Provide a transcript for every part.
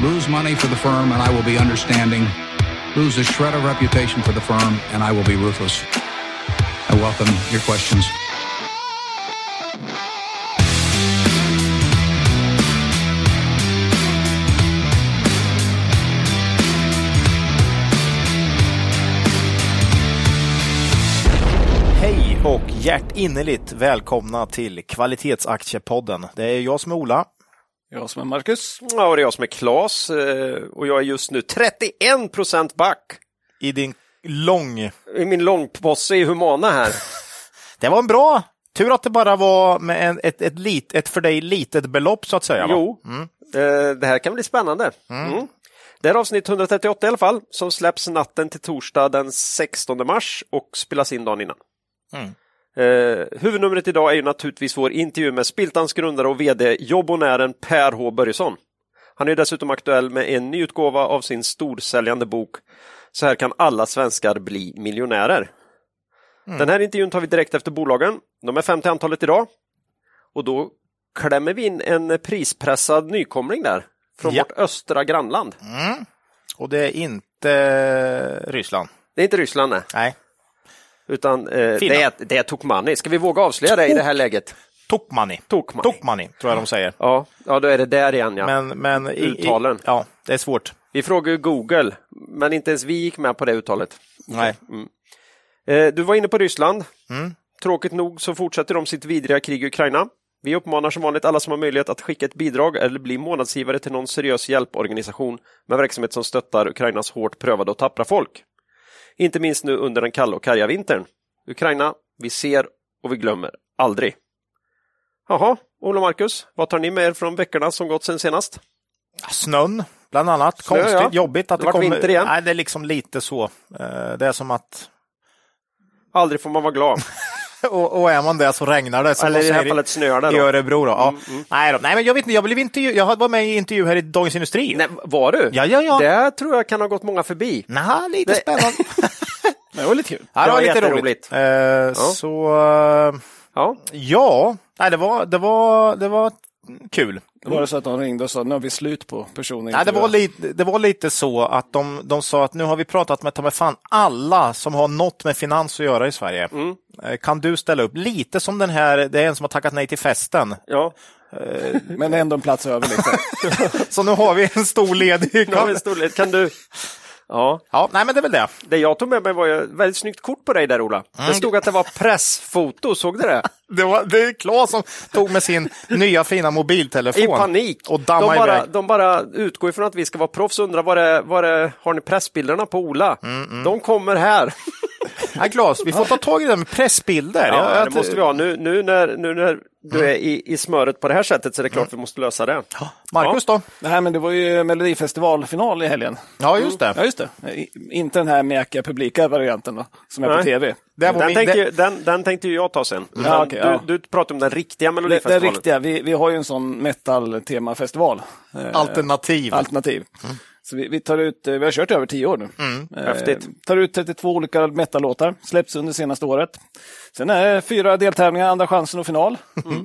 lose money for the firm and I will be understanding, lose a shred of reputation for the firm and I will be ruthless. I welcome your questions. Hej och hjärtinnerligt välkomna till Kvalitetsaktiepodden. Det är jag som är Ola. Jag som är Marcus. Ja, och det är jag som är Klas eh, och jag är just nu 31 procent back I din lång... i min långposse i Humana här. Det var en bra... Tur att det bara var med en, ett, ett, lit, ett för dig litet belopp så att säga. Va? Jo, eh, det här kan bli spännande. Mm. Det är avsnitt 138 i alla fall, som släpps natten till torsdag den 16 mars och spelas in dagen innan. Eh, huvudnumret idag är ju naturligtvis vår intervju med Spiltans grundare och VD jobbonären Per H Börjesson. Han är dessutom aktuell med en ny utgåva av sin storsäljande bok Så här kan alla svenskar bli miljonärer. Den här intervjun tar vi direkt efter bolagen. De är fem till antalet idag. Och då klämmer vi in en prispressad nykomling där från Ja. vårt östra grannland. Och det är inte Ryssland. Det är inte Ryssland nej. Nej. Utan eh, det, är, det är Tokmanni. Ska vi våga avslöja det i det här läget? Tokmanni. Tokmanni. Tokmanni, tror jag de säger. Ja, ja då är det där igen ja. Men, men i, i, Uttalen. Ja, det är svårt. Vi frågade Google, men inte ens vi gick med på det uttalet. Nej. Eh, du var inne på Ryssland. Mm. Tråkigt nog så fortsätter de sitt vidriga krig i Ukraina. Vi uppmanar som vanligt alla som har möjlighet att skicka ett bidrag eller bli månadsgivare till någon seriös hjälporganisation med verksamhet som stöttar Ukrainas hårt prövade och tappra folk. Inte minst nu under den kalla och karga vintern. Ukraina, vi ser och vi glömmer aldrig. Jaha, Ola Marcus, vad tar ni med er från veckorna som gått sen senast? Snön, bland annat. Snö, Konstigt, ja. jobbigt att Det det, kommer... vinter igen. Nej, det är liksom lite så. Eh, Det är som att... Aldrig får man vara glad. Och, och är man det så regnar det. Som Eller i det här fallet snöar det I. Örebro då. Ja. Nej, då. Nej, men jag vet inte. Jag blev intervju... Jag var med i intervju här i Dagens Industri. Nej, var du? Ja, ja, ja. Det tror jag kan ha gått många förbi. Nej, lite Det- spännande. Det var lite kul. ja, det var Ja, lite jätteroligt. roligt. Eh, Så eh, Ja, ja, nej, det var, det var, det var kul. Det var det så att de ringde och sa nu har vi slut på personen. Nej, det, var lite, det var lite så att de, de sa att nu har vi pratat med ta mig fan alla som har något med finans att göra i Sverige. Eh, Kan du ställa upp? Lite som den här, det är en som har tackat nej till festen. ja. Men ändå en plats över lite. Så nu har vi en stor ledig. Vi en storlek. Kan du? Ja, Ja, nej men det är väl det. det jag tog med mig var ju ett väldigt snyggt kort på dig där Ola. Det stod att det var pressfoto, såg du det? Det, var, det är Claes som tog med sin nya fina mobiltelefon. I panik. Och de, bara, iväg. de bara utgår ifrån att vi ska vara proffs och undrar var det, var det, har ni pressbilderna på Ola? De kommer här. Nej, Claes, vi får ta tag i det med pressbilder. Ja, det måste vi ha. Nu, nu, när, nu när du är i, i smöret på det här sättet så är det klart vi måste lösa det. Marcus då? Nej, men det var ju Melodifestivalfinal i helgen. Ja, just det. Ja, just det. Inte den här mjäkiga publika varianten då, som är på Nej. tv. Det var Den min, tänkte, ju- den, den tänkte ju jag ta sen. Ja, Men okej, ja. du, du pratar om den riktiga Det, det är Melodifestivalen. riktiga. Vi, vi har ju en sån metal-temafestival. Eh, alternativ. Alternativ. Så vi, vi tar ut, eh, vi har kört i över tio år nu. Eh, Häftigt. tar ut 32 olika metal-låtar, släpps under senaste året. Sen är det fyra deltävlingar, andra chansen och final.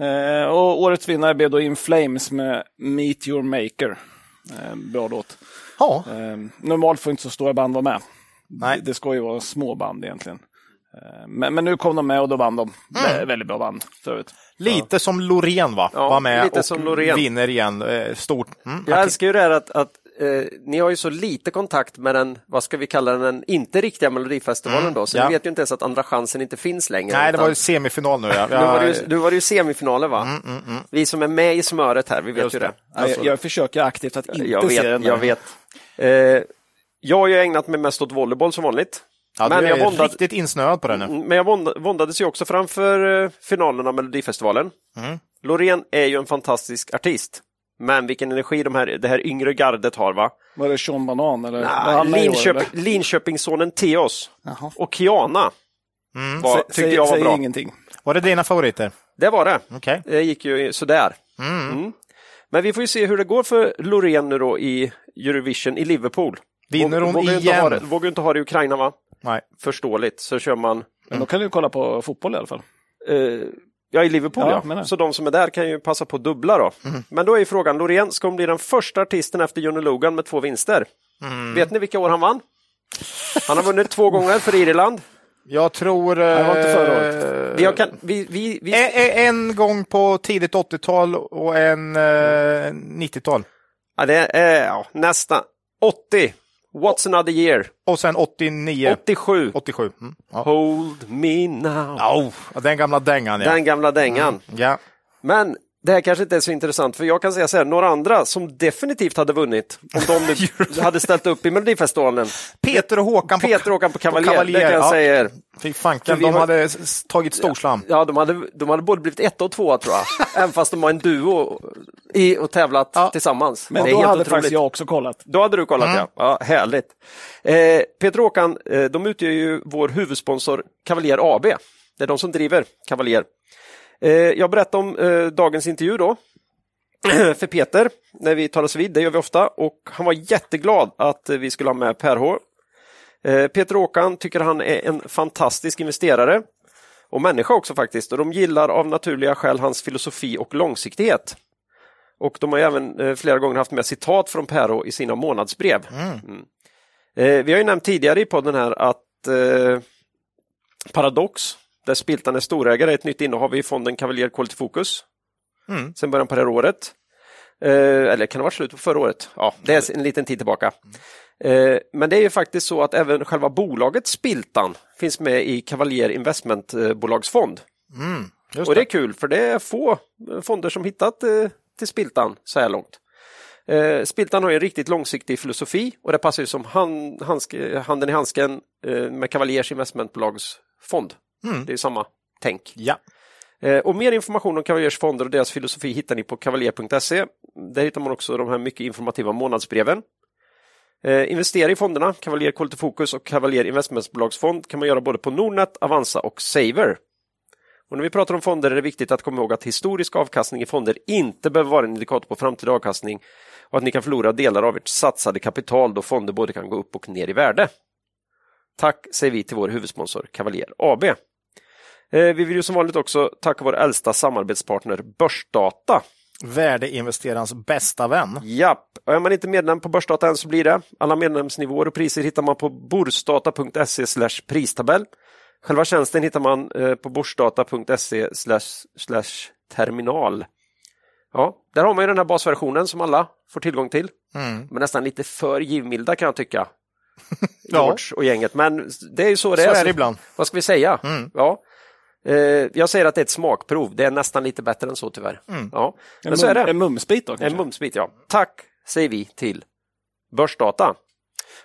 Eh, och årets vinnare blev då In Flames med Meet Your Maker. Eh, bra låt. ja, Eh, normalt får inte så stora band vara med. Nej. Det, det ska ju vara små band egentligen. Eh, men, men nu kom de med och då vann de. Vä- Väldigt bra band förut. lite som Loreen va? Ja, var med lite och vinner igen. Eh, Stort. Mm. Jag älskar ju det här att, att eh, ni har ju så lite kontakt med den, vad ska vi kalla den, den inte riktiga Melodifestivalen då, så ja. ni vet ju inte ens att Andra chansen inte finns längre. Nej, det utan- var ju semifinal nu. Ja. nu var det ju, Jag- nu var det ju semifinaler va? Vi som är med i smöret här, vi vet Just ju det. det. jag, jag försöker aktivt att inte Jag se den vet, där. jag vet. Eh, jag har ju ägnat mig mest åt volleyboll som vanligt. ja, men jag våndad- riktigt insnöad på det nu. Men jag vånd- våndades ju också framför eh, finalen av Melodifestivalen. Mm. Loreen är ju en fantastisk artist. Men vilken energi de här, det här yngre gardet har va? Var det Sean Banan eller? var Ah, år, Linköp, eller? Linköpingssonen Theos Jaha. och Kiana var, Sä- tyckte säg- jag var bra. ingenting. Var det dina favoriter? Det var det. Okej. Det gick ju sådär. Mm. Men vi får ju se hur det går för Loreen nu då i Eurovision i Liverpool. Vinner hon vågar ju Inte ha igen? det, vågar ju inte ha det i Ukraina va? Nej. Förståeligt, så kör man Men då kan du kolla på fotboll i alla fall. eh, Ja, i Liverpool Ja, ja. Så de som är där kan ju passa på att dubbla då. Men då är ju frågan, Loreen, ska hon bli den första artisten efter Johnny Logan med två vinster? Vet ni vilka år han vann? Han har vunnit två gånger för Irland. Jag tror... Det var inte förra eh, året. Vi har, kan, vi, vi, vi, En, en gång på tidigt 80-tal och en eh, 90-tal. ja, det är ja, nästan 80. What's another year? Och sen 89. 87. 87. Mm. Ja. Hold me now. Oh, den gamla dängan ja. Den gamla dängan. ja. Men det här kanske inte är så intressant, för jag kan säga så här, några andra som definitivt hade vunnit om de nu hade ställt upp i Melodifestivalen. Peter och Håkan Peter och Håkan på Cavalier, Cavalier, det kan jag ja. säga er. Fy fanken, de har- hade tagit storslam. Ja, de hade, de hade både blivit ett och tvåa tror jag, även fast de var en duo i, och tävlat Ja. tillsammans. Men det då hade otroligt. faktiskt jag också kollat. Då hade du kollat Mm. ja. ja. Härligt. Eh, Peter och Håkan, eh, de utgör ju vår huvudsponsor Cavalier AB. Det är de som driver Cavalier. Eh, jag berättade om eh, dagens intervju då för Peter när vi talas vid, det gör vi ofta och han var jätteglad att eh, vi skulle ha med Per H. Peter och Håkan tycker han är en fantastisk investerare och människa också faktiskt och de gillar av naturliga skäl hans filosofi och långsiktighet. Och de har även flera gånger haft med citat från Perro i sina månadsbrev. Mm. Eh, vi har ju nämnt tidigare i podden här att eh, Paradox, där Spiltan är storägare, ett nytt innehav i fonden Cavalier Quality Focus. Mm. Sen början på det här året. Eh, eller kan det ha varit slut på förra året? Ja, det är en liten tid tillbaka. Eh, men det är ju faktiskt så att även själva bolaget Spiltan finns med i Cavalier Investmentbolagsfond. Mm, Och det är kul för det är få fonder som hittat eh, till Spiltan så här långt. Eh, Spiltan har ju en riktigt långsiktig filosofi och det passar ju som hand, handske, handen i handsken eh, med Cavaliers investmentbolagsfond. Mm. Det är samma tänk. Ja. Eh, och mer information om Cavaliers fonder och deras filosofi hittar ni på cavalier.se. Där hittar man också de här mycket informativa månadsbreven. Eh, investera i fonderna, Cavalier Quality Focus och Cavalier Investmentbolagsfond kan man göra både på Nordnet, Avanza och Saver. Och när vi pratar om fonder är det viktigt att komma ihåg att historisk avkastning i fonder inte behöver vara en indikator på framtida avkastning och att ni kan förlora delar av ert satsade kapital då fonder både kan gå upp och ner i värde. Tack säger vi till vår huvudsponsor Cavalier AB. Eh, vi vill ju som vanligt också tacka vår äldsta samarbetspartner Börsdata. Värdeinvesterarens bästa vän. Japp, och är man inte medlem på Börsdata än så blir det. Alla medlemsnivåer och priser hittar man på borsdata.se pristabell. Själva tjänsten hittar man eh, på borsdata.se terminal. Ja, där har man ju den här basversionen som alla får tillgång till. Mm. Men nästan lite för givmilda kan jag tycka. Ja. George och gänget, men det är ju så det Så är. är det ibland. Vad ska vi säga? Mm. Ja. Eh, jag säger att det är ett smakprov, det är nästan lite bättre än så tyvärr. Mm. Ja. En, Men så är det. en mumsbit då En kanske? mumsbit, ja. Tack säger vi till Börsdata.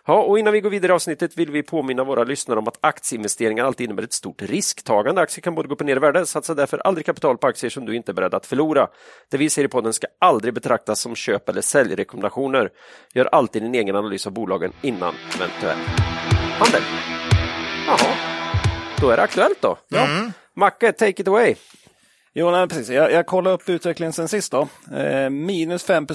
Ja, och innan vi går vidare i avsnittet vill vi påminna våra lyssnare om att aktieinvesteringar alltid innebär ett stort risktagande. Aktier kan både gå upp och ner i värde. Satsa därför aldrig kapital på aktier som du inte är beredd att förlora. Det vi säger i podden ska aldrig betraktas som köp eller säljrekommendationer. Gör alltid din egen analys av bolagen innan eventuell handel. Jaha, då är det aktuellt då. Ja. Macke, take it away. Jo, nej, precis. Jag, jag kollade upp utvecklingen sen sist. Då. Eh, minus 5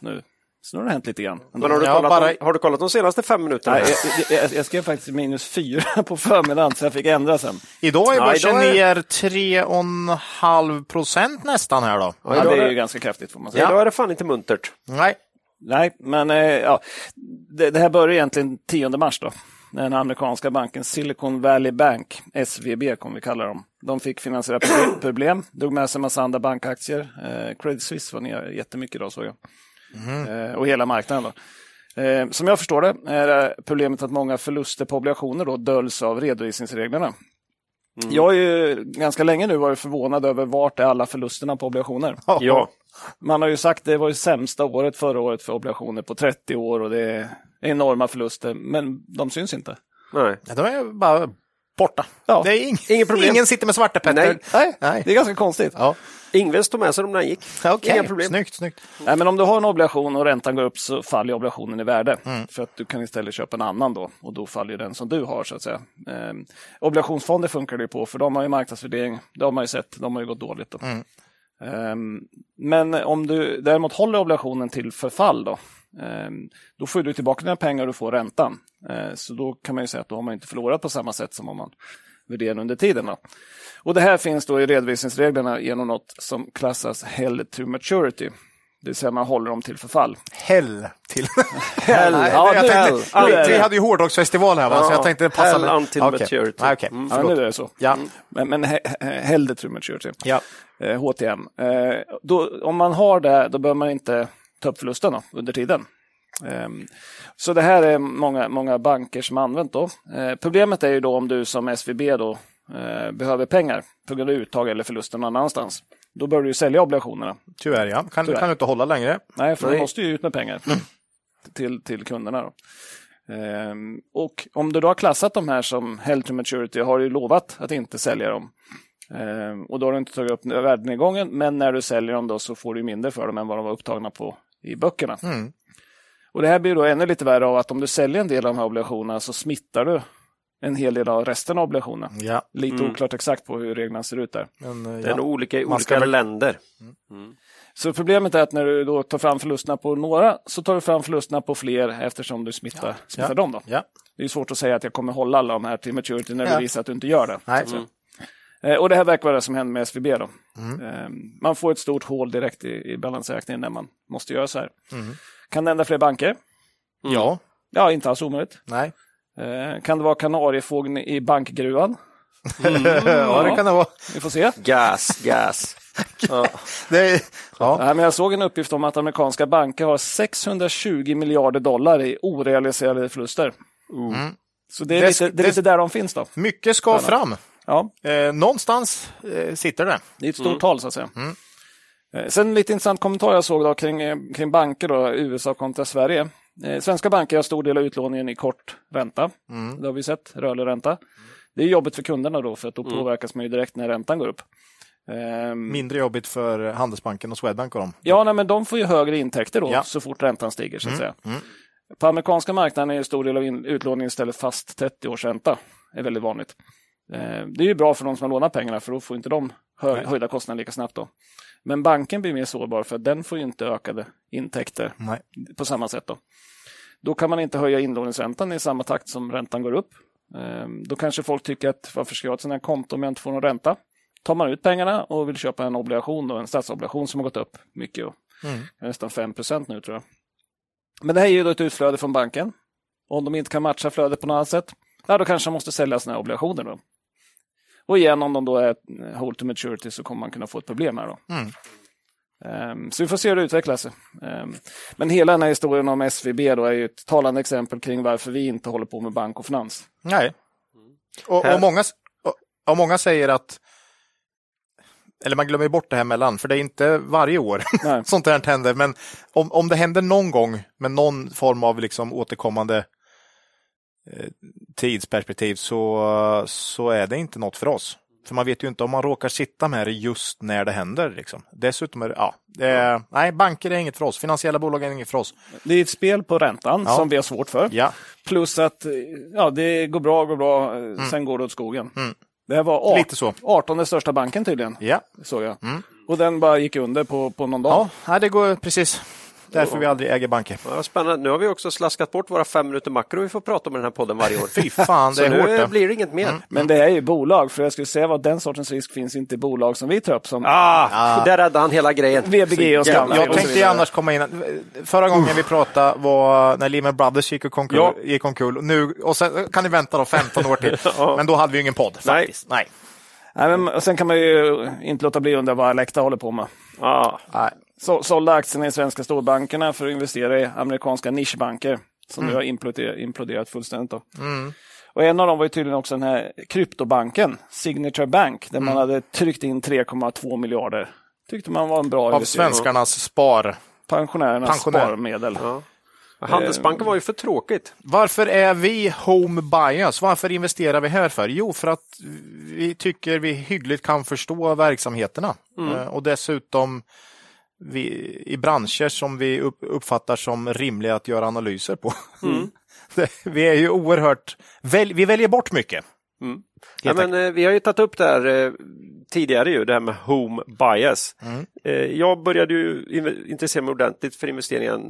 nu. Så nu har det hänt lite grann. Men har, du Ja, kollat bara- de, har du kollat de senaste fem minuterna? Nej, jag, jag, jag skrev faktiskt minus 4 på förmiddagen, så jag fick ändra sen. Idag är Ja, börsen idag är- ner 3,5 procent nästan här då. Ja, Ja, det är ju ganska kraftigt får man Ja. säga. Idag är det fan inte muntert. Nej. Nej, men eh, ja, det, det här börjar egentligen 10 mars då. Den amerikanska banken Silicon Valley Bank, SVB kommer vi kalla dem. De fick finansiella proble- problem, drog med sig en massa andra bankaktier. Eh, Credit Suisse var ner jättemycket idag såg jag. Eh, och hela marknaden. Då. Eh, som jag förstår det är problemet att många förluster på obligationer då döljs av redovisningsreglerna. Jag har ju ganska länge nu varit förvånad över vart är alla förlusterna på obligationer. Ja, Man har ju sagt det var ju sämsta året förra året för obligationer på 30 år och det är enorma förluster, men de syns inte. nej. Ja, De är bara borta. Ja. Det är ing Inget problem. Ingen sitter med Svarte Petter. Nej. Nej, det är ganska konstigt. Ja. Ingves tog med sig dem när han gick. Okej, Inga problem. snyggt, snyggt. Nej, men om du har en obligation och räntan går upp så faller obligationen i värde. För att du kan istället köpa en annan då och då faller den som du har så att säga. Eh, obligationsfonder funkar det ju på för de har ju marknadsvärdering. Det har man ju sett, de har ju gått dåligt. Då. Ehm, men om du däremot håller obligationen till förfall då, då får du tillbaka dina pengar och du får räntan. Eh, så då kan man ju säga att då har man inte förlorat på samma sätt som om man värderingen under tiden. Då. Och Det här finns då i redovisningsreglerna genom något som klassas held to maturity. Det vill säga man håller dem till förfall. Hell till. Hell, Nej, ja, jag tänkte, är vi det. hade ju hårdrocksfestival här, va? så Ja, jag tänkte det passade. hell until Okej. maturity. Ah, okej. Mm. Ja, nu är det så. Ja. Men, men he- he- held to maturity. Ja. eh, HTM. Eh, då, om man har det, då behöver man inte ta upp förlusten då, under tiden. Ehm, så det här är många, många banker som använt då. Eh, problemet är ju då om du som SVB då eh, behöver pengar på grund av uttag eller förluster någon annanstans. Då bör du ju sälja obligationerna. Tyvärr ja, kan, Tyvärr. kan du inte hålla längre. Nej, för Nej. du måste ju ut med pengar till, till kunderna. Då. Ehm, och om du då har klassat de här som held to maturity har du ju lovat att inte sälja dem. Ehm, och då har du inte tagit upp värdenedgången, men när du säljer dem då så får du mindre för dem än vad de var upptagna på i böckerna. Mm. Och Det här blir då ännu lite värre av att om du säljer en del av de här obligationerna så smittar du en hel del av resten av obligationerna. Ja, Lite oklart exakt på hur reglerna ser ut där. men, eh, Det är ja. nog olika i olika länder. Så problemet är att när du då tar fram förlusterna på några så tar du fram förlusterna på fler eftersom du smittar, smittar Ja. dem. Då. Ja. Det är svårt att säga att jag kommer hålla alla de här till maturity när Ja. du visar att du inte gör det. Och det här verkar vara det som händer med SVB. Då. Eh, Man får ett stort hål direkt i, i balansräkningen när man måste göra så här. Kan det hända fler banker? ja, Ja, inte alls omöjligt. nej. Eh, Kan det vara kanariefågeln i bankgruvan? ja, det kan det vara. Vi får se. Gas, gas. Ja. Är, ja. Nej, men jag såg en uppgift om att amerikanska banker har 620 miljarder dollar i orealiserade förluster. Så det är, Det- lite, det är det- lite där de finns då. Mycket ska fram. Ja, Eh, någonstans eh, sitter det. det är ett stort tal så att säga. Eh, Sen lite intressant kommentar jag såg då kring, eh, kring banker, då, USA kontra Sverige. Eh, Svenska banker har stor del av utlåningen i kort ränta. Det har vi sett, rörlig ränta. Det är jobbigt för kunderna då, för att då påverkas man ju direkt när räntan går upp. Ehm, Mindre jobbigt för Handelsbanken och Swedbank och dem. Ja, nej, men de får ju högre intäkter då Ja. så fort räntan stiger. så att säga. På amerikanska marknaden är en stor del av in- utlåningen istället fast 30 års ränta. Det är väldigt vanligt. Eh, Det är ju bra för de som har lånat pengarna för då får inte de hö- höjda kostnader lika snabbt. Då. Men banken blir mer sårbar för att den får ju inte ökade intäkter Nej. på samma sätt. Då. då kan man inte höja inlåningsräntan i samma takt som räntan går upp. Eh, Då kanske folk tycker att varför ska jag ha ett sånt här konto om jag inte får någon ränta? Tar man ut pengarna och vill köpa en obligation, då, en statsobligation som har gått upp mycket, och nästan 5% nu tror jag. Men det här är ju då ett utflöde från banken. Om de inte kan matcha flödet på något annat sätt, ja, då kanske de måste sälja sina obligationer. Då. Och igen, om de då är hold to maturity så kommer man kunna få ett problem här. Då. Ehm, så vi får se hur det utvecklar sig. Ehm, men hela den här historien om SVB då är ju ett talande exempel kring varför vi inte håller på med bank och finans. Nej. Och, och, många, och, och många säger att eller man glömmer bort det här mellan, för det är inte varje år Nej. sånt här händer. Men om, om det händer någon gång med någon form av liksom återkommande tidsperspektiv så, så är det inte något för oss. För man vet ju inte om man råkar sitta med det just när det händer. Liksom. Dessutom är det, ja, är, nej, banker är inget för oss. Finansiella bolag är inget för oss. Det är ett spel på räntan Ja. som vi har svårt för. Ja, Plus att eh, ja, det går bra, går bra, eh, sen går det åt skogen. Det här var Mm. Lite så. 18 största banken tydligen, ja. såg jag. Och den bara gick under på, på någon dag. ja det går precis. Därför vi aldrig äger banker. Ja, spännande. Nu har vi också slaskat bort våra fem minuter makro vi får prata om i den här podden varje år. Fy fan, det Så är nu hårt det. blir det inget mer. Men det är ju bolag, för jag skulle säga att den sortens risk finns inte i bolag som vi tar upp som Ah, Där räddade han hela grejen. VBG och Så Skandia. Jag och så tänkte ju annars komma in. Förra gången vi pratade var när Lehman Brothers gick omkull. Ja. Gick omkull. Nu, och sen kan ni vänta då 15 år till. Men då hade vi ju ingen podd. Nej. Faktiskt. Nej. Nej, men, och sen kan man ju inte låta bli att undra vad Alecta håller på med. Ah, Nej. Så, sålde aktierna i svenska storbankerna för att investera i amerikanska nischbanker som nu har imploderat, imploderat fullständigt. Då. Och en av dem var ju tydligen också den här kryptobanken, Signature Bank, där man hade tryckt in 3,2 miljarder. Tyckte man var en bra Av investering. svenskarnas spar. Pensionärernas Pensionär. sparmedel. Handelsbanken var ju för tråkigt. Varför är vi home bias? Varför investerar vi här för? Jo, för att vi tycker vi hyggligt kan förstå verksamheterna. Eh, Och dessutom vi, i branscher som vi upp, uppfattar som rimliga att göra analyser på. Det- vi är ju oerhört... Väl, vi väljer bort mycket. Ja, Helt men, eh, vi har ju tagit upp det här eh, tidigare, ju, det här med home bias. Eh, jag började ju in- intressera mig ordentligt för investeringen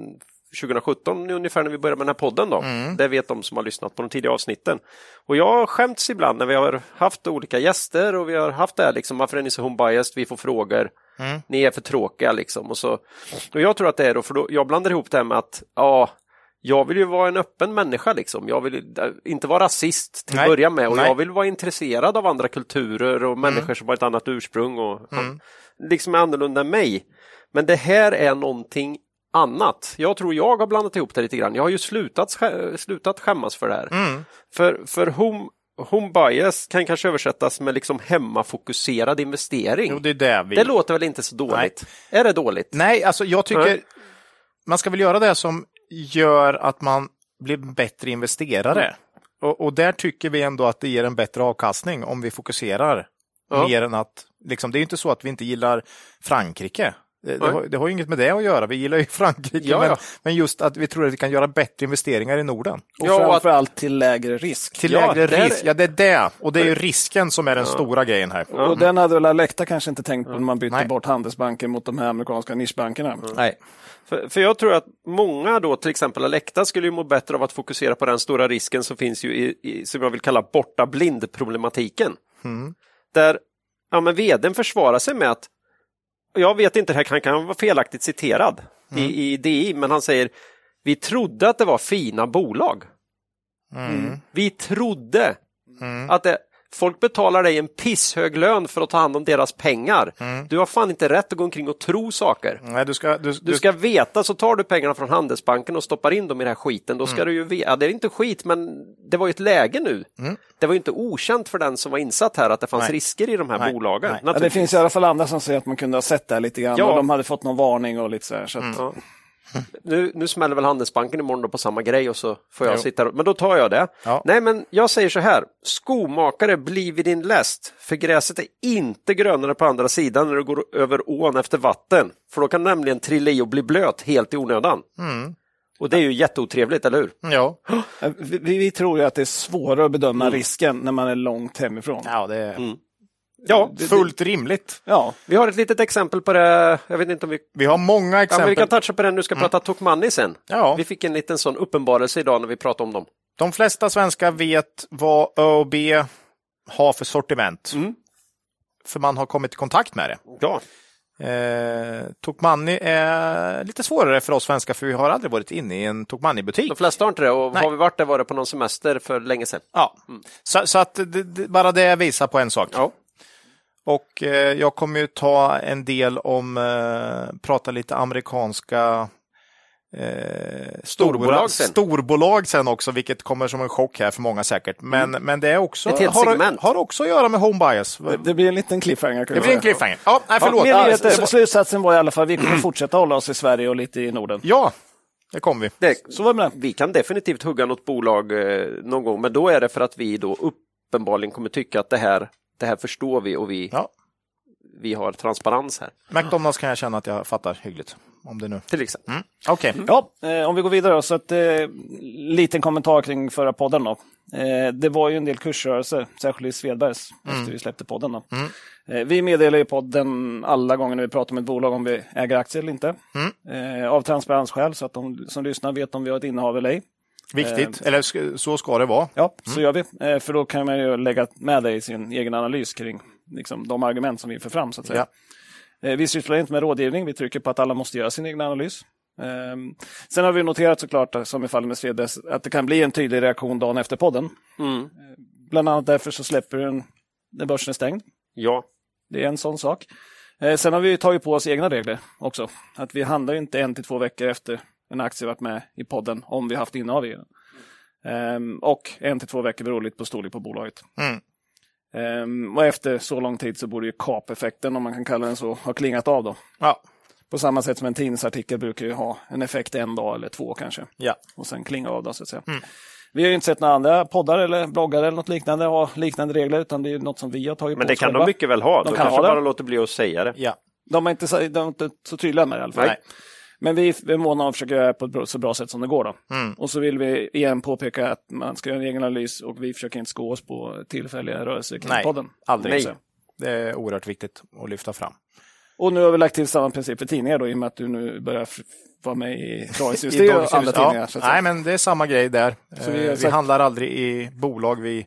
2017 ungefär när vi började med den här podden då. Det vet de som har lyssnat på de tidiga avsnitten. Och jag har skämts ibland när vi har haft olika gäster och vi har haft det här liksom, varför är ni så home biased? Vi får frågor. Ni är för tråkiga liksom. Och, så. och jag tror att det är då, för då, jag blandar ihop det här med att ja, jag vill ju vara en öppen människa liksom. Jag vill eh, inte vara rasist till att börja med och Nej. jag vill vara intresserad av andra kulturer och människor som har ett annat ursprung och liksom är annorlunda än mig. Men det här är någonting annat. Jag tror jag har blandat ihop det lite grann. Jag har ju slutat, slutat skämmas för det här. För, för home, home bias kan kanske översättas med liksom hemmafokuserad investering. Jo, det det vi... Det låter väl inte så dåligt? Är det dåligt? Nej, alltså jag tycker Nej. man ska väl göra det som gör att man blir bättre investerare. Och, och där tycker vi ändå att det ger en bättre avkastning om vi fokuserar Ja. mer än att, liksom, det är ju inte så att vi inte gillar Frankrike. Det, det, har, det har ju inget med det att göra. Vi gillar ju Frankrike, Ja, men, ja. men just att vi tror att vi kan göra bättre investeringar i Norden. Och Ja, och att- till lägre risk. Till Ja, lägre det är- risk. Ja, det är det. Och det är ju risken som är den stora grejen här. Och den hade väl Alecta kanske inte tänkt på när man bytte Nej. bort Handelsbanken mot de här amerikanska nischbankerna. Nej. För, för jag tror att många då, till exempel Alecta, skulle ju må bättre av att fokusera på den stora risken som finns ju i, i som jag vill kalla borta blind-problematiken. Där ja, men vdn försvarar sig med att, jag vet inte, här kan, kan vara felaktigt citerad i, i DI, men han säger vi trodde att det var fina bolag. Vi trodde att det, folk betalar dig en pisshög lön för att ta hand om deras pengar. Du har fan inte rätt att gå omkring och tro saker. Nej, du ska, du, Du ska veta, så tar du pengarna från Handelsbanken och stoppar in dem i den här skiten, då ska du ju veta, det är inte skit men det var ju ett läge nu. Det var ju inte okänt för den som var insatt här att det fanns Nej. risker i de här Nej. bolagen. Nej. Ja, det Naturligtvis. finns i alla fall andra som säger att man kunde ha sett det här lite grann Ja. och de hade fått någon varning och lite så här. Så att, Ja. Nu, nu smäller väl Handelsbanken imorgon då på samma grej och så får jag Jo. sitta Men då tar jag det. Ja. Nej men jag säger så här, skomakare bli vid din läst, för gräset är inte grönare på andra sidan när du går över ån efter vatten. För då kan du nämligen trilla i och bli blöt helt i onödan. Och det är ju jätteotrevligt, eller hur? Ja. Vi, vi tror ju att det är svårare att bedöma risken när man är långt hemifrån. ja, det är Ja, fullt rimligt. Ja, vi har ett litet exempel på det. Jag vet inte om vi Vi har många Ja, exempel. vi kan toucha på den, nu ska prata Tokmanni sen. Ja. Vi fick en liten sån uppenbarelse idag när vi pratade om dem. De flesta svenskar vet vad ÖoB har för sortiment. Mm. För man har kommit i kontakt med det. Ja, Eh, Tokmanni är lite svårare för oss svenskar för vi har aldrig varit inne i en Tokmanni-butik. de flesta har inte det och Nej. har vi varit där var det på någon semester för länge sedan. Ja. Så, så att det, det, bara det visar på en sak. Ja, Och eh, jag kommer ju ta en del om, eh, prata lite amerikanska eh, Storbolag sen. storbolag sen också, vilket kommer som en chock här för många säkert. Men, men det är också, har, har också att göra med home bias. det, det blir en liten cliffhanger. Det blir en cliffhanger. Ja, nej, förlåt. Ja, Ja, så slutsatsen var i alla fall vi kommer fortsätta hålla oss i Sverige och lite i Norden. ja, det kommer vi. det, Så var det. vi kan definitivt hugga något bolag eh, någon gång, men då är det för att vi då uppenbarligen kommer tycka att det här, det här förstår vi och vi, Ja. vi har transparens här. McDonalds kan jag känna att jag fattar hyggligt. Om det nu. Till exempel. Okej. Ja, eh, om vi går vidare då, så att, eh, liten kommentar kring förra podden då. Eh, det var ju en del kursrörelser, särskilt i Svedbergs, efter vi släppte podden. Då. Eh, vi meddelar ju podden alla gånger när vi pratar med ett bolag om vi äger aktier eller inte. Eh, av transparensskäl, så att de som lyssnar vet om vi har ett innehav eller ej. Viktigt, eller sk- så ska det vara. Ja, så gör vi. Eh, för då kan man ju lägga med det i sin egen analys kring liksom, de argument som vi för fram. Så att säga. Eh, Vi sysslar inte med rådgivning, vi trycker på att alla måste göra sin egen analys. Ehm, Sen har vi noterat såklart, som i fallet med Svedbergs, att det kan bli en tydlig reaktion dagen efter podden. Mm. Eh, Bland annat därför så släpper den när börsen är stängd. Ja, Det är en sån sak. Eh, Sen har vi tagit på oss egna regler också. Att vi handlar ju inte en till två veckor efter en aktie varit med i podden om vi haft innehav i den. Ehm, och en till två veckor beror lite på storlek på bolaget. Mm. Ehm, och efter så lång tid så borde ju kapeffekten, om man kan kalla den så, ha klingat av då. Ja. På samma sätt som en tidningsartikel brukar ju ha en effekt en dag eller två kanske. Ja. Och sen klinga av då så att säga. Mm. Vi har ju inte sett några andra poddar eller bloggar eller något liknande ha liknande regler, utan det är något som vi har tagit men på det oss kan själva. de mycket väl ha. De De, kan kanske ha det. bara låter bli att säga det. ja. De är inte så, de är inte så tydliga med det i alla fall. Nej. Men vi är måna om att försöka göra det på ett så bra sätt som det går. Då. Mm. Och så vill vi igen påpeka att man ska göra en egen analys och vi försöker inte sko oss på tillfälliga rörelser kring Nej, podden. aldrig. Så. Det är oerhört viktigt att lyfta fram. Och nu har vi lagt till samma princip för tidningar då, i och med att du nu börjar vara med i Dagens I Industri och andra tidningar. Ja. Nej, men det är samma grej där. Så vi vi, har vi sagt- handlar aldrig i bolag vi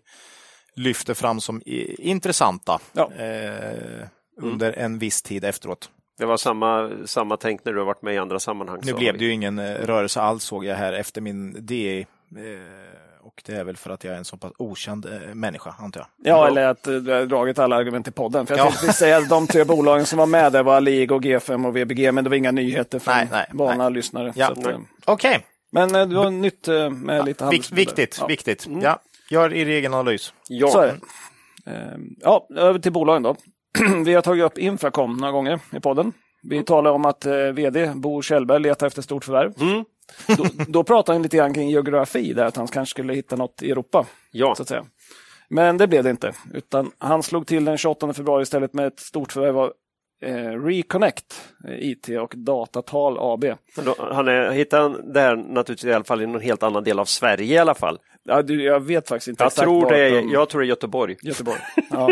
lyfter fram som intressanta Ja. eh, under en viss tid efteråt. Det var samma, samma tänk när du har varit med i andra sammanhang. Nu blev det ju ingen eh, rörelse alls såg jag här efter min DE. Eh, och det är väl för att jag är en så pass okänd eh, människa, antar jag. Ja, eller att du har dragit alla argument i podden. För jag Ja. tänkte säga att de tre bolagen som var med där var Alig och G5 och VBG, men det var inga nyheter för Nej, nej, vana lyssnare. Ja. Okej, men eh, du har nytt med lite Vik- handelsbolag. viktigt. Ja. viktigt. Ja. Gör er egen analys. Ja. Så är det. Ja, över till bolagen då. Vi har tagit upp Infracom några gånger i podden. Vi talar om att eh, vd Bo Kjellberg letar efter stort förvärv. Mm. Då, då pratar han lite grann kring geografi, där att han kanske skulle hitta något i Europa. Ja. Så att säga. Men det blev det inte, utan han slog till den 28 februari istället med ett stort förvärv av eh, Reconnect, eh, IT och Datatal AB. Då, han är, hittar han där naturligtvis i alla fall i någon helt annan del av Sverige i alla fall. Ja, du, jag vet faktiskt inte Jag exakt tror, det de- jag tror det är Göteborg. Göteborg. Ja.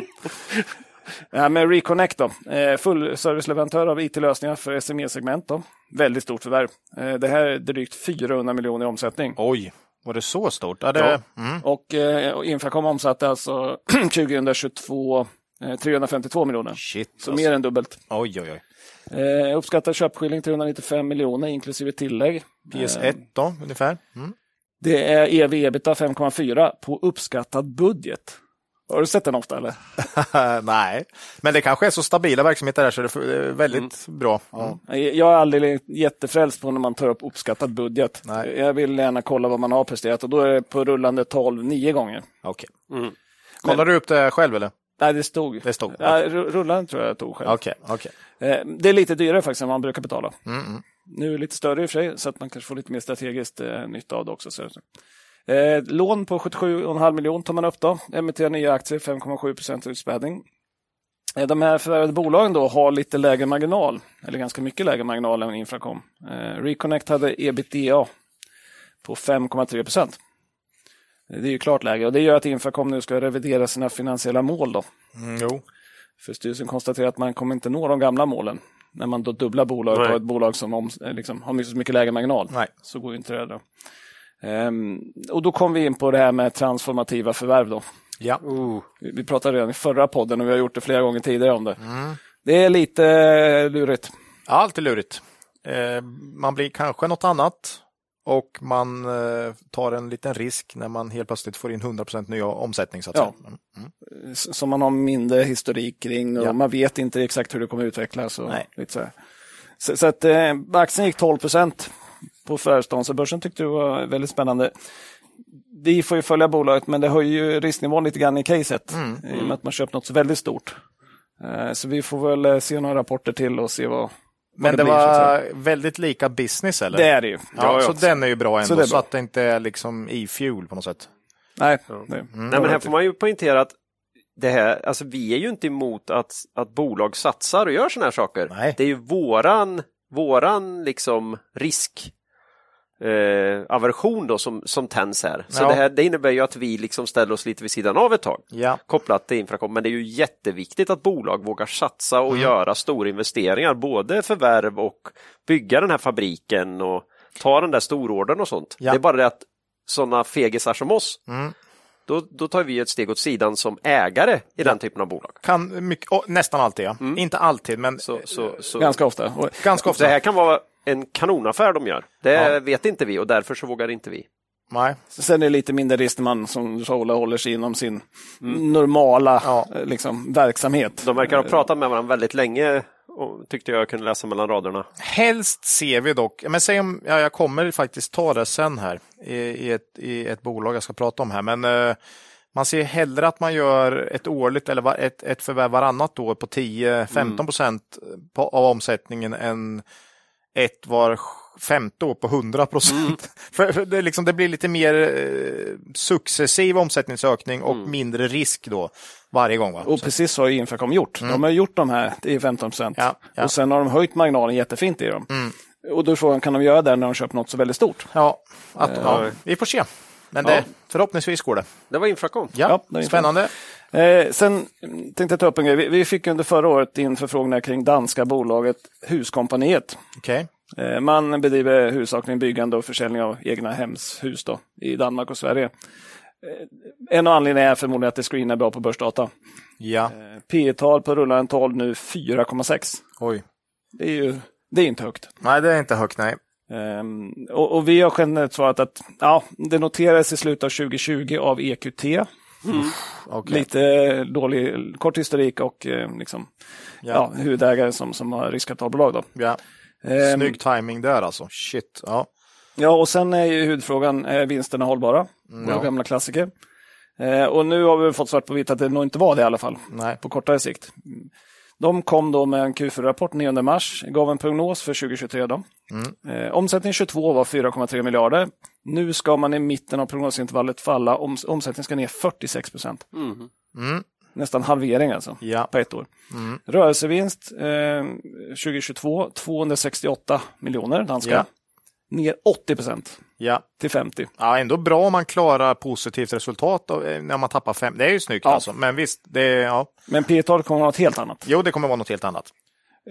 Ja, men Reconnect då, eh, fullserviceleverantör av IT-lösningar för SME-segment. Då. Väldigt stort förvärv. Eh, det här är drygt 400 miljoner i omsättning. Oj, var det så stort? Ja, det. Mm. Och eh, Infracom omsatte alltså 2022 eh, 352 miljoner. Shit. Så alltså. mer än dubbelt. Oj, oj, oj. Eh, uppskattad köpskilling 395 miljoner inklusive tillägg. PS1 då, ungefär? Mm. Det är E ev-ebita 5,4 på uppskattad budget. Har du sett den ofta eller? Nej, men det kanske är så stabila verksamheter där så det är väldigt bra. Ja. Jag är aldrig jättefrälst på när man tar upp uppskattad budget. Nej. Jag vill gärna kolla vad man har presterat och då är det på rullande 12 nio gånger. Okej. Mm. Kollar du upp det själv eller? Nej, det stod. Det stod? Ja, ru- rullande tror jag jag tog själv. Okej, okej. Eh, Det är lite dyrare faktiskt än man brukar betala. Mm, mm. Nu är det lite större i och för sig, så att man kanske får lite mer strategiskt eh, nytta av det också. Eh, lån på 77,5 miljoner tar man upp då. Emitterar nya aktier, 5,7 procent utspädning. Eh, de här förvärvade bolagen då har lite lägre marginal, eller ganska mycket lägre marginal än Infracom. Eh, Reconnect hade ebitda på 5,3 procent. Eh, Det är ju klart lägre och det gör att Infracom nu ska revidera sina finansiella mål. Då. Mm, jo. För styrelsen konstaterar att man kommer inte nå de gamla målen. När man då dubblar bolaget och ett bolag som om, eh, liksom, har mycket lägre marginal. Nej. Så går ju inte det. Då. Ehm, och då kom vi in på det här med transformativa förvärv. Då. Ja. Vi vi pratade redan i förra podden och vi har gjort det flera gånger tidigare om det. Mm. Det är lite lurigt. Allt är lurigt. Eh, man blir kanske något annat och man eh, tar en liten risk när man helt plötsligt får in 100% ny omsättning. Så att Ja. Mm. S- Som man har mindre historik kring och Ja. man vet inte exakt hur det kommer utvecklas. Och Nej. lite så, så, så att eh, aktien gick 12 procent på förvärvsdagen, så börsen tyckte det var väldigt spännande. Vi får ju följa bolaget, men det höjer ju risknivån lite grann i caset Mm. i och med att man köpt något så väldigt stort. Eh, Så vi får väl eh, se några rapporter till och se vad, Men det, blir, så att säga. var väldigt lika business eller? Det är det ju. Ja, Ja, ja. Så den är ju bra ändå, Så så, det bra. att det inte är liksom i fuel på något sätt. Nej, det, Nej, men här får man ju poängtera att det här, alltså vi är ju inte emot att, att bolag satsar och gör sådana här saker. Nej. Det är ju våran, våran liksom risk eh, aversion då som, som tänds här. Så Ja. det, här, det innebär ju att vi liksom ställer oss lite vid sidan av ett tag Ja. kopplat till Infracom. Men det är ju jätteviktigt att bolag vågar satsa Mm. och göra stora investeringar, både förvärv och bygga den här fabriken och ta den där storordern och sånt. Ja. Det är bara det att sådana fegisar som oss, Mm. då, då tar vi ett steg åt sidan som ägare i den typen av bolag. Kan mycket, oh, nästan alltid ja. Inte alltid, men Så, så, så, ganska ofta. Och, ganska ofta. det här kan vara en kanonaffär de gör. Det Ja. vet inte vi och därför så vågar inte vi. Nej. Sen är det lite mindre risk när man, som du sa, Ola, håller sig inom sin normala Ja. eh, liksom, verksamhet. De verkar ha pratat med varandra väldigt länge och tyckte jag kunde läsa mellan raderna. Helst ser vi dock, men säg om, ja, jag kommer faktiskt ta det sen här i, i, ett, i ett bolag jag ska prata om här, men eh, man ser hellre att man gör ett årligt eller ett, ett förvärv varannat år på 10-15 procent på- av omsättningen än ett var femte år på 100 procent. för, för det, liksom, det blir lite mer eh, successiv omsättningsökning och mindre risk då varje gång. Va? Och precis så har ju Infracom gjort. De har gjort de här till 15 procent. Ja, ja. Och sen har de höjt marginalen jättefint i dem. Och då är frågan, kan de göra det när de köper något så väldigt stort? Ja, att, ja, vi får se. Men det, Ja. förhoppningsvis går det. Det var Infracom. Ja, Ja, spännande. Eh, sen tänkte jag ta upp en grej. Vi, vi fick under förra året in förfrågningar kring danska bolaget Huskompaniet. Okej. Eh, man bedriver huvudsakligen byggande och försäljning av egna hemshus då, i Danmark och Sverige. Eh, en av anledningarna är förmodligen att det screenar bra på börsdata. Ja. Eh, P tal på rullande 12 nu 4,6. Oj. Det är ju det är inte högt. Nej, det är inte högt, nej. Ehm, och, och vi har generellt svarat att ja, det noterades i slutet av 2020 av EQT. Okej. Lite dålig kort historik och eh, liksom, ja. huvudägare som, som har riskkapitalbolag. Då. Ja. Ehm, Snygg timing där alltså. Shit. Ja. Ja, och sen är ju huvudfrågan, är vinsterna hållbara? Våra ja. gamla klassiker. Eh, och nu har vi fått svart på vitt att det nog inte var det i alla fall, Nej. på kortare sikt. De kom då med en Q4-rapport 9 mars, gav en prognos för 2023. Då. Eh, omsättningen 22 var 4,3 miljarder. Nu ska man i mitten av prognosintervallet falla, om, omsättningen ska ner 46 procent. Mm. Nästan halvering alltså, Ja. på ett år. Rörelsevinst eh, 2022, 268 miljoner danska. Ja. Ner 80 procent Ja. till 50. ja, ändå bra om man klarar positivt resultat av- eh, när man tappar fem. Det är ju snyggt Ja. alltså. Men visst, det ja. Men P tal kommer vara något helt annat. Jo, det kommer vara något helt annat.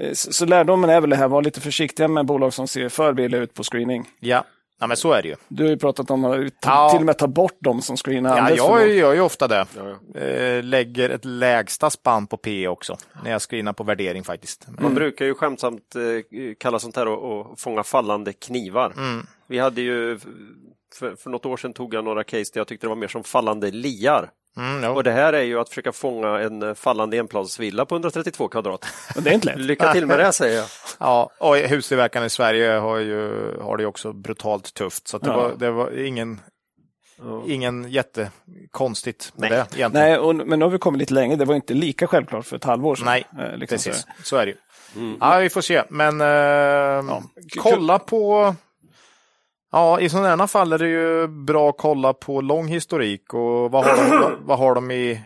Eh, Så, så lärdomen är väl det här, var lite försiktiga med bolag som ser för billiga ut på screening. Ja. Ja, men så är det ju. Du har ju pratat om att ta, Ja. till och med ta bort de som screenar Ja, alldeles för jag gör ju ofta det. Eh, lägger ett lägsta spann på P också. När jag screenar på värdering faktiskt. Man brukar ju skämtsamt eh, kalla sånt här att fånga fallande knivar. Vi hade ju för, för något år sedan tog jag några case där jag tyckte det var mer som fallande liar. Mm, jo. Och det här är ju att försöka fånga en fallande enplansvilla på 132 kvadrat. Men det är inte lätt. Lycka till med det säger jag. Ja, och hustillverkarna i Sverige har ju har det ju också brutalt tufft. Så att det, Ja. var, det var ingen, ingen jättekonstigt med det egentligen. Nej, och, men nu har vi kommit lite längre. Det var inte lika självklart för ett halvår sedan. Nej, Eh, liksom Precis, så. är det ju. Ja, vi får se. Men eh, kolla på... Ja, i sådana här fall är det ju bra att kolla på lång historik och vad har de, vad, har de i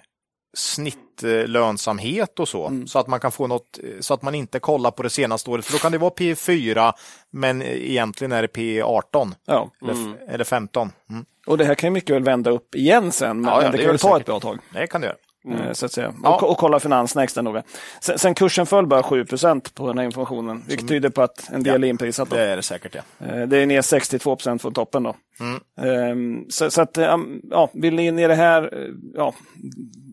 snittlönsamhet och så. Mm. Så att man kan få något, så att man inte kollar på det senaste året. För då kan det vara P4, men egentligen är det P18 Ja. eller, eller 15. Mm. Och det här kan ju mycket väl vända upp igen sen, men Ja, ja, det det kan väl ta säkert. ett bra tag. Det kan det göra. Eh, Så att säga. Ja. Och, och kolla finanserna extra noga. Sen, sen kursen föll bara 7% på den här informationen, vilket tyder på att en del är inprisat. Då. Det är det säkert, ja. Eh, Det är ner 62 procent från toppen. Då. Mm. Ehm, Så, så att, ja, vill ni in i det här, eh, ja,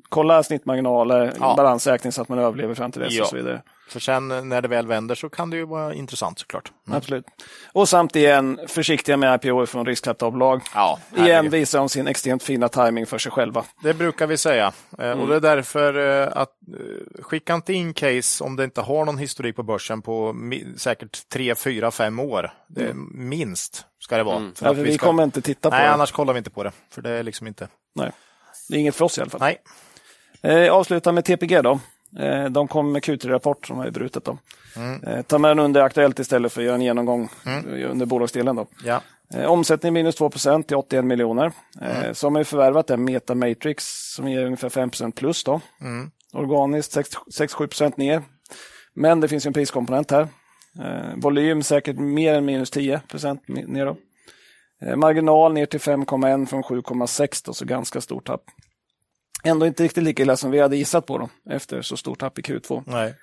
kolla snittmarginaler, Ja. balansräkning så att man överlever fram till dess Ja. och så vidare. För sen när det väl vänder så kan det ju vara intressant såklart. Mm. Absolut. Och samt igen, försiktiga med IPO från riskkapitalbolag. Ja, igen visar de sin extremt fina timing för sig själva. Det brukar vi säga. Eh, Mm. Och det är därför eh, att eh, skicka inte in case om det inte har någon historik på börsen på säkert 3, 4, 5 år. Är Minst ska det vara. För Mm. Ja, att för vi ska- kommer inte titta på Nej, det. annars kollar vi inte på det. För det är liksom inte... Nej. Det är inget för oss i alla fall. Nej. Eh, avsluta med TPG då. Eh, de kom med Q3-rapport som är brutet. Då. Mm. Eh, ta med den under Aktuellt istället för att göra en genomgång eh, under bolagsdelen. Då. Ja. Omsättning minus 2% till 81 miljoner. Eh, Så har man ju förvärvat en Metamatrix som ger ungefär 5% plus. Då. Organiskt 6-7 ner. Men det finns ju en priskomponent här. Volym säkert mer än minus 10 ner. Då. Marginal ner till 5,1 från 7,6 då, så ganska stort tapp. Ändå inte riktigt lika illa som vi hade gissat på då, efter så stort tapp i Q2. Nej.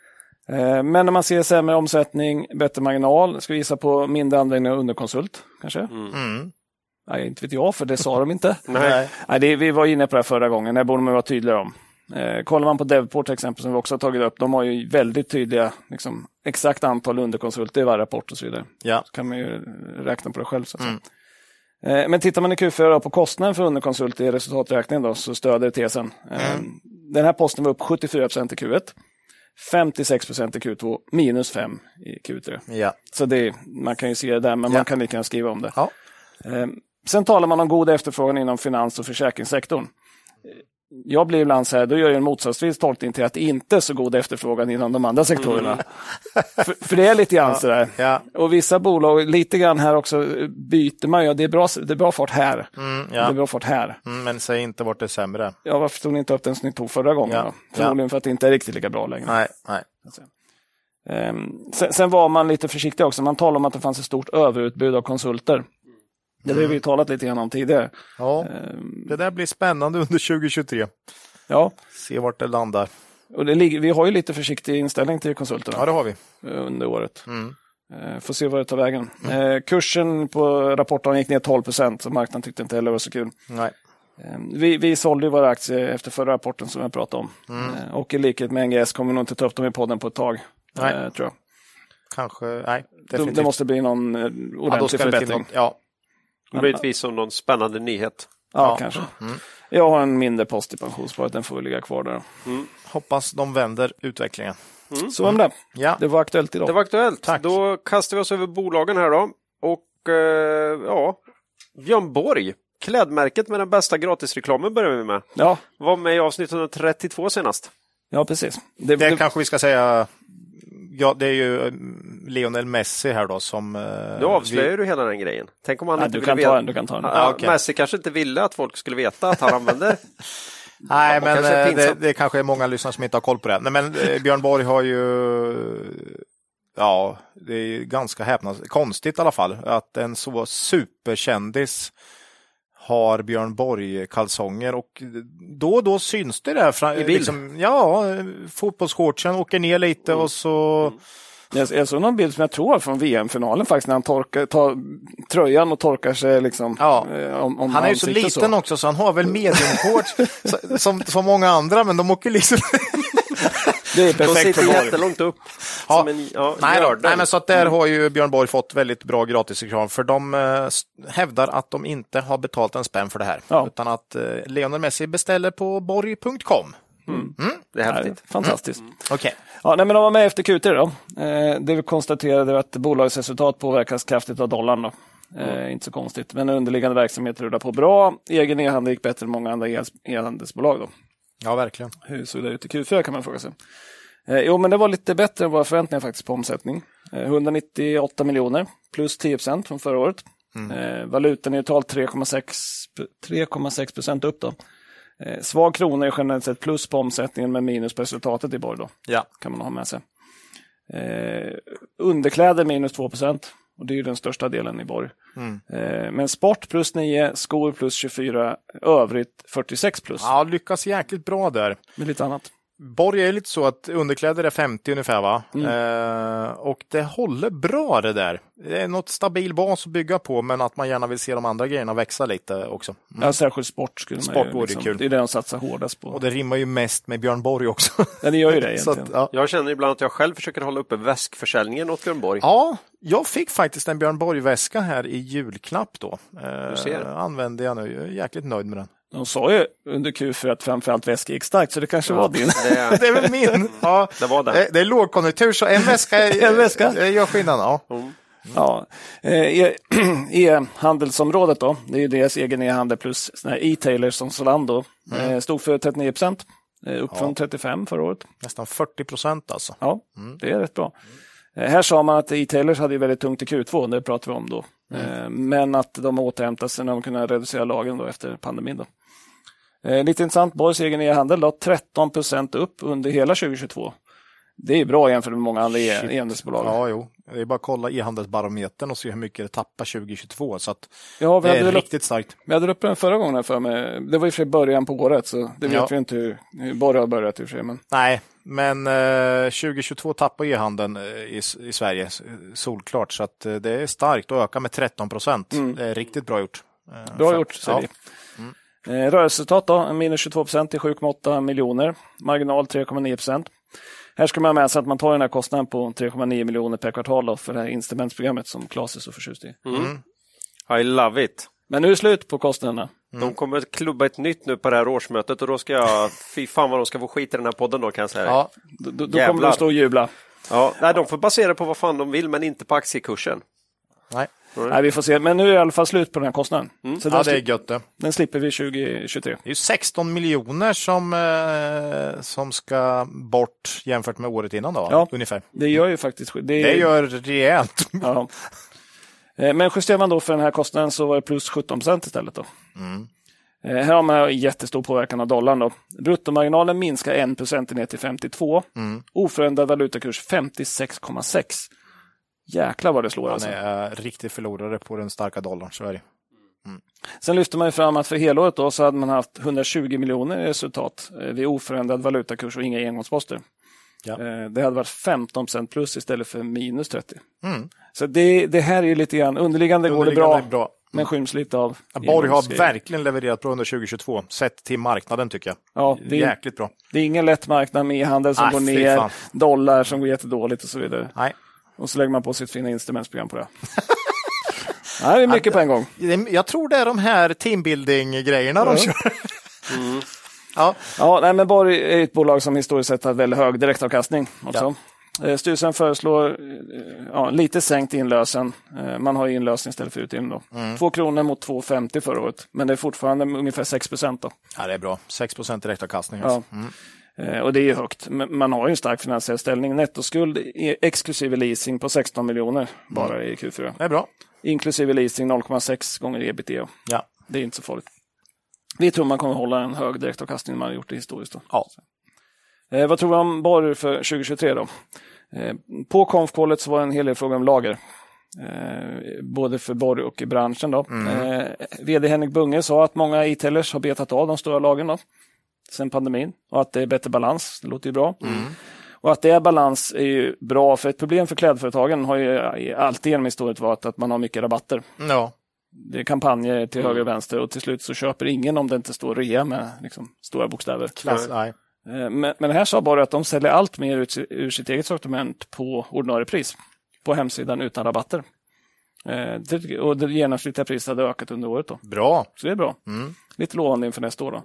Eh, Men när man ser sämre omsättning, bättre marginal, ska vi gissa på mindre användning av underkonsult kanske? Mm. Nej, inte vet jag, för det sa de inte. Nej. Nej, det, vi var inne på det förra gången, det borde man vara tydligare om. Eh, kollar man på Devport till exempel, som vi också har tagit upp, de har ju väldigt tydliga, liksom, exakt antal underkonsulter i varje rapport och så vidare. Ja. Så kan man ju räkna på det själv. Så att säga. Eh, Men tittar man i Q4 då på kostnaden för underkonsult i resultaträkningen då, så stöder tesen. Eh, Den här posten var upp 74 i Q1, 56 i Q2, minus 5 i Q3. Ja. Så det, man kan ju se det där, men Ja. man kan lika gärna skriva om det. Ja. Eh, Sen talar man om god efterfrågan inom finans och försäkringssektorn. Jag blir ibland så här, då gör jag en motsatsvis tolkning till att det inte är så god efterfrågan inom de andra sektorerna. för, för det är lite grann så där. Ja. Och vissa bolag, lite grann här också, byter man ju. Det är bra, det är bra fart här. Mm, Det är ja. bra fart här. Mm, men säg inte vart det är sämre. Ja, varför tog ni inte upp den som ni tog förra gången? Ja. Då? Förmodligen för att det inte är riktigt lika bra längre. Nej, nej. Ehm, sen, sen var man lite försiktig också. Man talade om att det fanns ett stort överutbud av konsulter. Det har vi talat lite grann om tidigare. Ja, Ehm, det där blir spännande under 2023. Ja, Se vart det landar. och det ligger, vi har ju lite försiktig inställning till konsulterna Ja, det har vi. eh, under året. Mm. Eh, Får se vad det tar vägen. Eh, kursen på rapporten gick ner 12 procent, så marknaden tyckte inte heller det var så kul. Nej. Eh, Vi, vi sålde ju våra aktier efter förra rapporten som jag pratade om. Eh, Och i likhet med NGS kommer vi nog inte ta upp dem i podden på ett tag. Nej. tror jag. Kanske, nej. Det, Definitivt. det måste bli någon ja, ordentlig till förbättring. något, ja. Möjligtvis som någon spännande nyhet. Ja, Ja. kanske. Jag har en mindre post i pensionssparet, den får väl ligga kvar där. Hoppas de vänder utvecklingen. Så vem det? Ja. Det var aktuellt idag. Det var aktuellt. Tack. Då kastar vi oss över bolagen här då. Och eh, ja, Björn Borg, klädmärket med den bästa gratisreklamen börjar vi med. Ja, Var med i avsnitt 132 senast. ja, precis. Det, Det det, kanske vi ska säga. Ja, det är ju eh, Lionel Messi här då som... eh, Nu avslöjar vi- du hela den grejen. Tänk om han ja, inte du, ville kan veta. ta, den, du kan ta den. Ja, okej. Messi kanske inte ville att folk skulle veta att han använde Nej, men kanske eh, det, det kanske är många lyssnare som inte har koll på det. Nej, men eh, Björn Borg har ju... Ja, det är ju ganska häpnads konstigt i alla fall att en så superkändis har Björn Borg-kalsonger och då och då syns det där. Fra, I bild. liksom, ja, fotbollsshortsen åker ner lite och så... Jag, jag såg någon bild som jag tror var från VM-finalen faktiskt, när han torkar, tar tröjan och torkar sig liksom. Ja. eh, om, om Han är ju så liten också så han har väl mediumshorts så- som, som många andra men de åker liksom... Det är De perfekt för sitter Borg. jättelångt upp. Ja. Som en, ja, Nej, då. Nej, men så att där har ju Björn Borg fått väldigt bra gratisreklam för de eh, hävdar att de inte har betalt en spänn för det här. Ja. Utan att eh, Lionel Messi beställer på borg.com. Det är häftigt. Fantastiskt. Okej. Ja, nej, men de var med efter Q3 då. Eh, det vi konstaterade att bolagets resultat påverkas kraftigt av dollarn. Då. Eh, Inte så konstigt, men underliggande verksamhet rullar på bra. Egen e-handel gick bättre än många andra e- e-handelsbolag. Då. Ja, verkligen. Hur såg det ut i Q4 kan man fråga sig. Eh, jo, men det var lite bättre än våra förväntningar faktiskt på omsättning. Eh, 198 miljoner, plus 10 procent från förra året. Eh, valutaneutralt 3,6 3,6 procent upp. Då. Eh, svag krona är generellt sett plus på omsättningen men minus på resultatet i Borg. Då Ja. kan man ha med sig. Eh, underkläder minus 2 procent. Och det är ju den största delen i Borg. Eh, men sport plus 9, skor plus 24, övrigt 46 plus. ja, lyckas jäkligt bra där. Med lite annat. Borg är lite så att underkläder är 50 ungefär va? Eh, och det håller bra det där. Det är något stabil bas att bygga på men att man gärna vill se de andra grejerna växa lite också. Ja, särskilt sport skulle man Sport ju, vore liksom, kul. Det är det de satsar hårdast på. Och det rimmar ju mest med Björn Borg också. Ja, det gör ju det egentligen. att, ja. Jag känner ibland att jag själv försöker hålla uppe väskförsäljningen åt Björn Borg. Ja, jag fick faktiskt en Björn Borg-väska här i julklapp då. Eh, ser. använde jag nu, jag är jäkligt nöjd med den. De sa ju under Q4 att framförallt väskor gick starkt, så det kanske var din. Det, Det är väl min. Ja, det var det. det, är lågkonjunktur så en väska, En väska. gör skillnad. Ja. Ja. Eh, E- E-handelsområdet då, det är ju deras egen e-handel plus e-tailers som Zalando. Eh, Stod för 39 procent, eh, upp från 35 förra året. Nästan 40 procent alltså. Ja, det är rätt bra. Här sa man att e-tailers hade ju väldigt tungt i Q2, det pratar vi om då. Eh, Men att de återhämtar sig när de kunde reducera lagren då efter pandemin. Då. Eh, Lite intressant, Borgs egen e-handel då, 13 procent upp under hela 2022. Det är bra jämfört med många andra e- e-handelsbolag. Ja, jo. Det är bara att kolla e-handelsbarometern och se hur mycket det tappar 2022. Så att Ja, det är upp, riktigt starkt. vi hade upp den förra gången för mig. Det var i och för sig början på året, så det vet Ja. vi inte hur, hur Borg har börjat i och för sig. Men Nej, men eh, 2022 tappar e-handeln eh, i, i Sverige solklart. Så att eh, det är starkt och ökar med 13 procent. Det är riktigt bra gjort. Eh, Bra för- gjort, säger ja. vi. Eh, Rörelseresultat då, minus 22 procent till 7,8 miljoner. Marginal 3,9 procent. Här ska man ha med sig att man tar den här kostnaden på 3,9 miljoner per kvartal då, för det här instrumentsprogrammet som Claes är så förtjust i. I love it. Men nu är det slut på kostnaderna. De kommer att klubba ett nytt nu på det här årsmötet och då ska jag, fy fan vad de ska få skit i den här podden då kan jag säga. Ja, Då, då, kommer att stå och jubla. Ja, nej, de får basera på vad fan de vill men inte på aktiekursen. nej. Nej, vi får se. Men nu är det i alla fall slut på den här kostnaden. Så den, ja, det är gött det. den slipper vi 2023. Det är ju 16 miljoner som, eh, som ska bort jämfört med året innan då, Ja. ungefär. Det gör ju faktiskt. Det, Det gör rejält. Ja. Eh, Men justerar man då för den här kostnaden så var det plus 17 procent istället. Då. Eh, Här har man jättestor påverkan av dollarn. Då. Bruttomarginalen minskar 1 procentenhet till 52. Oförändrad valutakurs 56,6. Jäklar vad det slår Han alltså. är eh, riktig förlorare på den starka dollarn, är det. Sen lyfte man ju fram att för helåret då så hade man haft 120 miljoner i resultat eh, vid oförändrad valutakurs och inga engångsposter. Ja. Eh, Det hade varit 15% plus istället för minus 30. Så det, det här är ju lite grann, underliggande, går det Mm. Underliggande bra, bra. men skyms lite av Borg har verkligen levererat bra under 2022, sett till marknaden tycker jag. Ja, det är- Jäkligt bra. Det är ingen lätt marknad med e-handel som Nej, går ner, fan. dollar som går jättedåligt och så vidare. Nej. Och så lägger man på sitt fina instrumentsprogram på det. Nej, det är mycket på en gång. Jag tror det är de här teambuilding-grejerna de kör. Ja, Ja, nej, men Borg är ett bolag som historiskt sett har väldigt hög direktavkastning. Också. Eh, Styrelsen föreslår eh, ja, lite sänkt inlösen. Eh, Man har inlösen istället för utdelning. Då. Två kronor mot 2,50 förra året, men det är fortfarande ungefär 6 procent. ja det är bra. 6 direktavkastning. Ja. Alltså. Eh, Och det är ju högt. Man har ju en stark finansiell ställning. Nettoskuld exklusive leasing på 16 miljoner bara i Q4. Det är bra. Inklusive leasing 0,6 gånger ebitda. Ja. Det är inte så farligt. Vi tror man kommer hålla en hög direktavkastning man har gjort det historiskt. Då. Ja. Eh, vad tror vi om Borg för 2023 då? Eh, på konfkålet så var det en hel del frågor om lager. Eh, både för Borg och i branschen. Då. Eh, VD Henrik Bunge sa att många e-tailers har betat av de stora lagren då, sen pandemin och att det är bättre balans. Det låter ju bra. Och att det är balans är ju bra, för ett problem för klädföretagen har ju alltid genom historien varit att man har mycket rabatter. Ja. Det är kampanjer till höger och vänster och till slut så köper ingen om det inte står rea med liksom, stora bokstäver. Klass, nej. Eh, Men, men här sa bara att de säljer allt mer ut, ur sitt eget sortiment på ordinarie pris på hemsidan utan rabatter. Eh, och det genomsnittliga priset hade ökat under året. Då. Bra. Så det är bra. Lite lovande inför nästa år. Då.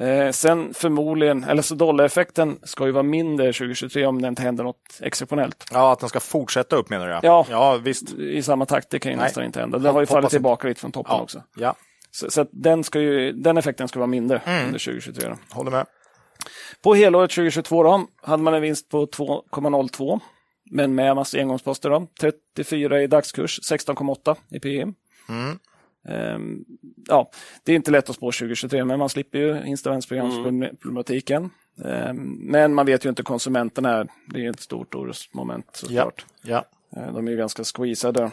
Eh, sen förmodligen, eller så dollareffekten ska ju vara mindre 2023 om det inte händer något exceptionellt. Ja, att den ska fortsätta upp menar du? Ja. ja visst. I samma takt, det kan ju Nej. nästan inte hända. Den har ju fallit tillbaka lite från toppen Ja. också. ja, Så, så den, ska ju, den effekten ska vara mindre under 2023. Då. håller med. På helåret 2022 då, hade man en vinst på 2,02 men med massa engångsposter. Då. 34 i dagskurs, 16,8 i P E. Ehm, ja, det är inte lätt att spå 2023, men man slipper ju instrumentsprogramsproblematiken. Ehm, men man vet ju inte konsumenterna. Det är ett stort orosmoment Ja. såklart. ja. Eh, De är ju ganska squeezade.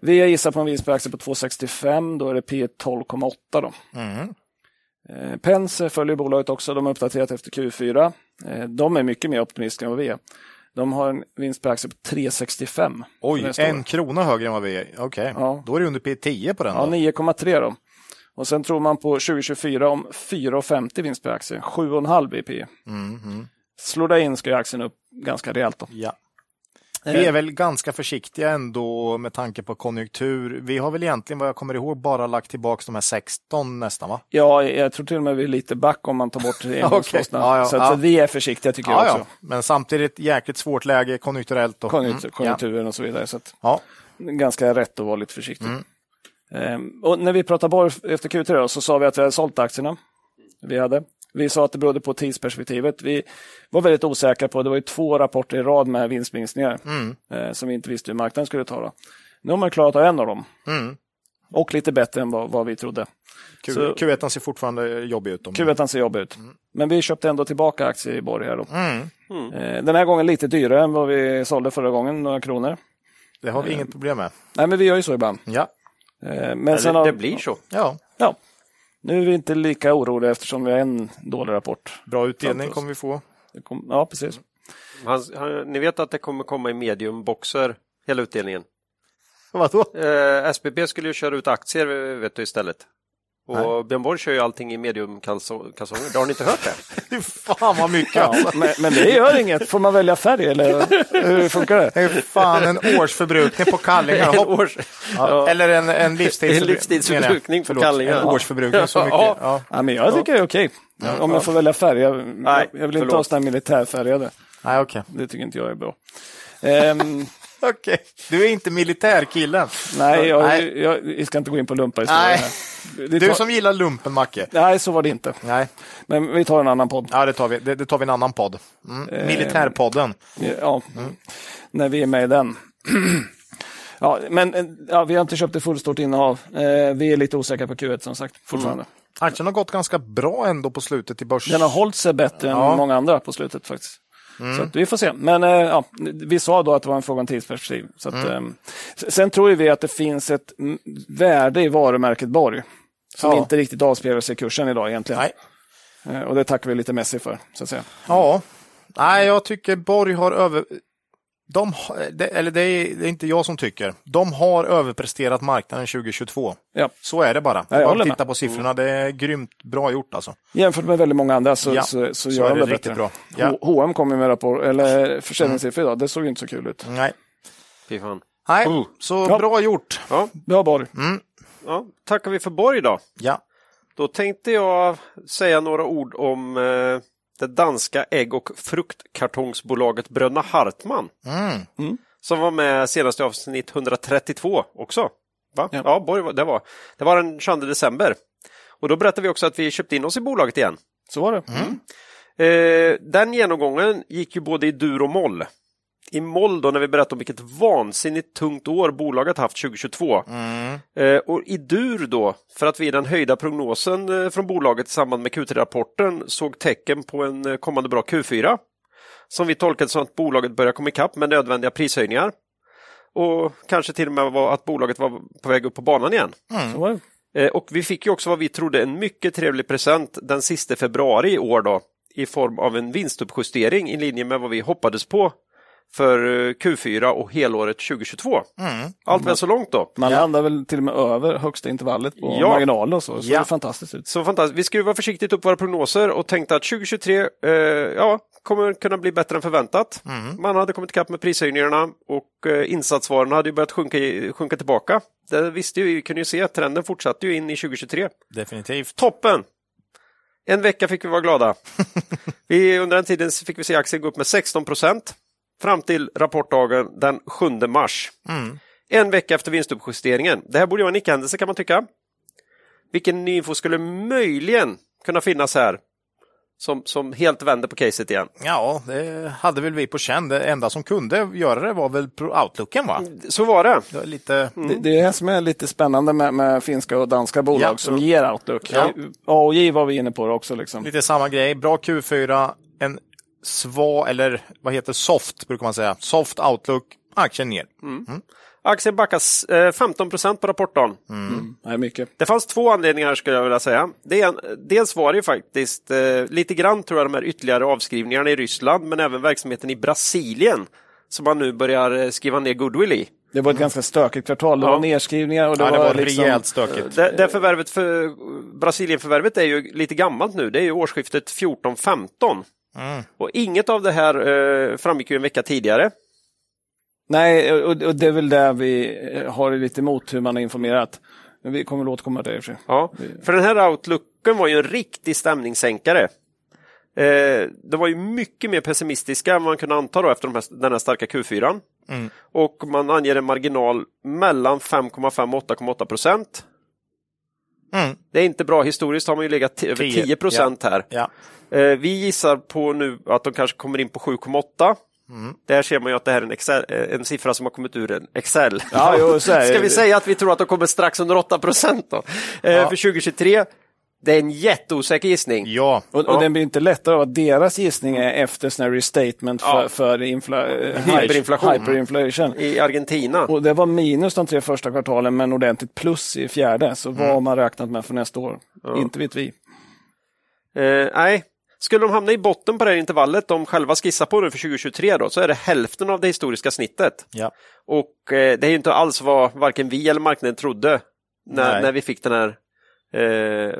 Vi gissar på en vinst per aktie på 2,65. Då är det P 12,8. Då. Eh, Pence följer bolaget också. De har uppdaterat efter Q4. Eh, De är mycket mer optimistiska än vad vi är. De har en vinst per aktie på 3,65. Oj, en krona högre än vad vi är. Okej, Ja. då är det under P10 på den. Ja, då. 9,3 då. Och sen tror man på 2024 om 4,50 vinst per aktie. 7,5 i P. Slår det in ska aktien upp ganska rejält. Då. Ja. Vi är väl ganska försiktiga ändå med tanke på konjunktur. Vi har väl egentligen vad jag kommer ihåg bara lagt tillbaka de här 16 nästan va? Ja, jag tror till och med vi är lite back om man tar bort engångskostnaderna. Ja, ja, så, ja. så vi är försiktiga tycker jag Ja, också. Men samtidigt jäkligt svårt läge konjunkturellt. Och, Konjunktur, Mm, konjunkturen och så vidare. Så Ja. ganska rätt att vara lite försiktig. Ehm, och när vi pratade Borg efter Q3 då, så sa vi att vi hade sålt aktierna. Vi hade. Vi sa att det berodde på tidsperspektivet. Vi var väldigt osäkra på, det var ju två rapporter i rad med vinstminskningar eh, som vi inte visste hur marknaden skulle ta. Då. Nu har man klarat av en av dem. Och lite bättre än vad, vad vi trodde. Q, Så- Q1 ser fortfarande jobbig ut. Om Q1 ser jobbig ut. Men vi köpte ändå tillbaka aktier i Borg här då. Eh, Den här gången lite dyrare än vad vi sålde förra gången, några kronor. Det har vi inget problem med. Nej, men vi gör ju så ibland. Ja. Eh, Men sen Det, har, det blir så. ja, Ja. Nu är vi inte lika oroliga eftersom vi har en dålig rapport. bra utdelning kommer vi få. Kom, ja, precis. Han, han, ni vet att det kommer komma i mediumboxer, hela utdelningen. Vadå? Eh, SBB skulle ju köra ut aktier vet du, istället. Och Björn Borg kör ju allting i mediumkalsonger. Har ni inte hört det? Fan vad mycket Ja, alltså. men, men det gör inget. Får man välja färg eller hur funkar det? Det är fan en årsförbrukning på kallingar. Års... Ja. Eller en, en livstidsförbrukning. En livstidsförbrukning på kallingar. En årsförbrukning, så mycket. Ja. Ja. Men jag tycker det är okej. Om jag får välja färg. Jag, Nej, jag vill inte förlåt. ha sådana militärfärgade. Nej, okej. Det tycker inte jag är bra. Ehm, Okej. Du är inte militärkillen. nej, jag, Nej. Jag, jag ska inte gå in på lumpa Nej. här. Det Du tar- som gillar lumpen, Macke. Nej, så var det inte. Nej, Men vi tar en annan podd. ja, det, tar vi. Det, det tar vi en annan podd. Mm. Militärpodden. Ja, när vi är med i den. ja, men eh, ja, vi har inte köpt ett fullstort innehav. Eh, vi är lite osäkra på Q1 som sagt, fortfarande. Aktien har gått ganska bra ändå på slutet i börs. Den har hållit sig bättre än Ja. många andra på slutet faktiskt. Så att vi får se. Men eh, ja, vi sa då att det var en fråga om tidsperspektiv. Så att, eh, sen tror vi att det finns ett mm, värde i varumärket Borg som Ja. inte riktigt avspeglar sig i kursen idag egentligen. Nej. Eh, och det tackar vi lite Messi för. Så att säga. Ja, nej, jag tycker Borg har över... De, det, eller det är, det är inte jag som tycker. De har överpresterat marknaden 2022. Ja. Så är det bara. Ja, jag bara titta på siffrorna. Det är grymt bra gjort alltså. Jämfört med väldigt många andra så, Ja, så, så, så gör de det det riktigt bättre. bra. Ja. H&M kom ju med rapport, eller försäljningssiffror idag. Det såg ju inte så kul ut. Nej, Fy fan. nej Oh. så Ja. bra gjort. Ja, Bra Borg. ja, tackar vi för Borg då. Ja. Då tänkte jag säga några ord om eh, det danska ägg och fruktkartongsbolaget Bröderna Hartman. Mm. Som var med senast i avsnitt 132 också. Va? Ja. Ja, Borg, det, var, det var den 22 december. Och då berättade vi också att vi köpte in oss i bolaget igen. Så var det. Eh, den genomgången gick ju både i dur och moll. I moll då när vi berättade om vilket vansinnigt tungt år bolaget haft 2022. Eh, och i dur då, för att vi i den höjda prognosen eh, från bolaget i samband med Q3-rapporten såg tecken på en eh, kommande bra Q4. Som vi tolkade som att bolaget börjar komma ikapp med nödvändiga prishöjningar. Och kanske till och med var att bolaget var på väg upp på banan igen. Det. Eh, Och vi fick ju också vad vi trodde en mycket trevlig present den sista februari i år då. I form av en vinstuppjustering i linje med vad vi hoppades på för eh, Q4 och helåret 2022. Allt väl så långt då. Man Ja. landar väl till och med över högsta intervallet på Ja. marginalen och så. Så Ja. det är fantastiskt ut. Så fantastiskt. Vi skruvar försiktigt upp våra prognoser och tänkte att 2023 eh, ja, kommer kunna bli bättre än förväntat. Man hade kommit ikapp med prishöjningarna och eh, insatsvarorna hade ju börjat sjunka, sjunka tillbaka. Det visste ju, vi kunde ju se att trenden fortsatte ju in i 2023. Definitivt. Toppen! En vecka fick vi vara glada. vi, under den tiden fick vi se aktien gå upp med 16 procent fram till rapportdagen den 7 mars. En vecka efter vinstuppjusteringen. Det här borde vara en icke-händelse kan man tycka. Vilken ny info skulle möjligen kunna finnas här som, som helt vänder på caset igen? Ja, det hade väl vi på känn. Det enda som kunde göra det var väl outlooken va? Så var det. Det var lite... Det, det är det som är lite spännande med, med finska och danska bolag Ja. som ger outlook. Ja. Var vi inne på det också. Liksom. Lite samma grej. Bra Q4, en sva eller vad heter soft brukar man säga. Soft outlook, aktien ner. Aktien backas eh, 15 procent på rapportdagen. Nej, mycket. Det fanns två anledningar skulle jag vilja säga. Det en, dels var det ju faktiskt eh, lite grann tror jag de här ytterligare avskrivningarna i Ryssland men även verksamheten i Brasilien som man nu börjar eh, skriva ner goodwill i. Det var ett ganska stökigt kvartal. Det Ja. var nedskrivningar och det, Ja, det var, var liksom, rejält stökigt. Det, det förvärvet för Brasilienförvärvet är ju lite gammalt nu. Det är ju årsskiftet 14-15. Och inget av det här eh, framgick ju en vecka tidigare. Nej, och, och det är väl där vi eh, har lite emot hur man har informerat. Men vi kommer att återkomma till det i och för sig. Ja, för den här outlooken var ju en riktig stämningssänkare. Eh, de var ju mycket mer pessimistiska än man kunde anta då efter de här, den här starka Q4. Och man anger en marginal mellan 5,5 och 8,8 procent. Mm. Det är inte bra. Historiskt har man ju legat över 10, 10 procent här. Ja. Eh, vi gissar på nu att de kanske kommer in på 7,8. Där ser man ju att det här är en, Excel, eh, en siffra som har kommit ur en Excel. Ja, jo. Ska vi säga att vi tror att de kommer strax under 8 procent då? Eh, För 2023, det är en jätteosäker gissning. Ja, Och, och den blir inte lättare av att deras gissning är efter sån här restatement för, Ja. för infla, eh, Hyperinflation. hyperinflation. I Argentina. Och det var minus de tre första kvartalen men ordentligt plus i fjärde. Så vad har man räknat med för nästa år? Inte vet vi. Eh, nej, skulle de hamna i botten på det här intervallet de själva skissar på nu för 2023 då, så är det hälften av det historiska snittet. ja. Och eh, det är ju inte alls vad varken vi eller marknaden trodde när, Nej. när vi fick den här eh,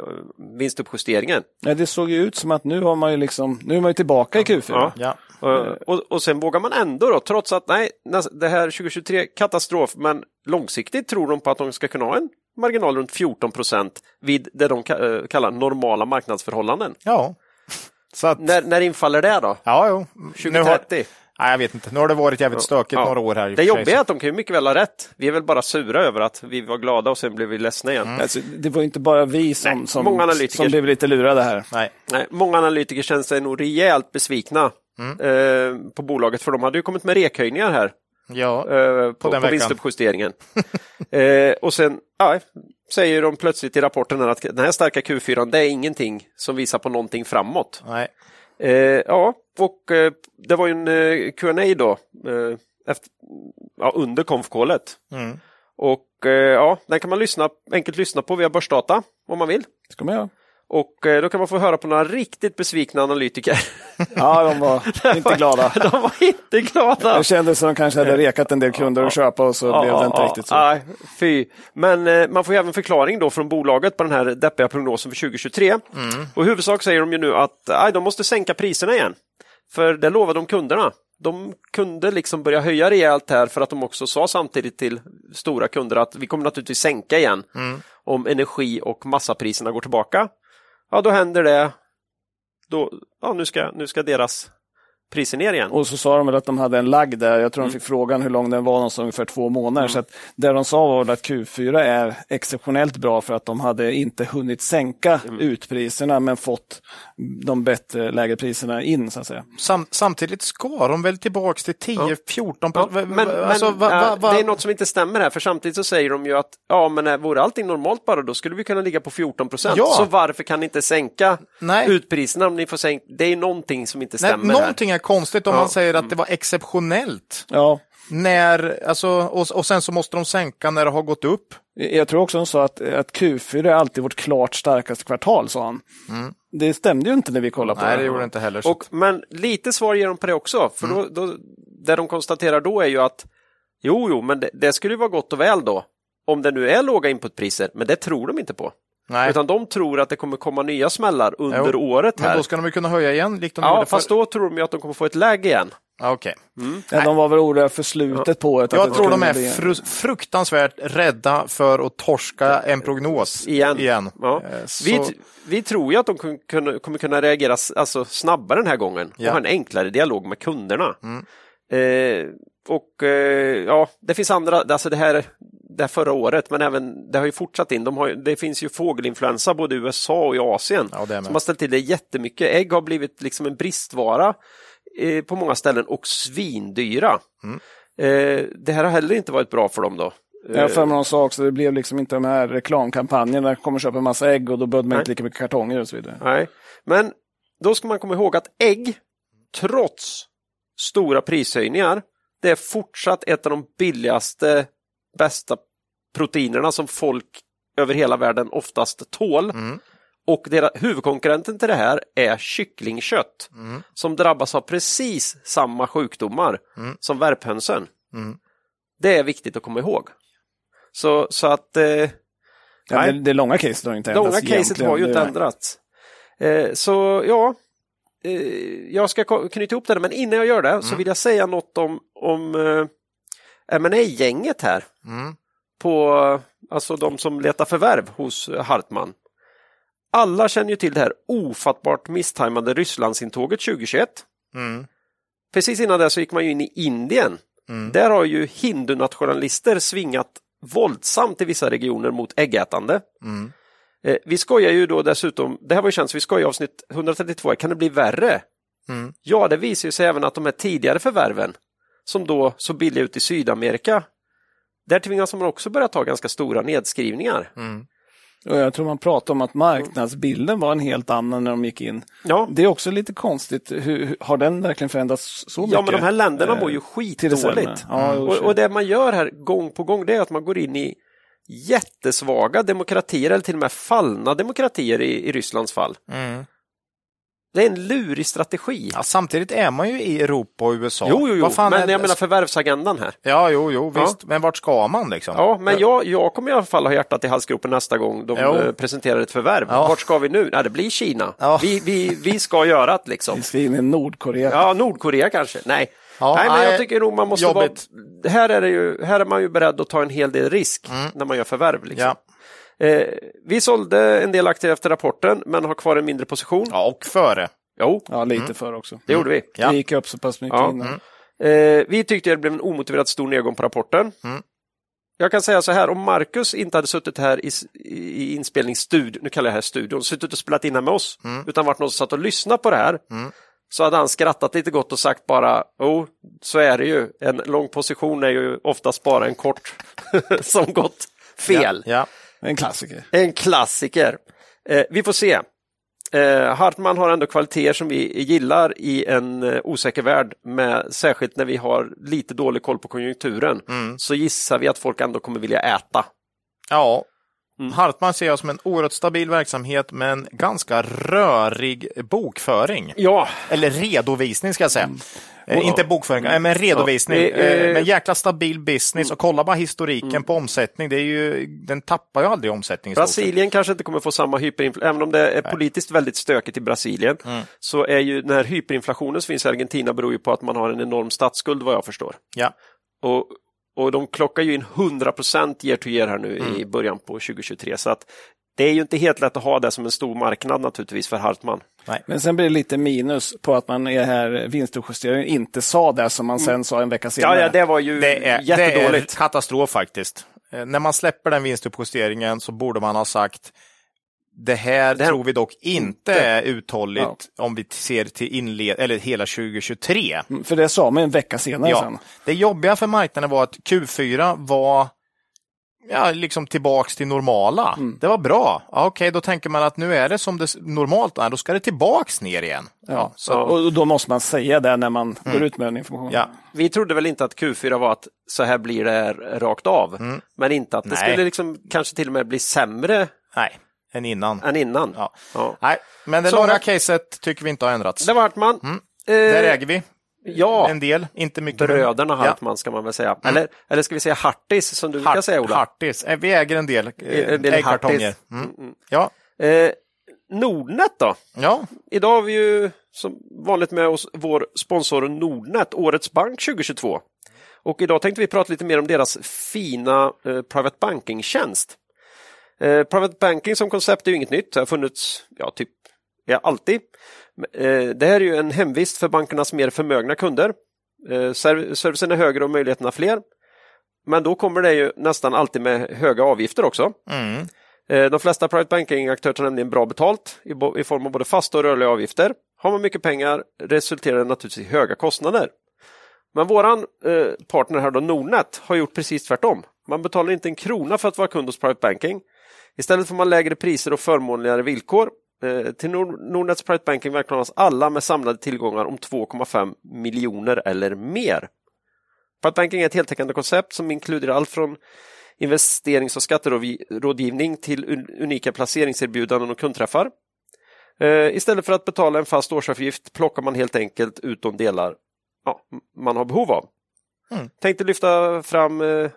vinstuppjusteringen. Nej, det såg ju ut som att nu har man ju liksom, nu är man ju tillbaka i Q4. Ja. ja. Och, och, och sen vågar man ändå då, trots att nej, det här 2023 katastrof, men långsiktigt tror de på att de ska kunna ha en marginal runt 14 procent vid det de eh, kallar normala marknadsförhållanden. ja. Så att, När, när infaller det då? ja, jo. Nu har, 2030? Nej, jag vet inte. Nu har det varit jävligt stökigt Ja. några år här. Det jobbiga är att de kan ju mycket väl ha rätt. Vi är väl bara sura över att vi var glada och sen blev vi ledsna igen. Alltså, det var ju inte bara vi som, Nej, som, många analytiker. som blev lite lurade här. Nej. Nej, många analytiker känner sig nog rejält besvikna Mm. eh, på bolaget för de hade ju kommit med rekhöjningar här Ja. eh, på, den på veckan. vinstuppjusteringen. eh, och sen ja, säger de plötsligt i rapporten att den här starka Q4 det är ingenting som visar på någonting framåt. Nej. Eh, ja, och eh, det var ju en eh, Q&A då eh, efter, ja, under konfkålet. Mm. Och ja, den kan man lyssna, enkelt lyssna på via Börsdata om man vill. Ska man göra. Och då kan man få höra på några riktigt besvikna analytiker. Ja, de var inte glada. De var inte glada. Det kändes som de kanske hade rekat en del kunder att köpa och så blev det inte riktigt så. Nej, fy. Men man får ju även förklaring då från bolaget på den här deppiga prognosen för 2023. Mm. Och i huvudsak säger de ju nu att aj, de måste sänka priserna igen. För det lovade de kunderna. De kunde liksom börja höja rejält här för att de också sa samtidigt till stora kunder att vi kommer naturligtvis sänka igen Mm. om energi och massapriserna går tillbaka. Ja, då händer det. Då, ja, nu ska, nu ska deras priser ner igen. Och så sa de väl att de hade en lagg där. Jag tror de fick frågan hur lång den var, någonstans ungefär två månader. Så att det de sa var att Q4 är exceptionellt bra för att de hade inte hunnit sänka utpriserna men fått de bättre, lägre priserna in så att säga. Sam, samtidigt ska de väl tillbaks till 10-14 Ja, va- men alltså, men, va- va- ja, va- det är något som inte stämmer här, för samtidigt så säger de ju att ja, men eh, vore allting normalt bara, då skulle vi kunna ligga på 14 procent. Ja. Så varför kan ni inte sänka Nej. utpriserna om ni får sänka? Det är någonting som inte Nej, stämmer här. någonting är konstigt om Ja. man säger att det var exceptionellt. Ja, När, alltså, och, och sen så måste de sänka när det har gått upp. jag tror också de sa att, att Q4 är alltid vårt klart starkaste kvartal, sa han. Det stämde ju inte när vi kollade på Nej, det. det gjorde det inte heller. så Och, men lite svar ger de på det också, för Mm. då, då, det de konstaterar då är ju att jo, jo, men det, det skulle ju vara gott och väl då, om det nu är låga inputpriser, men det tror de inte på. Nej, Utan de tror att det kommer komma nya smällar under Jo, året men här. då ska de ju kunna höja igen. Likt de Ja, för... fast då tror de ju att de kommer få ett läge igen. Ja, Okej. Ja, de var väl oroliga för slutet på det. att Jag tror de är fru- fruktansvärt rädda för att torska en prognos Igen. igen. Ja. Eh, så- Vi, vi tror ju att de kommer kunna reagera alltså, snabbare den här gången Ja. och ha en enklare dialog med kunderna. Eh, och eh, ja, det finns andra, alltså det här, det här förra året, men även det har ju fortsatt in. De har, det finns ju fågelinfluensa både i USA och i Asien Ja, som har ställt till det jättemycket. Ägg har blivit liksom en bristvara eh, på många ställen och svindyra. Mm. Eh, det här har heller inte varit bra för dem då. Jag har för mig sa också, det blev liksom inte de här reklamkampanjerna, där kommer köpa en massa ägg och då behövde man Nej. inte lika mycket kartonger och så vidare. Nej, men då ska man komma ihåg att ägg, trots stora prishöjningar, det är fortsatt ett av de billigaste, bästa proteinerna som folk över hela världen oftast tål. Och deras, huvudkonkurrenten till det här är kycklingkött som drabbas av precis samma sjukdomar som värphönsen. Det är viktigt att komma ihåg. Så, så att eh, Ja, Nej. det, det långa caset har inte Långa ändrats caset egentligen. har ju inte ändrats. Eh, så ja, eh, jag ska knyta ihop det, där, men innan jag gör det Mm. så vill jag säga något om, om eh, M&A-gänget här. Mm. På, alltså de som letar förvärv hos Hartman. Alla känner ju till det här ofattbart misstajmade Rysslandsintåget 2021. Mm. Precis innan det så gick man ju in i Indien. Mm. Där har ju hindunationalister svingat våldsamt i vissa regioner mot äggätande. Mm. Eh, vi skojar ju då dessutom, det här var ju känt, så vi skojar i avsnitt 132, kan det bli värre? Mm. Ja, det visar ju sig även att de här tidigare förvärven, som då så billiga ut i Sydamerika, där tvingas man också börja ta ganska stora nedskrivningar. Mm. Och jag tror man pratar om att marknadsbilden var en helt annan när de gick in. Ja, Det är också lite konstigt. Hur, har den verkligen förändrats så mycket? ja men de här länderna Eh, mår ju sämre. skitdåligt. Ja, jo, Och, och det man gör här gång på gång, det är att man går in i jättesvaga demokratier, eller till och med fallna demokratier i, i Rysslands fall. Mm. Det är en lurig strategi. Ja, samtidigt är man ju i Europa och USA. Jo, jo, jo. Vad fan men är- jag menar förvärvsagendan här. Ja, jo, jo, Ja. visst. Men vart ska man liksom? Ja, men jag, jag kommer i alla fall ha hjärtat i halsgropen nästa gång de Jo. eh, presenterar ett förvärv. Ja. Vart ska vi nu? Nej, det blir Kina. Ja. Vi, vi, vi ska göra det liksom. Vi ska in i Nordkorea. Ja, Nordkorea kanske. Nej. Ja, nej, men jag tycker nog man måste jobbigt. vara... Här är, det ju, här är man ju beredd att ta en hel del risk när man gör förvärv. Liksom. Ja. Eh, vi sålde en del aktier efter rapporten, men har kvar en mindre position. ja, och före. Jo, Ja, lite för också. det gjorde vi. Ja. Det gick upp så pass mycket Ja. innan. Eh, vi tyckte det blev en omotiverat stor nedgång på rapporten. Mm. Jag kan säga så här, om Marcus inte hade suttit här i, i inspelningsstudion, nu kallar jag det här studion, suttit och spelat in här med oss, Mm. utan varit någon som satt och lyssnat på det här, så hade han skrattat lite gott och sagt bara, oh, så är det ju. En lång position är ju oftast bara en kort som gått fel. Ja. En klassiker. En klassiker. Eh, vi får se. Eh, Hartman har ändå kvaliteter som vi gillar i en eh, osäker värld, med, särskilt när vi har lite dålig koll på konjunkturen. Så gissar vi att folk ändå kommer vilja äta. Ja, Mm. Hartman ser jag som en oerhört stabil verksamhet med en ganska rörig bokföring. Ja, Eller redovisning ska jag säga. Eh, Och- inte bokföring, eh, men redovisning. Ja, eh, Eh, eh, men jäkla stabil business och kolla bara historiken på omsättning. Det är ju, den tappar ju aldrig omsättning. Brasilien kanske inte kommer få samma hyperinflation, även om det är politiskt väldigt stökigt i Brasilien, så är ju den här hyperinflationen som finns i Argentina beror ju på att man har en enorm statsskuld vad jag förstår. Ja. Och, och de klockar ju in 100 year to year här nu i början på 2023. Så att det är ju inte helt lätt att ha det som en stor marknad naturligtvis för Hartman. Men sen blir det lite minus på att man i den här vinstjusteringen inte sa det som man sen sa en vecka senare. Ja, ja det var ju Det är, det jättedåligt. är katastrof faktiskt. Eh, När man släpper den vinstuppjusteringen så borde man ha sagt det här Det här- tror vi dock inte är uthålligt om vi ser till inled eller hela 2023. Mm, För det sa man en vecka senare Ja. sen. Det jobbiga för marknaden var att Q4 var ja, liksom tillbaks till normala. Mm. Det var bra. Ja, Okej, då tänker man att nu är det som det normalt är, då ska det tillbaks ner igen. Ja, så, Ja. Och då måste man säga det när man går ut med den informationen. ja. Vi trodde väl inte att Q4 var att så här blir det rakt av. Men inte att det Nej. skulle liksom kanske till och med bli sämre Nej, än innan. än innan. Ja. Ja. Nej, men det Så- långa caset tycker vi inte har ändrats. Det var Hartman. Där Eh, äger vi ja, en del, inte mycket. bröderna Ja. Hartman ska man väl säga. Eller, eller ska vi säga Hartis som du brukar Hart, säga Ola? Hartis. Eh, Vi äger en del, eh, En del äggkartonger. Hartis. Mm. Ja. Eh, Nordnet då? ja, Idag har vi ju som vanligt med oss vår sponsor Nordnet, Årets Bank 2022. Och idag tänkte vi prata lite mer om deras fina eh, Private Banking-tjänst. Eh, private Banking som koncept är ju inget nytt, det har funnits ja, typ ja, alltid. Eh, det här är ju en hemvist för bankernas mer förmögna kunder. Eh, serv- servicen är högre och möjligheterna fler. Men då kommer det ju nästan alltid med höga avgifter också. mm. Eh, De flesta private banking-aktörer tar nämligen bra betalt i form av både fasta och rörliga avgifter. Har man mycket pengar resulterar det naturligtvis i höga kostnader. Men våran eh, partner här då, Nordnet, har gjort precis tvärtom. Man betalar inte en krona för att vara kund hos private banking. Istället får man lägre priser och förmånligare villkor. Eh, till Nord- Nordnets private banking välkomnas alla med samlade tillgångar om 2,5 miljoner eller mer. Private banking är ett heltäckande koncept som inkluderar allt från investerings och skatterådgivning till un- unika placeringserbjudanden och kundträffar. Eh, istället för att betala en fast årsavgift plockar man helt enkelt ut de delar ja, man har behov av. Mm. Tänkte lyfta fram eh, eh,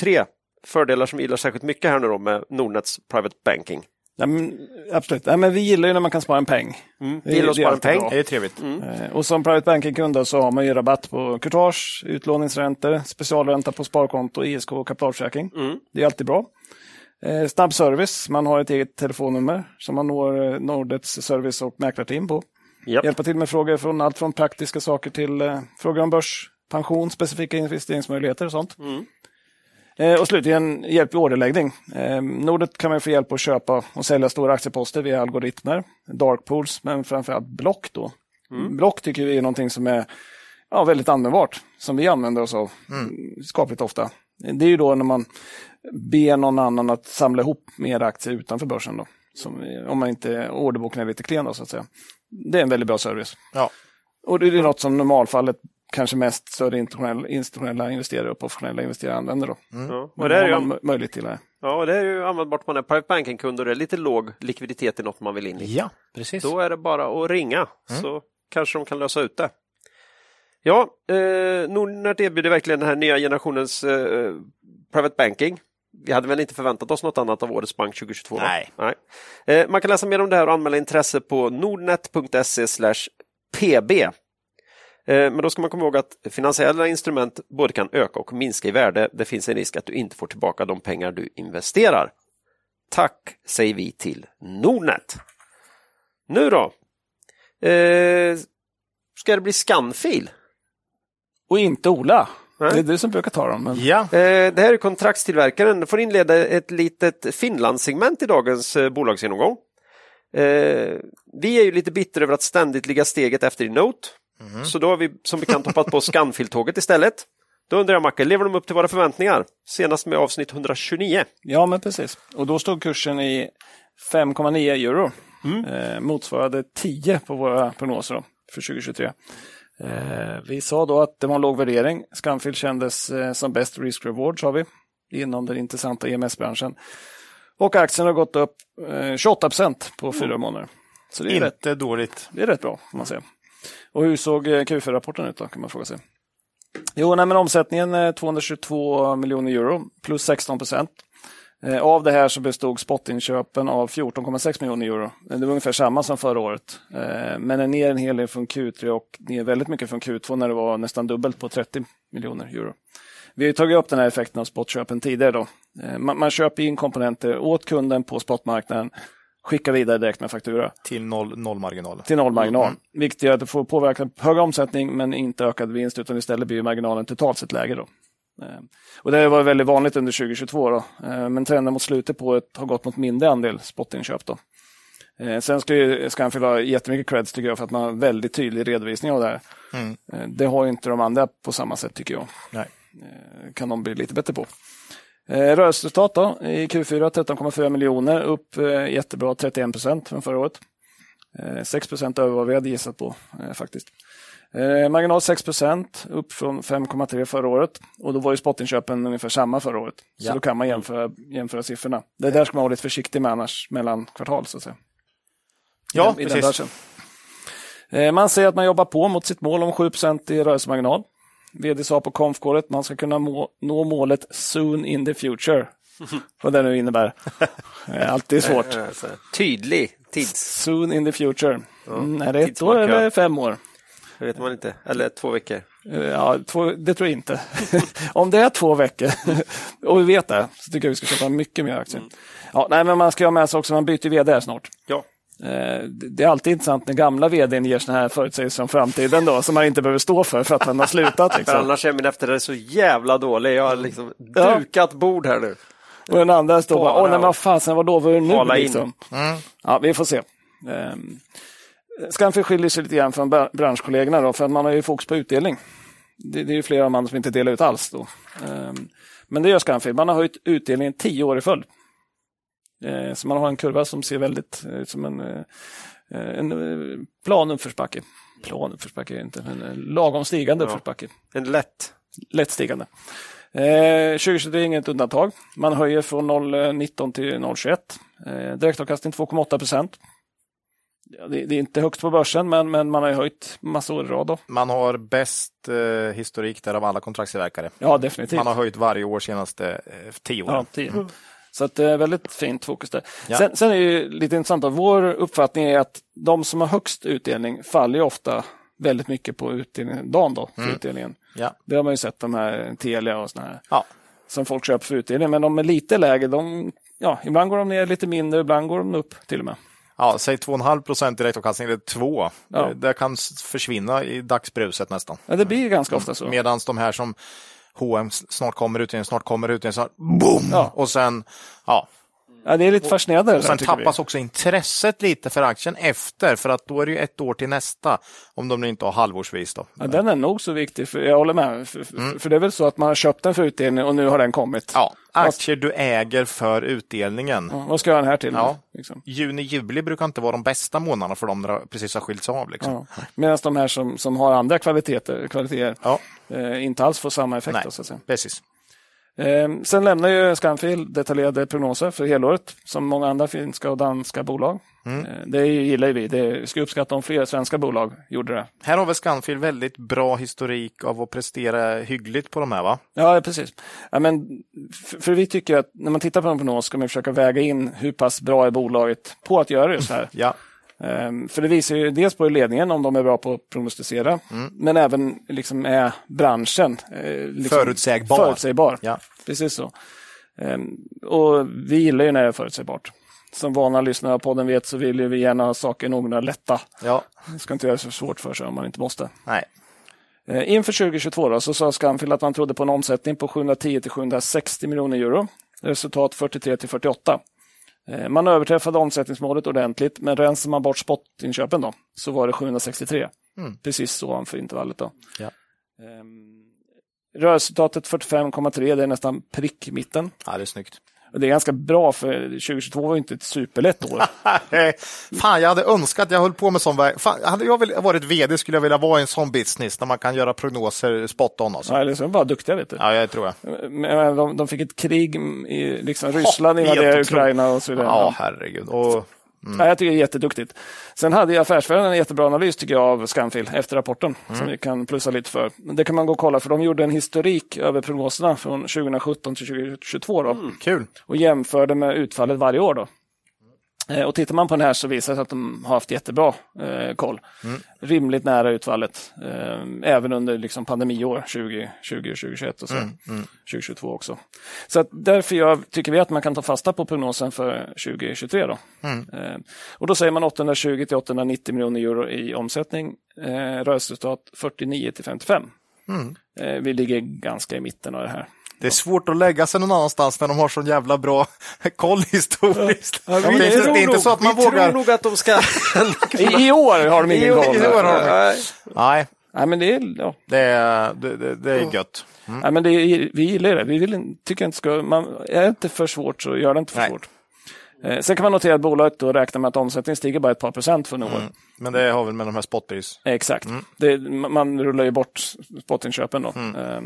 tre fördelar som vi gillar särskilt mycket här nu då med Nordnets Private Banking. Ja, men, absolut. Ja, men vi gillar ju när man kan spara en peng. Mm. Vi gillar att spara en peng. bra. det är trevligt. Eh, Och som private banking-kund så har man ju rabatt på courtage, utlåningsräntor, specialränta på sparkonto, ISK och kapitalförsäkring. Mm. Det är alltid bra. Eh, snabb service, man har ett eget telefonnummer som man når eh, Nordets service och mäklarteam på. Japp. Hjälpa till med frågor från allt från praktiska saker till eh, frågor om börs, pension, specifika investeringsmöjligheter och sånt. Mm. Eh, och slutligen hjälp i orderläggning. Eh, Nordet kan man få hjälp att köpa och sälja stora aktieposter via algoritmer, dark pools, men framförallt block då. Block tycker vi är någonting som är ja, väldigt användbart, som vi använder oss av mm. skapligt ofta. Det är ju då när man ber någon annan att samla ihop mer aktier utanför börsen. Då. Som, om man inte orderboken är lite klen då, så att säga. Det är en väldigt bra service. Ja. Och det är något som normalfallet kanske mest större institutionella, institutionella investerare och professionella investerare använder. Då. Ja. Men Och det är ju, man mö- möjlighet till det. ja, och det är ju användbart man är private banking-kund och det är lite låg likviditet i något man vill in i. Ja, precis. Då är det bara att ringa så kanske de kan lösa ut det. Ja, eh, Nordnet erbjuder verkligen den här nya generationens eh, private banking. Vi hade väl inte förväntat oss något annat av årets bank 2022? va? Nej. Nej. Eh, man kan läsa mer om det här och anmäla intresse på nordnet.se pb. Eh, Men då ska man komma ihåg att finansiella instrument både kan öka och minska i värde. Det finns en risk att du inte får tillbaka de pengar du investerar. Tack säger vi till Nordnet. Nu då? Eh, ska det bli Scanfil? Och inte Ola. Nej. Det är du som brukar ta dem. Men... Ja, Eh, det här är kontraktstillverkaren. Du får inleda ett litet Finlandssegment i dagens eh, bolagsgenomgång. Eh, vi är ju lite bitter över att ständigt ligga steget efter i Note. Så då har vi som bekant hoppat på Scanfil-tåget istället. Då undrar jag Macke, lever de upp till våra förväntningar? Senast med avsnitt 129. Ja, men precis. Och då stod kursen i 5,9 euro. Mm. Eh, motsvarade 10 på våra prognoser då, för 2023. Eh, vi sa då att det var en låg värdering. Scanfil kändes eh, som bäst risk-reward, sa vi, inom den intressanta EMS-branschen. Och aktien har gått upp eh, 28 procent på fyra mm. månader. Så det är Inte rätt, dåligt. Det är rätt bra, får man säga. Och hur såg eh, Q4-rapporten ut då, kan man fråga sig. Jo, nej, men omsättningen eh, 222 miljoner euro, plus 16 procent. Eh, av det här så bestod spotinköpen av 14,6 miljoner euro. Det var ungefär samma som förra året. Men är ner en hel del från Q3 och ner väldigt mycket från Q2 när det var nästan dubbelt på 30 miljoner euro. Vi har tagit upp den här effekten av spotköpen tidigare. Då. Man, man köper in komponenter åt kunden på spotmarknaden skicka vidare direkt med faktura. Till noll, noll marginal. Till noll marginal. Mm. Vilket gör att det får påverka högre omsättning men inte ökad vinst utan istället blir marginalen totalt sett lägre. Då. Eh, och det var väldigt vanligt under 2022 då. Eh, men trenden mot slutet på ett har gått mot mindre andel spotinköp. Då. Eh, sen ska ju Scanfil ha jättemycket creds tycker jag för att man har väldigt tydlig redovisning av det här. Mm. Det har inte de andra på samma sätt tycker jag. Nej. kan de bli lite bättre på. Eh, rörelseresultat då, i Q4 13,4 miljoner, upp eh, jättebra 31 procent från förra året. 6 procent över vad vi hade gissat på faktiskt. marginal 6 procent, upp från 5,3 förra året. Och då var ju spotinköpen ungefär samma förra året. Så ja. då kan man jämföra, jämföra siffrorna. Det där ska man vara lite försiktig med annars mellan kvartal så att säga. Ja, I precis. man säger att man jobbar på mot sitt mål om 7 procent i rörelsemarginal. VD sa på konfkåret man ska kunna må, nå målet soon in the future. Vad det nu innebär. Alltid svårt. Tydlig tids. Soon in the future. Mm, är det ett år eller fem år? Det vet man inte. Eller två veckor. Eh, ja, två, det tror jag inte. Om det är två veckor och vi vet det så tycker jag vi ska köpa mycket mer aktier. Mm. Ja, nej, men man ska ha med sig också, man byter vd snart. Ja. Eh, det är alltid intressant när gamla vdn ger sådana här förutsägelser om framtiden då, som man inte behöver stå för för att man har slutat. Liksom. annars är min efterrätt så jävla dålig. Jag har liksom dukat ja. bord här nu. Och den andra står bara, åh nej men vad fasen, vad lovar du nu? Liksom. Mm. Ja, vi får se. Um, skiljer sig lite grann från branschkollegorna då, för att man har ju fokus på utdelning. Det, det är ju flera av man som inte delar ut alls då. Um, men det gör Scanfil, man har höjt utdelningen tio år i följd. Eh, så man har en kurva som ser väldigt ut eh, som en, eh, en plan uppförsbacke. Plan uppförsbacke är inte, men en lagom stigande ja. uppförsbacke. En lätt? Lätt stigande. Eh, 2023 är inget undantag. Man höjer från 0,19 till 0,21. Eh, direktavkastning 2,8 procent. Ja, det, det, är inte högst på börsen, men, men man har höjt massa år i rad. Då. Man har bäst eh, historik där av alla kontraktstillverkare. Ja, definitivt. Man har höjt varje år senaste eh, tio åren. Ja, tio. Så att det är väldigt fint fokus där. Ja. Sen, sen, är det lite intressant vår uppfattning är att de som har högst utdelning faller ofta väldigt mycket på utdelningen, dagen då, för mm. utdelningen. Ja. Det har man ju sett, de här Telia och sådana här. Ja. Som folk köper för utdelning. Men de är lite lägre, de, ja, ibland går de ner lite mindre, ibland går de upp till och med. Ja, säg 2,5 procent direktavkastning, eller 2. Ja. Det kan försvinna i dagsbruset nästan. Ja, det blir ganska ofta så. Medan de här som H&M snart kommer utdelning, snart kommer utdelning, snart boom! Ja. Och sen, ja. Ja, det är lite fascinerande. Och sen tappas vi. också intresset lite för aktien efter, för att då är det ju ett år till nästa, om de inte har halvårsvis. Då. Ja, den är nog så viktig, för jag håller med. För, mm. för det är väl så att man har köpt den för utdelning och nu har den kommit. Ja, aktier du äger för utdelningen. Ja, vad ska jag ha den här till? Ja. Liksom? Juni, juli brukar inte vara de bästa månaderna för dem när de precis har skilts av. Liksom. Ja. Medan de här som, som har andra kvaliteter, kvaliteter ja. eh, inte alls får samma effekt. Nej, då, så att säga. precis. Eh, sen lämnar ju Scanfil detaljerade prognoser för helåret som många andra finska och danska bolag. Mm. Eh, det gillar vi. Det skulle uppskatta om fler svenska bolag gjorde det. Här har väl Scanfil väldigt bra historik av att prestera hyggligt på de här va? Ja, precis. Ja, men, för, för vi tycker att när man tittar på en prognos ska man försöka väga in hur pass bra är bolaget på att göra just det här. ja. Um, för det visar ju dels på ledningen om de är bra på att prognostisera, mm. men även liksom är branschen eh, liksom förutsägbar. förutsägbar. Ja. Precis så. Um, och vi gillar ju när det är förutsägbart. Som vana lyssnare av podden vet så vill vi gärna ha saker någorlunda lätta. Ja. Det ska inte göra det så svårt för sig om man inte måste. Nej. Uh, inför 2022 då, så sa Scanfil att man trodde på en omsättning på 710 till 760 miljoner euro. Resultat 43 till 48. Eh, man överträffade omsättningsmålet ordentligt, men rensar man bort spotinköpen då, så var det 763. Mm. Precis så ovanför intervallet. Då. Ja. Ehm, rörelseresultatet 45,3, det är nästan prick i mitten. Ja, det är snyggt. Det är ganska bra för 2022 var inte ett superlätt år. Fan, jag hade önskat jag höll på med sån. Fan, hade jag varit vd skulle jag vilja vara i en sån business där man kan göra prognoser spot on. Alltså. Ja, eller så är de bara duktiga. Vet du. Ja, jag tror jag. Men de, de fick ett krig i liksom, Ryssland invaderade Ukraina och så vidare. Ja, herregud. Och Mm. Ja, jag tycker det är jätteduktigt. Sen hade Affärsvärlden en jättebra analys tycker jag av Scanfil efter rapporten mm. som vi kan plussa lite för. Det kan man gå och kolla för de gjorde en historik över prognoserna från 2017 till 2022. Då. Mm, kul. Och jämförde med utfallet varje år. Då. Eh, och tittar man på den här så visar det sig att de har haft jättebra eh, koll. Mm. Rimligt nära utfallet. Eh, även under liksom, pandemiår 2020 och 2021 och så. Mm. Mm. 2022 också. Så att därför jag, tycker vi att man kan ta fasta på prognosen för 2023. Då. Mm. Eh, och då säger man 820 till 890 miljoner euro i omsättning. Eh, rörelseresultat 49 till 55. Mm. Eh, vi ligger ganska i mitten av det här. Det är svårt att lägga sig någon annanstans när de har sån jävla bra koll historiskt. Ja, ja, det, är, det är inte så att man vi vågar... tror nog att de ska... I, I, år har de ingen koll. I år har de... Nej. Nej, men det är, ja. det är, det, det, det är gött. Mm. Nej, men det är, vi gillar det. Vi vill, tycker inte ska, man, är det inte för svårt så gör det inte för Nej. svårt. Eh, sen kan man notera att bolaget då räknar med att omsättningen stiger bara ett par procent för några mm. Men det har väl med de här spotpris? Exakt. Mm. Det, man rullar ju bort spotinköpen då. Mm. Eh,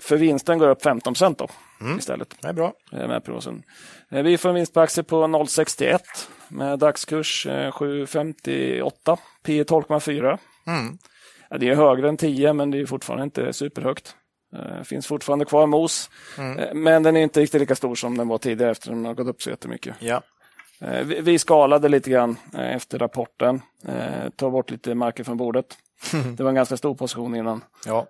för vinsten går upp 15 procent då mm. istället. Det är bra. Eh, med prognosen. Eh, vi får en vinst på aktier på 0,61 med dagskurs 7,58. P 12,4. Mm. Ja, det är högre än 10 men det är fortfarande inte superhögt. Det finns fortfarande kvar mos, mm. men den är inte riktigt lika stor som den var tidigare eftersom den har gått upp så jättemycket. Ja. Vi skalade lite grann efter rapporten, tar bort lite marker från bordet. Det var en ganska stor position innan. Ja.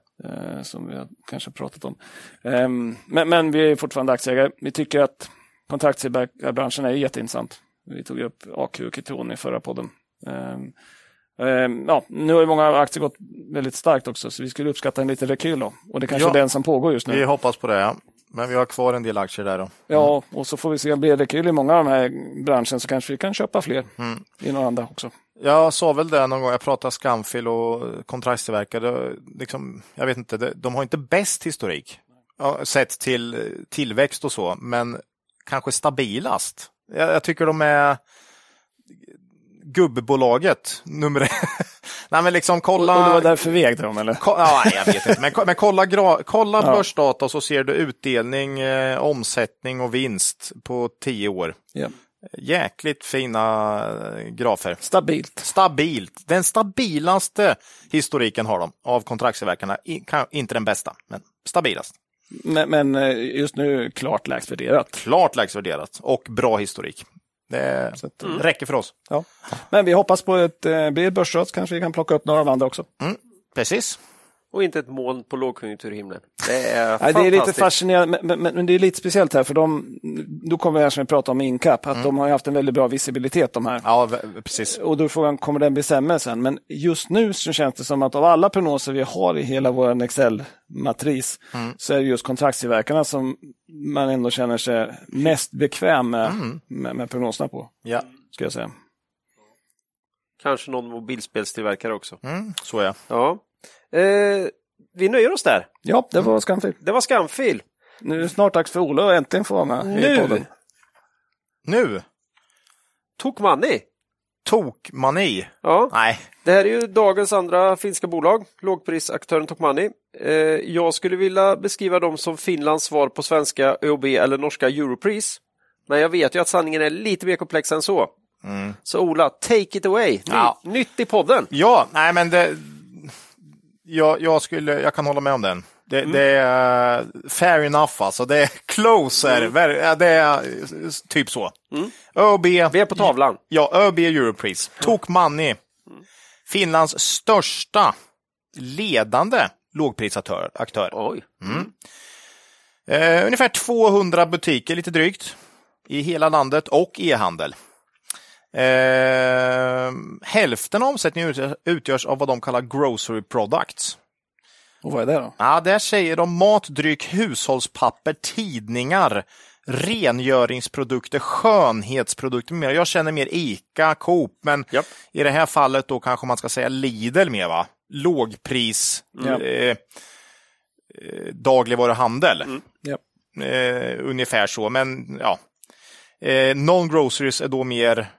Som vi har kanske pratat om. Ehm, men, men vi är fortfarande aktieägare. Vi tycker att kontraktbranschen är jätteintressant. Vi tog upp AQ och Kitron i förra podden. Ehm, ja, nu har många aktier gått väldigt starkt också, så vi skulle uppskatta en liten rekyl. Då. Och det kanske ja, är den som pågår just nu. Vi hoppas på det, ja. Men vi har kvar en del aktier där. Då. Mm. Ja, och så får vi se. Blir det rekyl i många av de här branscherna så kanske vi kan köpa fler mm. i några andra också. Jag sa väl det någon gång, jag pratade Scanfil och kontraktstillverkare. Liksom, jag vet inte, de har inte bäst historik sett till tillväxt och så, men kanske stabilast. Jag, jag tycker de är gubbbolaget nummer. Nej, men liksom kolla... Och det var därför vi ägde dem eller? Ko... Ja, jag vet inte, men, men kolla, gra... kolla ja. börsdata så ser du utdelning, eh, omsättning och vinst på tio år. Ja. Jäkligt fina eh, grafer. Stabilt. Stabilt. Den stabilaste historiken har de av kontraktstillverkarna. Inte den bästa, men stabilast. Men, men eh, just nu klart lägst värderat. Klart lägst värderat och bra historik. Det att, mm. räcker för oss. Ja. Men vi hoppas på att det blir ett börsras, kanske vi kan plocka upp några av andra också. Mm. Precis och inte ett moln på lågkonjunkturhimlen. Det är Nej, Det är lite fascinerande, men, men, men, det är lite speciellt här för de, då kommer vi här som vi pratade om Incap, att mm. de har haft en väldigt bra visibilitet de här. Ja, precis. Och då är frågan, kommer den bli sämre sen? Men just nu så känns det som att av alla prognoser vi har i hela vår Excel-matris mm. så är det just kontraktstillverkarna som man ändå känner sig mest bekväm med, mm. med, med prognoserna på. Ja. Ska jag säga. Kanske någon mobilspelstillverkare också. Mm, så ja. ja. Eh, vi nöjer oss där. Ja, det var skamfil. Det var skamfil. Nu är det snart dags för Ola att äntligen få vara med nu. i podden. Nu? Tokmanni. Tokmani? Ja. Nej. Det här är ju dagens andra finska bolag, lågprisaktören Tokmanni. Eh, jag skulle vilja beskriva dem som Finlands svar på svenska ÖoB eller norska Europris. Men jag vet ju att sanningen är lite mer komplex än så. Mm. Så Ola, take it away. Ny, ja. Nytt i podden. Ja, nej men det, jag, jag, skulle, jag kan hålla med om den. Det, mm. det är fair enough alltså. Det är closer. Mm. Det är typ så. Mm. ÖB. Vi är på tavlan. Ja, ÖB Europris. Tok Money. Mm. Finlands största ledande lågprisaktör. Oj. Mm. Eh, ungefär 200 butiker, lite drygt, i hela landet och e-handel. Eh, hälften av omsättningen utgörs av vad de kallar grocery products. Och vad är det då? Ja, där säger de mat, dryck, hushållspapper, tidningar, rengöringsprodukter, skönhetsprodukter mer. Jag känner mer ICA, Coop, men yep. i det här fallet då kanske man ska säga Lidl mer va? Lågpris, mm. eh, eh, dagligvaruhandel. Mm. Yep. eh, ungefär så, men ja. Eh, Non-groceries är då mer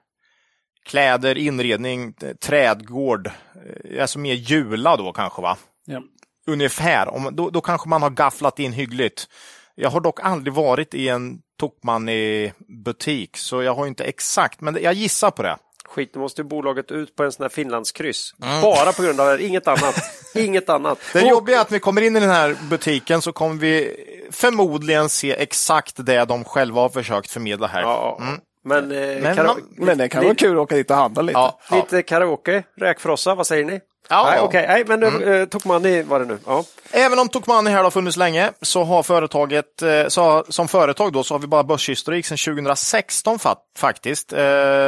kläder, inredning, trädgård, eh, alltså mer jula då kanske va? Ja. Ungefär, Om, då, då kanske man har gafflat in hyggligt. Jag har dock aldrig varit i en Tokmanni-butik, så jag har inte exakt, men jag gissar på det. Skit, nu måste ju bolaget ut på en sån här Finlandskryss. Mm. Bara på grund av det, inget annat. inget annat. Det jobbiga är att när vi kommer in i den här butiken så kommer vi förmodligen se exakt det de själva har försökt förmedla här. Ja, men, eh, Men man- Men det kan vara kul att åka dit och handla lite. Ja, ja. Lite karaoke, räkfrossa, vad säger ni? Ja. nej, okej, nej, men mm. eh, Tokmanni var det nu. Ja. Även om Tokmanni här har funnits länge så har företaget, eh, så som företag då, så har vi bara börshistorik sedan 2016 fa faktiskt. Eh,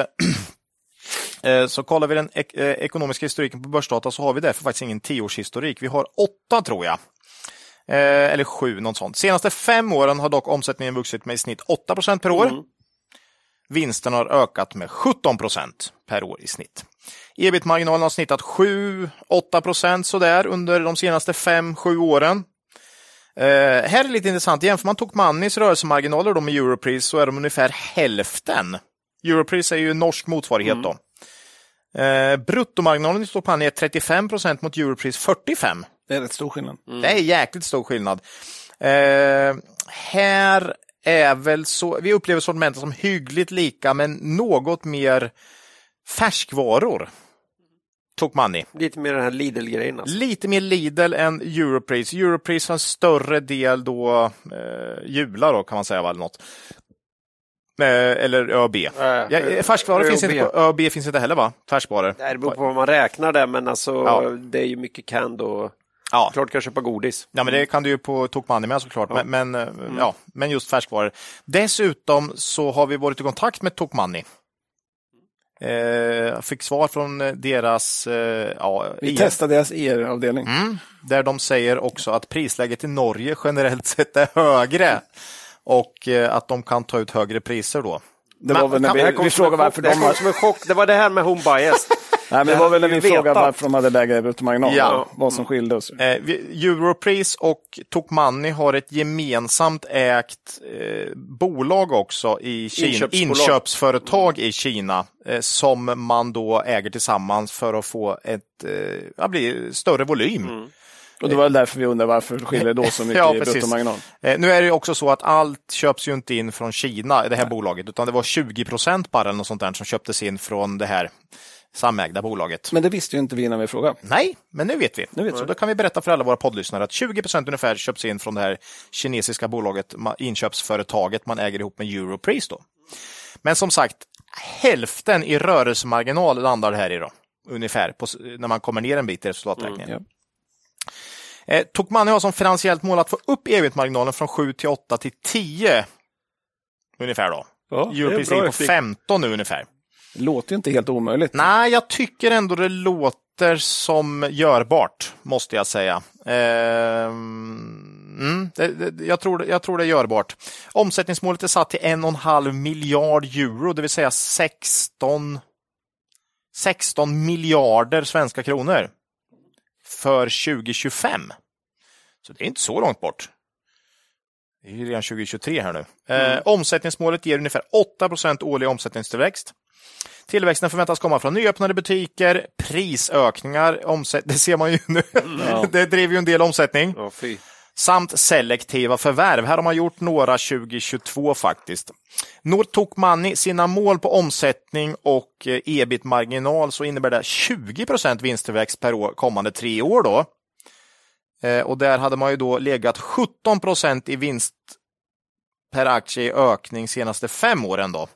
eh, så kollar vi den ek eh, ekonomiska historiken på börsdata så har vi därför faktiskt ingen tioårshistorik. Vi har åtta tror jag. Eh, eller sju, något sånt. Senaste fem åren har dock omsättningen vuxit med i snitt 8% per år. Vinsten har ökat med 17% per år i snitt. Ebit-marginalen har snittat 7-8 procent sådär under de senaste 5-7 åren. Eh, här är lite intressant, jämför man Tokmannis rörelsemarginaler då med Europris så är de ungefär hälften. Europris är ju norsk motsvarighet då. Eh, bruttomarginalen i Tokmanni är 35 procent mot Europris 45. Det är rätt stor skillnad. Det är jäkligt stor skillnad. Eh, här är väl så, vi upplever sortimentet som hyggligt lika men något mer färskvaror. Tokmanni. Lite mer den här Lidl-grejen. Alltså. Lite mer Lidl än Europris. Europris har en större del då eh, jula då kan man säga, eller något. Eh, eller ÖB. ja, eh, färskvaror ÖoB. finns inte på ÖB finns inte heller va? Färskvaror. Det beror på vad man räknar där, men alltså Ja. det är ju mycket canned och Ja. klart kan köpa godis. Ja, men det kan du ju på Tokmanni med såklart. Men, men, eh, ja, men just färskvaror. Dessutom så har vi varit i kontakt med Tokmanni. Eh, fick svar från eh, deras eh, ja, Vi IR. testade deras IR-avdelning. Mm, där de säger också att prisläget i Norge generellt sett är högre och eh, att de kan ta ut högre priser då. Det var väl när vi, vi frågade varför de. Det var det här med home bias. Nej, men det var väl när vi frågade varför de hade lägre bruttomarginal. Ja. Vad som skilde oss. Eh, Europris och Tokmanni har ett gemensamt ägt eh, bolag också i Kina, inköpsföretag i Kina eh, som man då äger tillsammans för att få ett eh, ja, bli större volym. Och det var därför vi undrar varför skiljer det då så mycket Ja, i bruttomarginal. Eh, nu är det ju också så att allt köps ju inte in från Kina, det här bolaget, utan det var 20 procent bara eller något sånt där som köptes in från det här samägda bolaget. Men det visste ju inte vi innan vi frågade. Nej, men nu vet vi. Nu vet vi. så då kan vi berätta för alla våra poddlyssnare att 20 procent ungefär köps in från det här kinesiska bolaget, inköpsföretaget man äger ihop med Europris. Då. Men som sagt, hälften i rörelsemarginal landar det här i då, ungefär, på, när man kommer ner en bit i resultaträkningen. Mm, Eh, Tokmanni har som finansiellt mål att få upp ebit-marginalen från 7 till 8 till 10 ungefär då. Ja, är Europris ligger på ökning. 15 nu ungefär. Det låter ju inte helt omöjligt. Nej, jag tycker ändå det låter som görbart, måste jag säga. Ehm, mm, det, det, jag, tror, jag tror det är görbart. Omsättningsmålet är satt till en och en halv miljard euro, det vill säga 16, 16 miljarder svenska kronor för 2025. Så det är inte så långt bort. Det är redan 2023 här nu. Eh, omsättningsmålet ger ungefär 8% årlig omsättningstillväxt. Tillväxten förväntas komma från nyöppnade butiker, prisökningar, omsätt... det ser man ju nu. det driver ju en del omsättning. Ja. Samt selektiva förvärv. Här har man gjort några 2022 faktiskt. Når Tokmanni sina mål på omsättning och eh, ebit-marginal så innebär det 20% vinsttillväxt per år kommande tre år. Då. Eh, Och där hade man ju då legat 17% i vinst per aktie i ökning senaste fem åren. Då.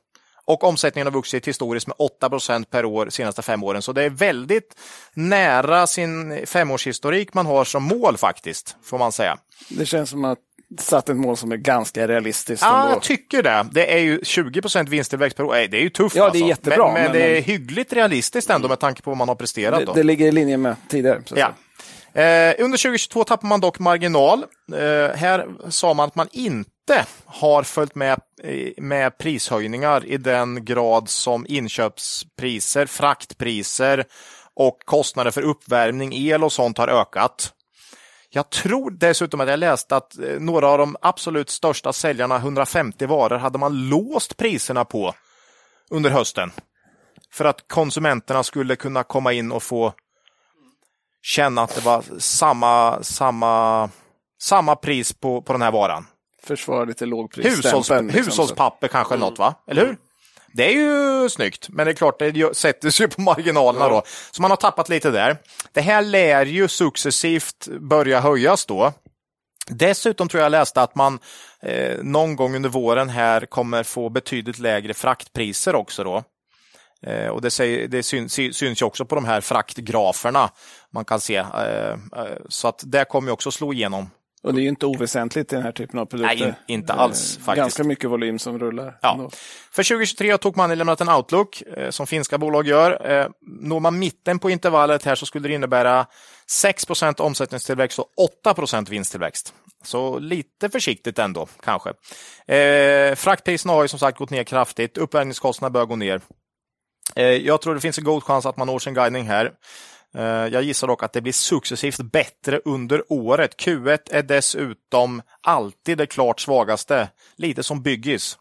Och omsättningen har vuxit historiskt med 8% per år senaste fem åren. Så det är väldigt nära sin femårshistorik man har som mål faktiskt, får man säga. Det känns som att satt ett mål som är ganska realistiskt. Ja, ändå. jag tycker det. Det är ju 20 vinsttillväxt per år. Nej, Det är ju tufft Ja, det är alltså. jättebra, Men, men, men- det är hyggligt realistiskt ändå med tanke på vad man har presterat. det, det ligger i linje med tidigare. Ja. Eh, under 2022 tappar man dock marginal. Eh, här sa man att man inte har följt med, med prishöjningar i den grad som inköpspriser, fraktpriser och kostnader för uppvärmning, el och sånt har ökat. Jag tror dessutom att jag läste att eh, några av de absolut största säljarna, 150 varor, hade man låst priserna på under hösten. För att konsumenterna skulle kunna komma in och få känna att det var samma, samma, samma pris på, på den här varan. Försvara lite lågpris. Hushålls, liksom, hushållspapper kanske mm. något va? Eller hur? Det är ju snyggt, men det är klart, det sätter sig på marginalerna ja. då. Så man har tappat lite där. Det här lär ju successivt börja höjas då. Dessutom tror jag läste att man eh, någon gång under våren här kommer få betydligt lägre fraktpriser också då. Eh, och det, säger, det syns, syns ju också på de här fraktgraferna man kan se. Eh, eh så att det kommer också slå igenom och det är ju inte oväsentligt i den här typen av produkter. Nej, inte alls faktiskt. Ganska mycket volym som rullar. Ja. För 2023 har Tokmanni lämnat en outlook eh, som finska bolag gör. Eh, når man mitten på intervallet här så skulle det innebära 6% omsättningstillväxt och 8% vinsttillväxt. Så lite försiktigt ändå, kanske. Eh, fraktpriserna har ju som sagt gått ner kraftigt. Uppvärmningskostnaderna bör gå ner. Jag tror det finns en god chans att man når sin guidning här. Eh, jag gissar dock att det blir successivt bättre under året. Q1 är dessutom alltid det klart svagaste, lite som byggis.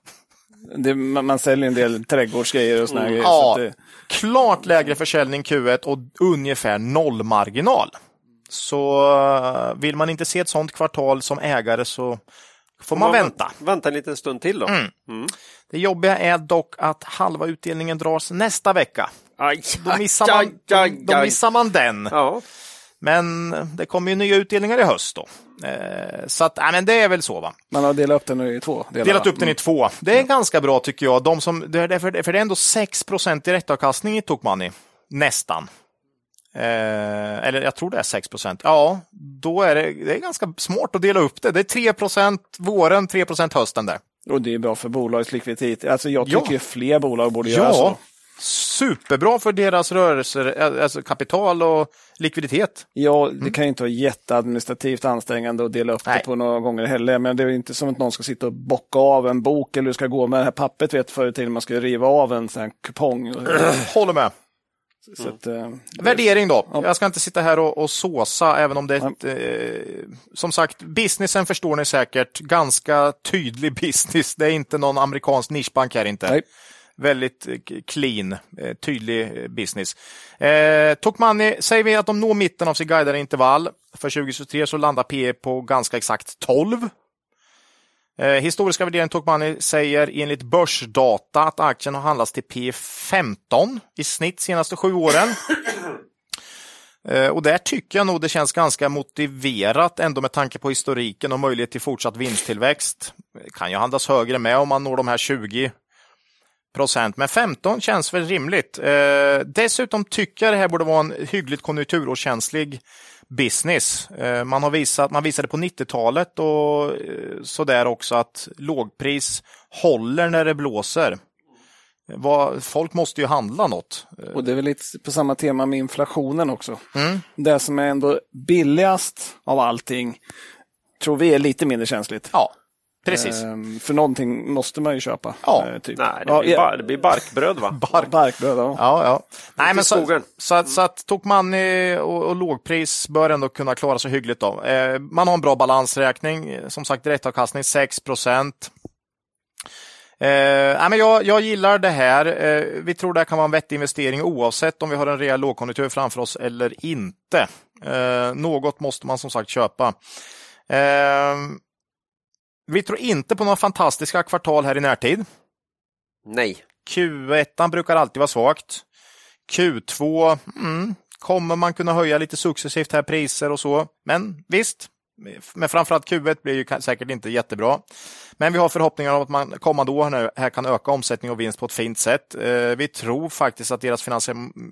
Det, man, man, säljer en del trädgårdsgrejer och såna mm. grejer. Ja, så det... klart lägre försäljning Q1 och ungefär nollmarginal. Så eh, vill man inte se ett sånt kvartal som ägare så får man, man vänta. Vänta en liten stund till då. Mm. Mm. Det jobbiga är dock att halva utdelningen dras nästa vecka. Aj, då, missar man, aj, aj, då, då missar man den. Ja. Men det kommer ju nya utdelningar i höst då. Eh, så att, äh, men det är väl så va. Man har delat upp den i två delar. Delat upp den i två. Det är mm. ganska bra tycker jag. De som, det är, för, för det är ändå 6 direktavkastning i Tokmanni. Nästan. Eh, eller jag tror det är 6% Ja, då är det, det är ganska smart att dela upp det. Det är 3% våren, 3% hösten där. Och det är bra för bolagets likviditet. Alltså jag tycker ja. fler bolag borde ja. göra så. Superbra för deras rörelser, alltså kapital och likviditet. Ja, det mm. kan ju inte vara jätteadministrativt ansträngande att dela upp Nej. det på några gånger heller. Men det är inte som att någon ska sitta och bocka av en bok eller hur ska gå med det här pappret vet förr i tiden man ska riva av en sån här kupong. Håller med. Mm. Att, eh, Värdering då. Ja. Jag ska inte sitta här och, och såsa, även om det är ett, eh, Som sagt, businessen förstår ni säkert. Ganska tydlig business. Det är inte någon amerikansk nischbank här inte. Nej. Väldigt eh, clean, eh, tydlig eh, business. Eh, Tokmanni, säger vi att de når mitten av sin guidade intervall. För 2023 så landar P på ganska exakt 12. Eh, historiska värderingen Tokmanni säger enligt börsdata att aktien har handlats till P15 i snitt senaste sju åren. Och där tycker jag nog det känns ganska motiverat ändå med tanke på historiken och möjlighet till fortsatt vinsttillväxt. Kan ju handlas högre med om man når de här 20 procent, men 15 känns väl rimligt. Eh, dessutom tycker jag det här borde vara en hyggligt konjunkturårskänslig business. Eh, man, har visat, man visade på 90-talet och eh, sådär också att lågpris håller när det blåser. Vad, folk måste ju handla något. Och det är väl lite på samma tema med inflationen också. Mm. Det som är ändå billigast av allting tror vi är lite mindre känsligt. Ja, Precis. Ehm, för någonting måste man ju köpa. Ja. Ehm, typ. Nej, det blir, bar, det blir barkbröd va? Bark. Barkbröd, ja. ja, ja. Nej, men så, så, att, så att Tokmanni och, och lågpris bör ändå kunna klara sig hyggligt. Då. Eh, man har en bra balansräkning, som sagt direktavkastning 6 procent. Eh, jag, jag gillar det här. Eh, vi tror det kan vara en vettig investering oavsett om vi har en rejäl lågkonjunktur framför oss eller inte. Eh, något måste man som sagt köpa. Eh, vi tror inte på några fantastiska kvartal här i närtid. Nej. Q1 brukar alltid vara svagt. Q2 mm, kommer man kunna höja lite successivt här priser och så. Men visst, men framförallt Q1 blir ju säkert inte jättebra. Men vi har förhoppningar om att man kommande år här kan öka omsättning och vinst på ett fint sätt. Eh, vi tror faktiskt att deras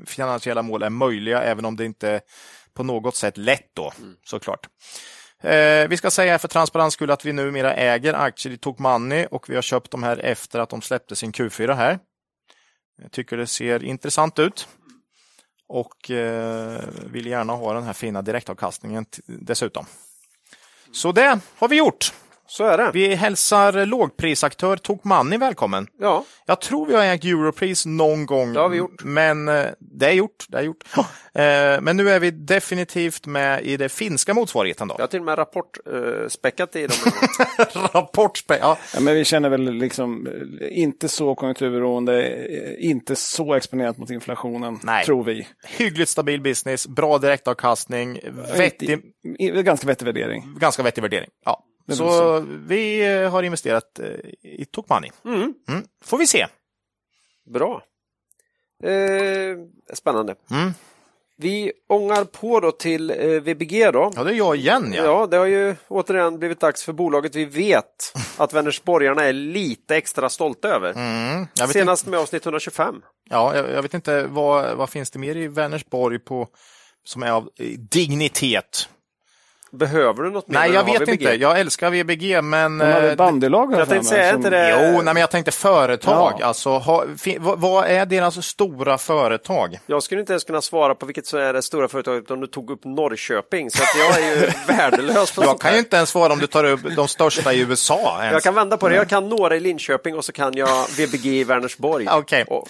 finansiella mål är möjliga, även om det inte på något sätt lätt då, mm. såklart. Eh, vi ska säga för transparens skull att vi numera äger aktier i Tokmanni och vi har köpt de här efter att de släppte sin Q4 här. Jag tycker det ser intressant ut och eh, vill gärna ha den här fina direktavkastningen dessutom. Så det har vi gjort. Så är det. Vi hälsar lågprisaktör Tokmanni välkommen. Ja, Jag tror vi har ägt Europris någon gång. Det har vi gjort. Men eh, det är gjort. Det är gjort. Eh, Men nu är vi definitivt med i det finska motsvarigheten. Då. jag har till och med rapportspäckat i dem. Rapportspel. Ja. Ja, men vi känner väl liksom eh, inte så konjunkturberoende, eh, inte så exponerat mot inflationen, Nej. tror vi. Hyggligt stabil business, bra direktavkastning, vettig, ganska vettig värdering. ganska vettig värdering. Ja. Så så. vi eh, har investerat eh, i Tokmanni. Mm. Får vi se. Bra. Eh, spännande. Mm. Vi ångar på då till eh, VBG då. Ja, det är jag igen. Ja. Ja, det har ju återigen blivit dags för bolaget vi vet att Vänersborgarna är lite extra stolta över. Mm. Senast med oss 1925. inte, ja, jag, jag vet inte vad, vad finns det mer i Vänersborg på, som är av eh, dignitet. Behöver du något mer? Nej, jag vet VBG? inte. Jag älskar VBG, men... De hade eh, bandylag jag tänkte säga, som- inte det- Jo, nej, men jag tänkte företag. Ja. Alltså, ha, fi, vad, vad är deras stora företag? Jag skulle inte ens kunna svara på vilket som är det stora företaget om du tog upp Norrköping. Så att jag är ju värdelös på Jag kan ju inte ens svara om du tar upp de största i USA. Ens. Jag kan vända på det. Jag kan några i Linköping och så kan jag VBG i Vänersborg. Okej. Och-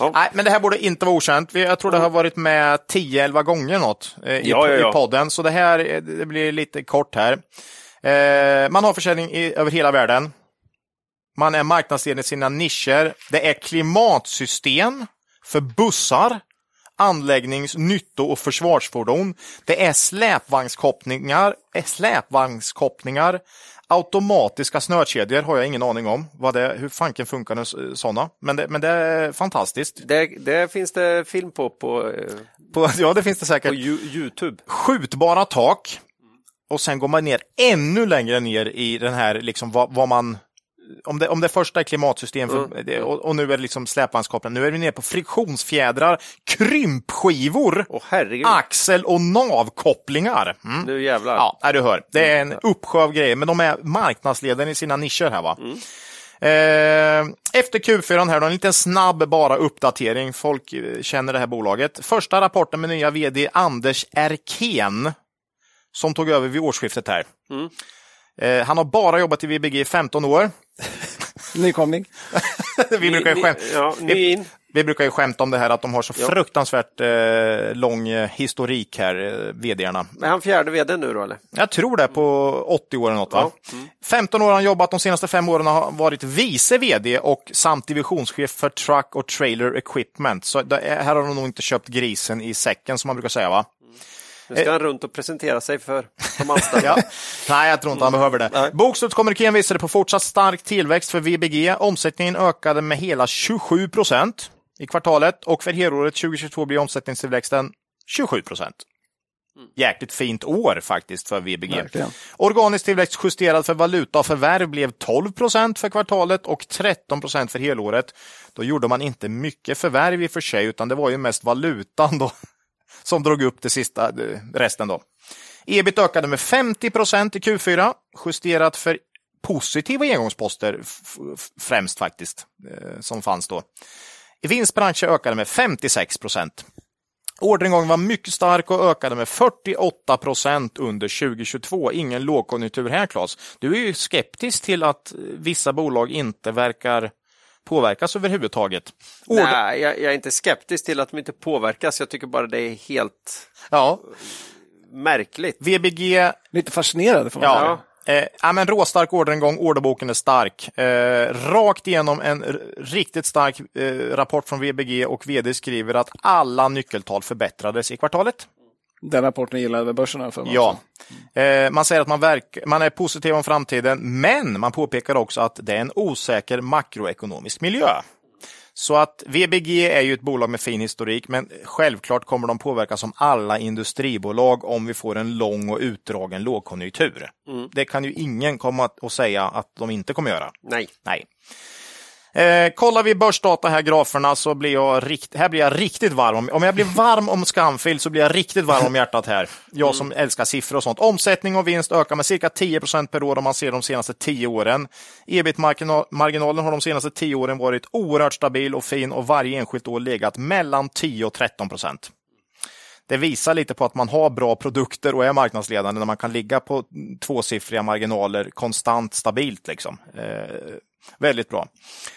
Ja. Nej, men det här borde inte vara okänt. Jag tror det har varit med 10-11 gånger något eh, i, Ja, ja, ja. i podden, så det här eh, det blir lite kort här. Eh, man har försäljning i, över hela världen. Man är marknadsledande i sina nischer. Det är klimatsystem för bussar, anläggnings-, nytto och försvarsfordon. Det är släpvagnskopplingar, eh, släpvagnskopplingar Automatiska snökedjor har jag ingen aning om vad det, hur fanken funkar sådana. Men det, men det är fantastiskt. Det, det finns det film på på, eh, På, ja, det finns det på säkert. Ju- Youtube. Skjutbara tak. Och sen går man ner ännu längre ner i den här, liksom vad, vad man... Om det, om det första är klimatsystem för, det, och, och nu är det liksom släpvagnskoppling. Nu är vi nere på friktionsfjädrar, krympskivor, herregud. axel och navkopplingar. Mm. Nu jävlar. Ja, du hör. Det är en uppsjö av grejer, men de är marknadsledare i sina nischer här. va. Eh, efter Q4 här då, en liten snabb bara uppdatering. Folk eh, känner det här bolaget. Första rapporten med nya vd Anders Erkén som tog över vid årsskiftet här. Eh, han har bara jobbat i VBG i 15 år. Nykomling. vi, brukar ju Ni- skäm- ja, vi, in. vi brukar ju skämta om det här att de har så fruktansvärt eh, lång eh, historik här, eh, vdarna. Är han fjärde vd nu då eller? Jag tror det på 80 år eller något. Va? 15 år har han jobbat, de senaste fem åren har han varit vice vd och samt divisionschef för Truck och Trailer Equipment. Så det är, här har de nog inte köpt grisen i säcken som man brukar säga. va? Nu ska han runt och presentera sig för de anställda. Ja. Nej, jag tror inte han behöver det. Bokslutskommunikén visade på fortsatt stark tillväxt för VBG. Omsättningen ökade med hela 27 procent i kvartalet och för helåret 2022 blir omsättningstillväxten 27 procent. Jäkligt fint år faktiskt för VBG. Verkligen. Organisk tillväxt justerad för valuta och förvärv blev 12 procent för kvartalet och 13 procent för helåret. Då gjorde man inte mycket förvärv i och för sig, utan det var ju mest valutan då som drog upp det sista, eh, resten då. Ebit ökade med 50 procent i Q4, justerat för positiva engångsposter främst faktiskt, eh, som fanns då. I ökade med 56 procent. Orderingången var mycket stark och ökade med 48 procent under 2022. Ingen lågkonjunktur här, Claes. Du är ju skeptisk till att eh, vissa bolag inte verkar påverkas överhuvudtaget. Order... Nej, jag, jag är inte skeptisk till att de inte påverkas. Jag tycker bara det är helt Ja, märkligt. VBG Lite fascinerade får man Ja. säga. Eh, ja, men råstark orderingång, orderboken är stark. Eh, rakt igenom en riktigt stark eh, rapport från VBG och vd skriver att alla nyckeltal förbättrades i kvartalet. Den rapporten gillade väl börsen här för mig Ja. Eh, man säger att man, verk, man är positiv om framtiden, men man påpekar också att det är en osäker makroekonomisk miljö. Så att VBG är ju ett bolag med fin historik, men självklart kommer de påverkas som alla industribolag om vi får en lång och utdragen lågkonjunktur. Det kan ju ingen komma att säga att de inte kommer göra. Nej. Nej. Eh, kollar vi börsdata här, graferna, så blir jag, rikt, här blir jag riktigt varm. Om, om jag blir varm om Scanfil så blir jag riktigt varm om hjärtat här. Jag som älskar siffror och sånt. Omsättning och vinst ökar med cirka 10% per år om man ser de senaste 10 åren. Ebit-marginalen har de senaste 10 åren varit oerhört stabil och fin och varje enskilt år legat mellan 10 och 13 procent. det visar lite på att man har bra produkter och är marknadsledande när man kan ligga på tvåsiffriga marginaler konstant stabilt. Liksom. Väldigt bra.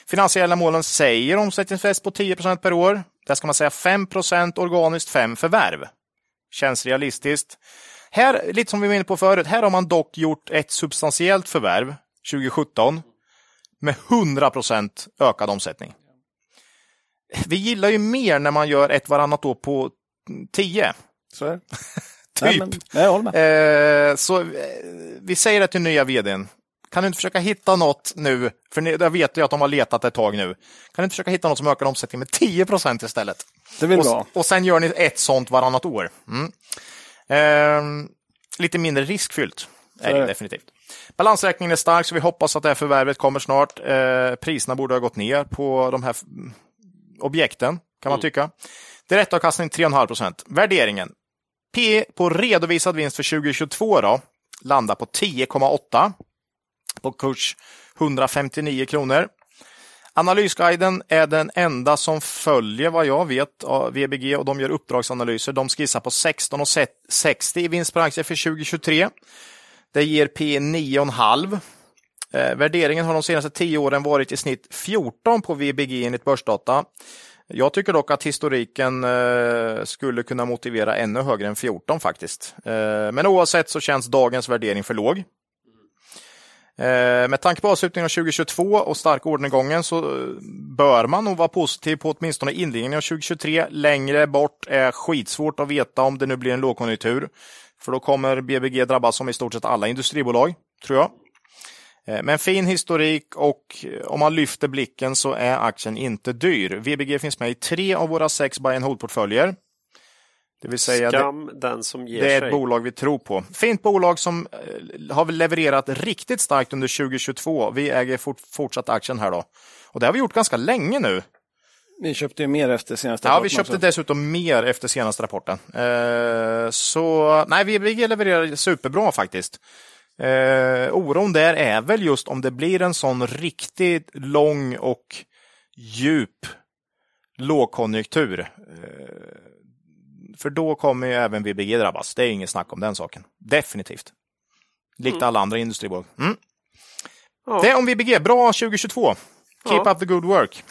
Finansiella målen säger omsättningstillväxt på 10% per år. Där ska man säga 5% organiskt, 5 förvärv. Känns realistiskt. Här, lite som vi var inne på förut, här har man dock gjort ett substantiellt förvärv 2017 med 100% ökad omsättning. Vi gillar ju mer när man gör ett varannat år på 10. Så typ. Nej, men, jag håller med. Eh, så eh, vi säger det till nya vdn. Kan du inte försöka hitta något nu, för jag vet ju att de har letat ett tag nu. Kan du inte försöka hitta något som ökar omsättningen med 10% istället? Det vill och, och sen gör ni ett sånt varannat år. Mm. Eh, lite mindre riskfyllt är det det. definitivt. Balansräkningen är stark, så vi hoppas att det här förvärvet kommer snart. Eh, priserna borde ha gått ner på de här objekten, kan man tycka. Direktavkastning 3,5 procent. Värderingen. P på redovisad vinst för 2022 då, landar på 10,8 på kurs 159 kronor. Analysguiden är den enda som följer vad jag vet av VBG och de gör uppdragsanalyser. De skissar på 16,60 i vinst per aktie för 2023. Det ger P 9,5. Eh, värderingen har de senaste 10 åren varit i snitt 14 på VBG enligt börsdata. Jag tycker dock att historiken eh, skulle kunna motivera ännu högre än 14 faktiskt. Eh, men oavsett så känns dagens värdering för låg. Eh, med tanke på avslutningen av 2022 och stark orderingången så eh, bör man nog vara positiv på åtminstone inledningen av 2023. Längre bort är skitsvårt att veta om det nu blir en lågkonjunktur. För då kommer BBG drabbas som i stort sett alla industribolag, tror jag. Eh, men fin historik och om man lyfter blicken så är aktien inte dyr. VBG finns med i tre av våra sex buy and hold-portföljer. Det vill säga det, Skam den som ger det är sig. ett bolag vi tror på. Fint bolag som eh, har väl levererat riktigt starkt under 2022. Vi äger fort, fortsatt aktien här då. Och det har vi gjort ganska länge nu. Vi köpte ju mer efter senaste Ja, vi rapporten köpte också. dessutom mer efter senaste rapporten. Eh, så nej, VBG levererar superbra faktiskt. Eh, oron där är väl just om det blir en sån riktigt lång och djup lågkonjunktur. För då kommer ju även VBG drabbas. Det är inget snack om den saken. Definitivt. Likt alla andra industribolag. Mm. Ja. Det är om VBG. Bra 2022. Keep Ja. up the good work.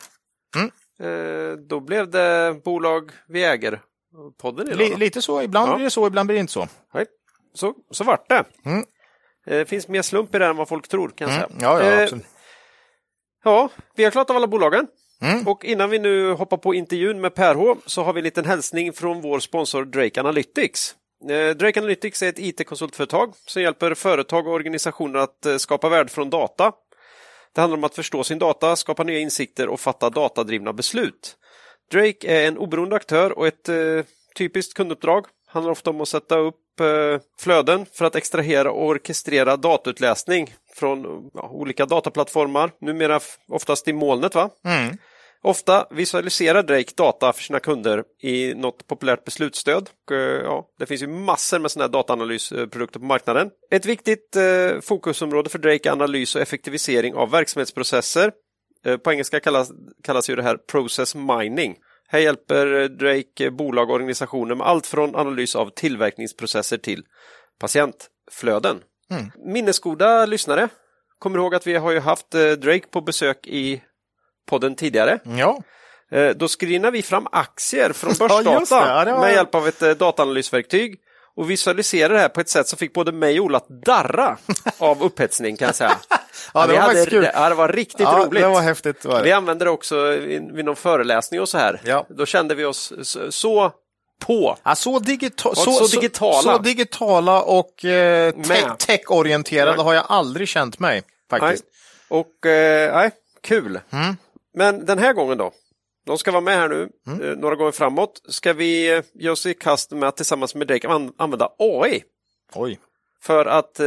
Eh, då blev det bolag vi äger. Podden idag. Då. lite så. Ibland Ja. blir det så, ibland blir det inte så. Nej. Så, så vart det. Mm. Eh, Det finns mer slump i det än vad folk tror kan jag Mm. säga. Ja, ja, Eh. Ja, vi har klarat av alla bolagen. Mm. Och innan vi nu hoppar på intervjun med Per H så har vi en liten hälsning från vår sponsor Drake Analytics. Eh, Drake Analytics är ett IT-konsultföretag som hjälper företag och organisationer att eh, skapa värde från data. Det handlar om att förstå sin data, skapa nya insikter och fatta datadrivna beslut. Drake är en oberoende aktör och ett eh, typiskt kunduppdrag handlar ofta om att sätta upp eh, flöden för att extrahera och orkestrera datautläsning från ja, olika dataplattformar, numera oftast i molnet. va? Mm. Ofta visualiserar Drake data för sina kunder i något populärt beslutsstöd. Eh, Ja, det finns ju massor med sådana här dataanalysprodukter på marknaden. Ett viktigt eh, fokusområde för Drake är analys och effektivisering av verksamhetsprocesser. Eh, På engelska kallas, kallas ju det här process mining. Här hjälper Drake bolag och organisationer med allt från analys av tillverkningsprocesser till patientflöden. Minnesgoda lyssnare kommer ihåg att vi har ju haft Drake på besök i podden tidigare. Ja. Eh, Då screenar vi fram aktier från Ja, börsdata just det. Ja, var- med hjälp av ett eh, dataanalysverktyg och visualiserar det här på ett sätt som fick både mig och Ola att darra av upphetsning kan jag säga. Ja, det vi var hade, kul. Det, ja, det var riktigt ja, roligt. det var häftigt. Var Vi det. använde det också vid, någon föreläsning och så här. Ja. Då kände vi oss så, på. Ja, så, digita så, så digitala. Så, digitala och eh, tech-orienterade Nej. har jag aldrig känt mig. Nej. Faktiskt. Och eh, nej, kul. Mm. Men den här gången då? De ska vara med här nu Mm. eh, några gånger framåt. Ska vi eh, ge oss i kast med att tillsammans med Drake an- använda AI Oj. för att eh,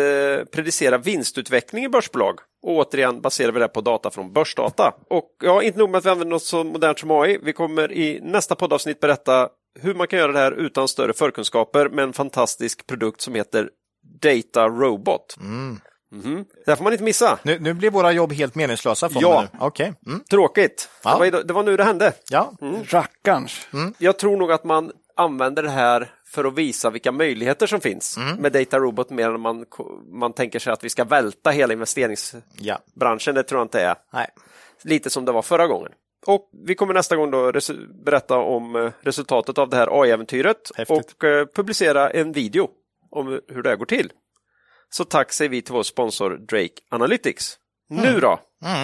predicera vinstutveckling i börsbolag. Och återigen baserar vi det på data från börsdata. Och ja, inte nog med att vi använder något så modernt som AI. Vi kommer i nästa poddavsnitt berätta hur man kan göra det här utan större förkunskaper med en fantastisk produkt som heter Data Robot. Mm. Mhm. Det här får man inte missa. Nu, nu blir våra jobb helt meningslösa. Från Ja. nu. Okej. Mm. Tråkigt. Ja. Det, var, det var nu det hände. Ja. Rackarns. Jag tror nog att man använder det här för att visa vilka möjligheter som finns Mm. med Data Robot mer än man, man tänker sig att vi ska välta hela investeringsbranschen. Ja. Det tror jag inte är. Nej. Lite som det var förra gången. Och vi kommer nästa gång då res- berätta om eh, resultatet av det här AI-äventyret Häftigt. och eh, publicera en video om hur det här går till. Så tack säger vi till vår sponsor Drake Analytics. Nu då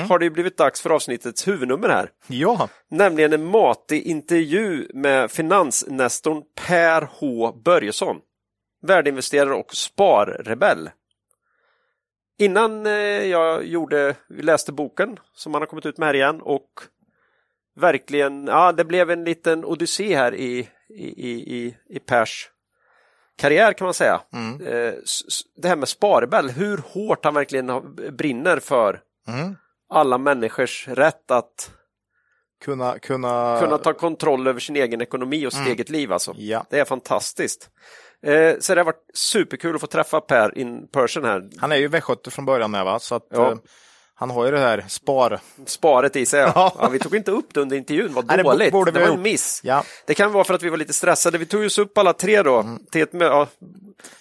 har det blivit dags för avsnittets huvudnummer här. Ja, Nämligen en matig intervju med finansnestorn Per H Börjesson. Värdeinvesterare och sparrebell. Innan eh, jag gjorde, läste boken som han har kommit ut med här igen och verkligen, ja det blev en liten odyssé här i, i, i, i, i Pers karriär kan man säga. Eh, s- s- Det här med sparrebell, hur hårt han verkligen brinner för Mm. alla människors rätt att kunna... kunna... kunna ta kontroll över sin egen ekonomi och sitt eget liv. Alltså. Ja. Det är fantastiskt. Eh, så det har varit superkul att få träffa Per in person här. Han är ju västgöte från början med va? Så att, Ja. Han har ju det här spar... Sparet i sig. Ja. Ja. Ja, vi tog inte upp det under intervjun, vad Nej, det dåligt. Det, vi var en miss. Ja. Det kan vara för att vi var lite stressade. Vi tog oss upp alla tre då. Mm. Till ett, ja,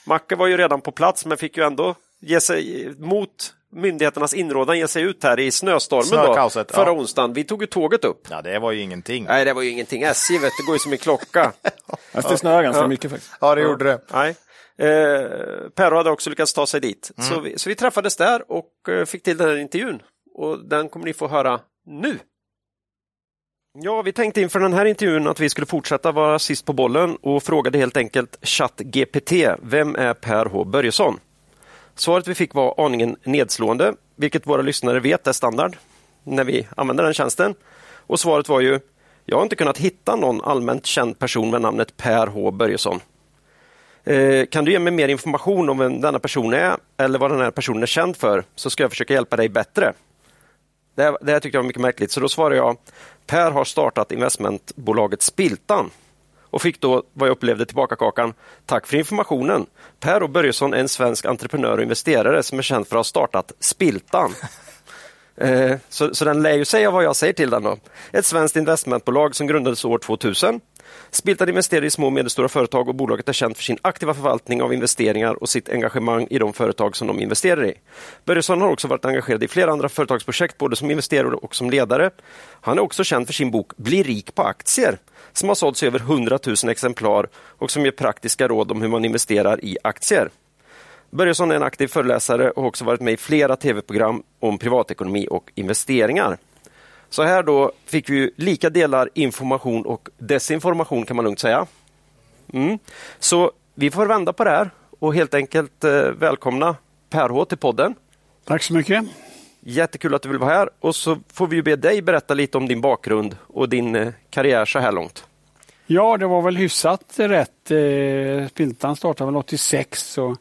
Macke var ju redan på plats men fick ju ändå ge sig mot myndigheternas inrådan ge sig ut här i snöstormen då, förra ja. onsdagen. Vi tog ju tåget upp. Ja, det var ju ingenting. Nej, det var ju ingenting. SJ vet, det går ju som en klocka. Fast det snöar ganska mycket faktiskt. Ja, det gjorde det. Nej. Eh, Per hade också lyckats ta sig dit. Mm. Så, vi, så vi träffades där och eh, fick till den här intervjun. Och den kommer ni få höra nu. Ja, vi tänkte inför den här intervjun att vi skulle fortsätta vara sist på bollen och frågade helt enkelt ChatGPT, vem är Per H Börjesson? Svaret vi fick var aningen nedslående, vilket våra lyssnare vet är standard när vi använder den tjänsten. Och svaret var ju, jag har inte kunnat hitta någon allmänt känd person med namnet Per H Börjesson. Eh, Kan du ge mig mer information om vem denna person är eller vad den här personen är känd för så ska jag försöka hjälpa dig bättre. Det här, det här tyckte jag var mycket märkligt så då svarade jag Per har startat investmentbolaget Spiltan och fick då vad jag upplevde tillbaka kakan. Tack för informationen. Per och Börjesson är en svensk entreprenör och investerare som är känd för att ha startat Spiltan. Eh, Så, så den lär ju säga vad jag säger till den. Då. Ett svenskt investmentbolag som grundades år 2000. Spiltan investerar i små och medelstora företag och bolaget är känt för sin aktiva förvaltning av investeringar och sitt engagemang i de företag som de investerar i. Börjesson har också varit engagerad i flera andra företagsprojekt, både som investerare och som ledare. Han är också känd för sin bok Bli rik på aktier, som har sålts i över 100 000 exemplar och som ger praktiska råd om hur man investerar i aktier. Börjesson är en aktiv föreläsare och har också varit med i flera tv-program om privatekonomi och investeringar. Så här då fick vi lika delar information och desinformation kan man lugnt säga. Mm. Så vi får vända på det här och helt enkelt eh, välkomna Per H till podden. Tack så mycket. Jättekul att du vill vara här och så får vi be dig berätta lite om din bakgrund och din eh, karriär så här långt. Ja, det var väl hyfsat rätt. Eh, Spiltan startade väl 86 och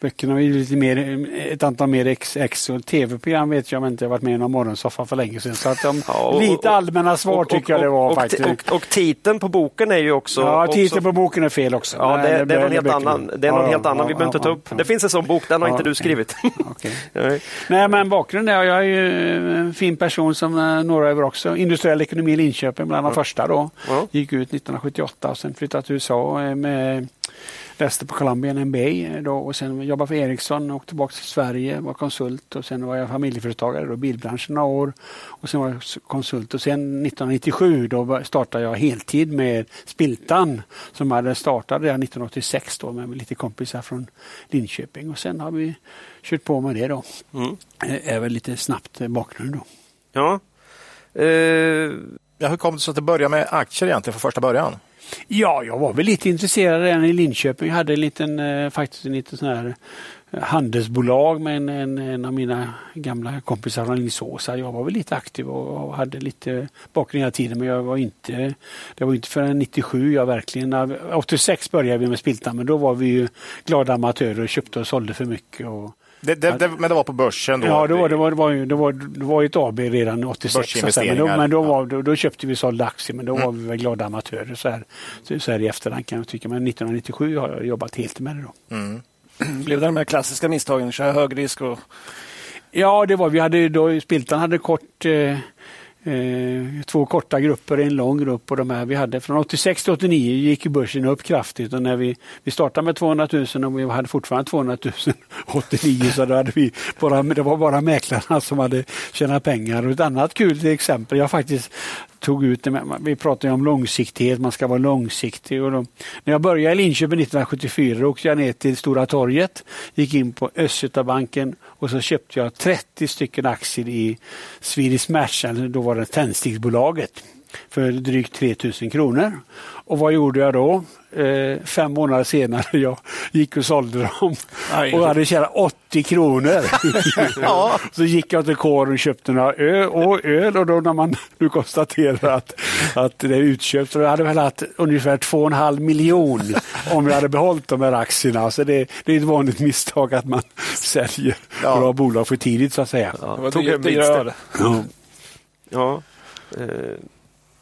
böckerna ju lite mer, ett antal mer ex, ex och tv-program vet jag inte. Jag har varit med i någon morgonsoffa för länge sedan. Så att de, Ja, och- lite och- allmänna svar tycker jag det var och, faktiskt. Och, och, titeln på boken är ju också... ja, också titeln på boken är fel också. Ja, det, det är någon helt böckerna. annan. Det är någon Ja, helt annan. Vi behöver inte ta upp. Det finns en sån bok, den har inte du skrivit. Okej. Nej. Nej, men bakgrunden är, jag är ju en fin person som eh, några över också. Industriell ekonomi i Linköping, bland de första då. Gick ut 1978 och sen flyttade till USA eh, med läste på Columbia MBA då, och sen jobbade för Ericsson och åkte tillbaka till Sverige, var konsult och sen var jag familjeföretagare då, i bilbranschen några år och sen var jag konsult och sen 1997 då startade jag heltid med Spiltan som hade startat redan 1986 då med lite kompisar från Linköping och sen har vi kört på med det då. Mm. Eh, är väl lite snabbt eh, bakgrund då. Ja. Eh, Ja, hur kom det sig att det började med aktier egentligen från första början? Ja, jag var väl lite intresserad redan i Linköping. Jag hade en liten, eh, faktiskt en liten sån här eh, handelsbolag med en, en, en av mina gamla kompisar från Alingsås. Jag var väl lite aktiv och, och hade lite bakgrund hela tiden men jag var inte, det var inte förrän 97 jag verkligen, 86 började vi med Spiltan men då var vi ju glada amatörer och köpte och sålde för mycket. Och, det, det, det, men det var på börsen då? Ja, då var, det, var, det, var ju, det, var, det var ju ett AB redan 86. så att säga. Men, då, men då, var, då, då köpte vi och sålde aktier, men då var vi väl glada amatörer så här, så, så här i efterhand kan jag tycka. Men 1997 har jag jobbat helt med det då. Blev det de här klassiska misstagen, köra hög risk och Ja, det var vi hade då, Spiltan hade kort eh, Eh, två korta grupper, en lång grupp och de här vi hade från 86 till 89 gick börsen upp kraftigt och när vi, vi startade med 200 000 och vi hade fortfarande 200 000 89 så då hade vi bara, det var bara mäklarna som hade tjänat pengar. Och ett annat kul exempel, jag faktiskt tog ut det. Vi pratar om långsiktighet, man ska vara långsiktig. Och då, när jag började i Linköping 1974 åkte jag ner till Stora torget, gick in på Östgötabanken och så köpte jag 30 stycken aktier i Swedish Match, då var det Tändsticksbolaget för drygt 3000 kronor. Och vad gjorde jag då? Eh, fem månader senare jag gick och sålde dem Aj. och hade tjänat 80 kronor. ja. Så gick jag till kåren och köpte några öl och öl och då när man nu konstaterar att, att det är utköpt så hade väl haft ungefär 2,5 miljon om jag hade behållit de här aktierna. Så det, det är ett vanligt misstag att man säljer ja. bra bolag för tidigt så att säga. Ja, det var tog hem ja. ja.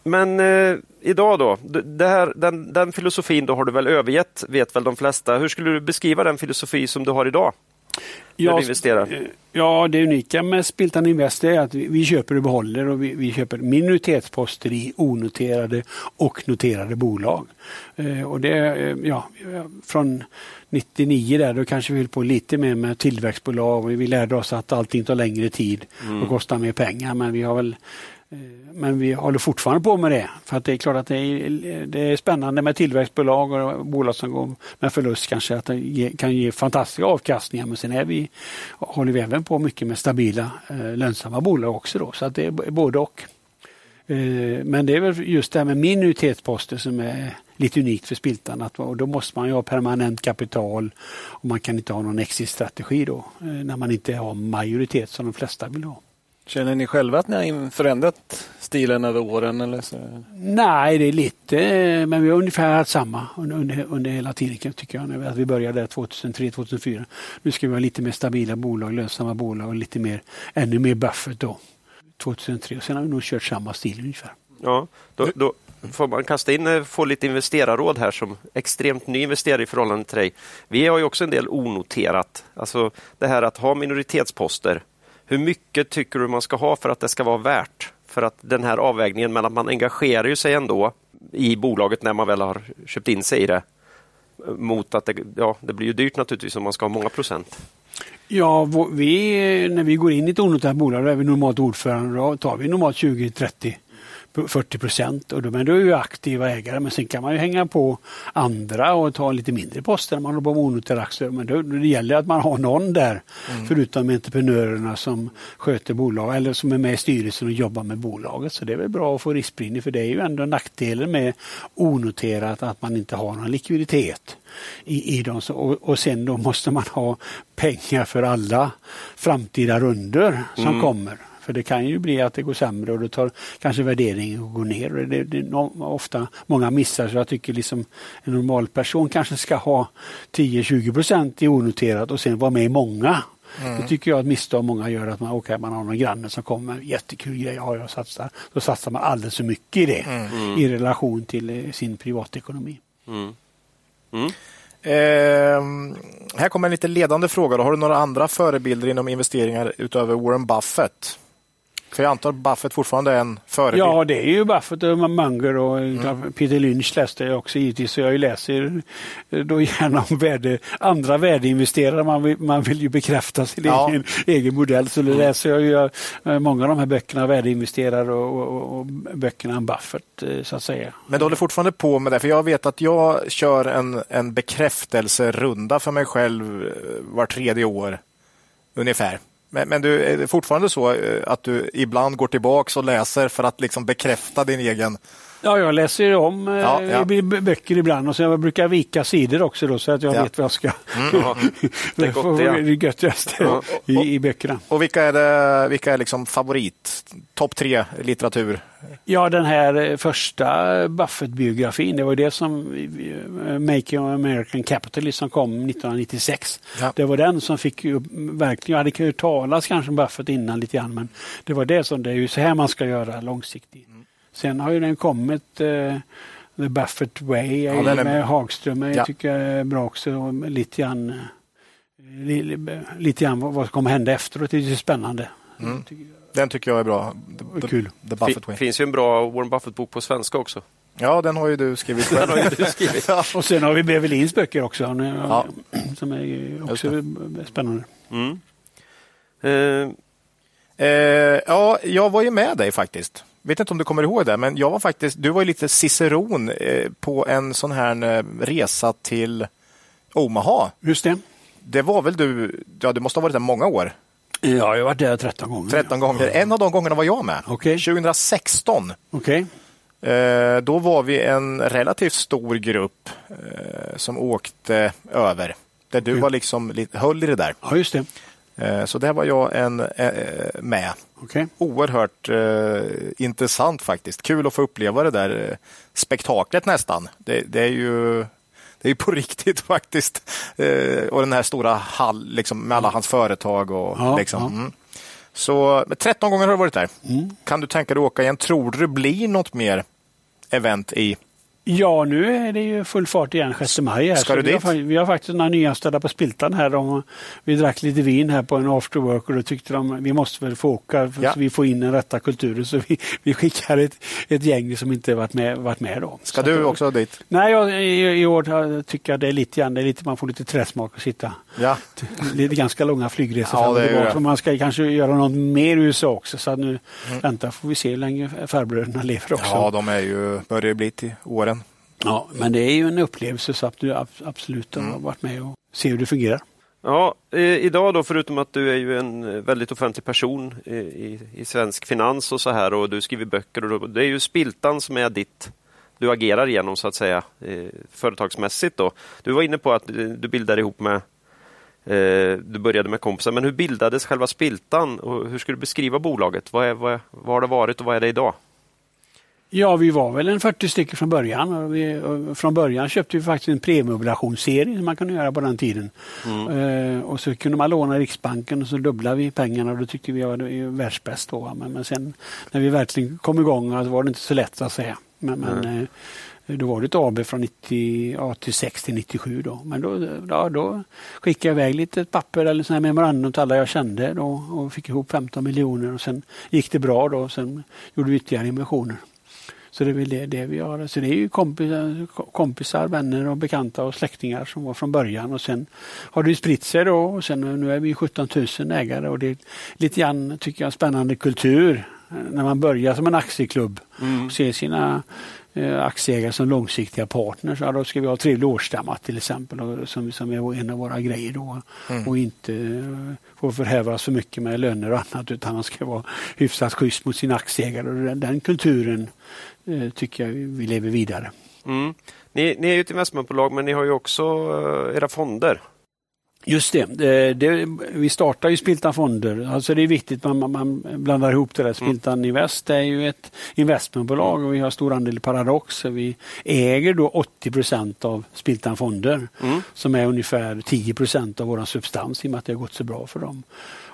Men eh, idag då, det här, den, den filosofin då har du väl övergett, vet väl de flesta. Hur skulle du beskriva den filosofi som du har idag? Ja, eh, ja, det unika med Spiltan Invest är att vi, vi köper och behåller och vi, vi, köper minoritetsposter i onoterade och noterade bolag. Eh, och det, eh, ja, från 99 där, då kanske vi höll på lite mer med tillväxtbolag och vi lärde oss att allting tar längre tid mm. och kostar mer pengar. Men vi har väl Eh, men vi håller fortfarande på med det. För att det är klart att det är, det är spännande med tillväxtbolag och bolag som går med förlust kanske att det kan ge fantastiska avkastningar. Men sen är vi, håller vi även på mycket med stabila eh, lönsamma bolag också. Då, så att det är både och. Eh, men det är väl just det här med minoritetsposter som är lite unikt för Spiltan. Att, och då måste man ju ha permanent kapital och man kan inte ha någon exit-strategi då när man inte har majoritet som de flesta vill ha. Känner ni själva att ni har förändrat stilen över åren? Eller så? Nej, det är lite, men vi har ungefär haft samma under, under hela tiden tycker jag. Att vi började 2003-2004. Nu ska vi ha lite mer stabila bolag, lönsamma bolag och lite mer, ännu mer buffert då. 2003 och sen har vi nog kört samma stil ungefär. Ja, då, då får man kasta in, eh, få lite investerarråd här som extremt ny investerare i förhållande till dig. Vi har ju också en del onoterat, alltså det här att ha minoritetsposter hur mycket tycker du man ska ha för att det ska vara värt? För att den här avvägningen men att man engagerar ju sig ändå i bolaget när man väl har köpt in sig i det mot att det, ja, det blir ju dyrt naturligtvis om man ska ha många procent. Ja, vi, när vi går in i ett onoterat bolag, då är vi normalt ordförande, då tar vi normalt 20-30 40 procent. Men då är ju aktiva ägare. Men sen kan man ju hänga på andra och ta lite mindre poster när man håller på med onoterade aktier. Men då, det gäller att man har någon där, mm. förutom entreprenörerna som sköter bolag eller som är med i styrelsen och jobbar med bolaget. Så det är väl bra att få riskspridning för det är ju ändå nackdelen med onoterat att man inte har någon likviditet i, i dem. Och, och sen då måste man ha pengar för alla framtida runder som mm. kommer. För det kan ju bli att det går sämre och då tar kanske värderingen går ner. Det, det, det ofta många missar så jag tycker liksom en normal person kanske ska ha 10-20 procent i onoterat och sen vara med i många. Mm. Det tycker jag att misstag många gör att man, okay, man har någon granne som kommer jättekul grej, ja jag satsar. Då satsar man alldeles för mycket i det mm. i relation till eh, sin privatekonomi. Mm. mm. Eh, här kommer en lite ledande fråga. Då. Har du några andra förebilder inom investeringar utöver Warren Buffett? För jag antar att Buffett fortfarande är en förebild? Ja, det är ju Buffett och Munger och mm. Peter Lynch läste jag också givetvis. Så jag läser då gärna om värde, andra värdeinvesterare. Man vill, man vill ju bekräfta sin ja. egen, egen modell. Så mm. läser jag ju eh, många av de här böckerna, värdeinvesterare och, och, och böckerna om Buffett eh, så att säga. Men du håller fortfarande på med det? För jag vet att jag kör en, en bekräftelserunda för mig själv eh, var tredje år ungefär. Men, men du, är det fortfarande så eh, att du ibland går tillbaka och läser för att liksom bekräfta din egen Ja, jag läser om eh, ja, ja. böcker ibland och så jag brukar vika sidor också då, så att jag ja. vet vad jag ska... Mm, det är gott, ja. det göttigaste ja. i, i böckerna. Och vilka är, det, vilka är liksom favorit? Topp tre litteratur? Ja, den här eh, första Buffett-biografin, det var det som eh, Making of American Capitalist som kom 1996. Det var den som fick verkligen, jag hade hört talas kanske om Buffett innan lite grann, men det var det som, det är ju så här man ska göra långsiktigt. Sen har ju den kommit uh, The Buffett Way ja, med är... Hagström. Jag ja. tycker är bra också. Lite grann, eh, lite grann vad som kommer hända efteråt. Det är spännande. Mm. Den tycker jag är bra. The, Kul. The Buffett Det finns ju en bra Warren Buffett-bok på svenska också. Ja, den har ju du skrivit själv. har du skrivit. Och sen har vi Bevelins böcker också, ja. som är också spännande. Mm. Uh. Uh, ja, jag var ju med dig faktiskt. Vet inte om du kommer ihåg det, men jag var faktiskt, du var ju lite ciceron eh, på en sån här resa till Omaha. Just det. Det var väl du, ja du måste ha varit där många år? Ja, jag har varit där 13 gånger. 13 gånger. En av de gångerna var jag med. Okay. 2016. Okay. Eh, då var vi en relativt stor grupp eh, som åkte över. Där du okay. var liksom, höll i det där. Ja, just det. Eh, så där var jag en, med. Okay. Oerhört intressant faktiskt. Kul att få uppleva det där spektaklet nästan. Det, det är ju det är på riktigt faktiskt. och den här stora hall liksom, med alla hans företag. Och, ja, liksom. ja. Mm. Så 13 gånger har du varit där. Mm. Kan du tänka dig att åka igen? Tror du det blir något mer event i Ja, nu är det ju full fart igen 6 maj. Här. Ska du vi, dit? Har, vi har faktiskt några nyanställda på Spiltan här. De, vi drack lite vin här på en after work och då tyckte de vi måste väl få åka ja. så vi får in den rätta kulturen. Så vi, vi skickar ett, ett gäng som inte varit med, varit med då. Ska så du att, också dit? Nej, jag, i, i år tycker jag det är lite grann, det är lite, man får lite träsmak att sitta. Ja. Det är ganska långa flygresor ja, fram och Så man ska kanske göra något mer i USA också. Så nu mm. vänta får vi se hur länge farbröderna lever också. Ja, de är ju, börjar bli till åren. Ja, men det är ju en upplevelse så att du absolut har mm. varit med och se hur det fungerar. Ja, idag då förutom att du är ju en väldigt offentlig person i, i, i svensk finans och så här och du skriver böcker och då, det är ju Spiltan som är ditt du agerar genom så att säga företagsmässigt då. Du var inne på att du bildade ihop med du började med kompisar, men hur bildades själva Spiltan och hur skulle du beskriva bolaget? Vad, är, vad, vad har det varit och vad är det idag? Ja, vi var väl en 40 stycken från början. Och vi, och från början köpte vi faktiskt en premieobligationsserie som man kunde göra på den tiden. Mm. Uh, och så kunde man låna Riksbanken och så dubblade vi pengarna och då tyckte vi att det var världsbäst. Då. Men, men sen när vi verkligen kom igång så var det inte så lätt att säga. Men, mm. men uh, då var det ett AB från 86 till 97 då. Men då, ja, då skickade jag iväg lite papper eller sån memorandum till alla jag kände då, och fick ihop 15 miljoner och sen gick det bra då. Sen gjorde vi ytterligare emissioner. Så det är väl det, det vi har. Så det är ju kompisar, kompisar, vänner och bekanta och släktingar som var från början och sen har det spritt sig då och sen nu är vi 17 000 ägare och det är lite grann, tycker jag, spännande kultur när man börjar som en aktieklubb mm. och ser sina eh, aktieägare som långsiktiga partners. Ja, då ska vi ha trevlig årsstämma till exempel som, som är en av våra grejer då. Mm. Och inte uh, få förhävas för mycket med löner och annat utan man ska vara hyfsat schysst mot sina aktieägare. Och den, den kulturen Eh, tycker jag vi lever vidare. Mm. Ni, ni, är ju ett investmentbolag men ni har ju också eh, era fonder. Just det, det, det vi startar ju Spiltan Fonder. Alltså det är viktigt man, man, blandar ihop det där. Spiltan mm. Invest är ju ett investmentbolag och vi har stor andel i Paradox. Vi äger då 80 procent av Spiltan Fonder mm. som är ungefär 10 procent av vår substans i och med att det har gått så bra för dem.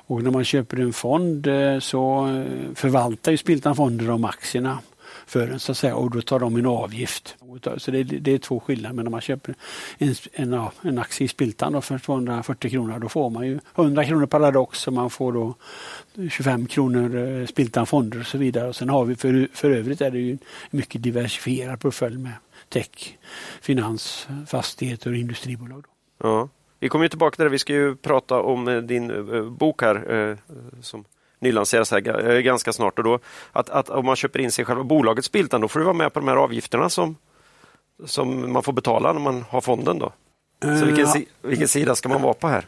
Och när man köper en fond eh, så förvaltar ju Spiltan Fonder de aktierna för en så att säga och då tar de en avgift. Så det, det är två skillnader. Men om man köper en, en, en aktie i Spiltan för 240 kronor då får man ju 100 kronor Paradox och man får då 25 kronor eh, Spiltan fonder och så vidare. Och sen har vi för, för övrigt är det ju en mycket diversifierad portfölj med tech, finans, fastigheter och industribolag. Ja. Vi kommer tillbaka till det. Vi ska ju prata om eh, din eh, bok här som nylanseras här eh, ganska snart. Och då, att, att om man köper in sig själva bolagets Spiltan, då får du vara med på de här avgifterna som, som man får betala när man har fonden. Då. Så vilken, ja. vilken sida ska man vara på här?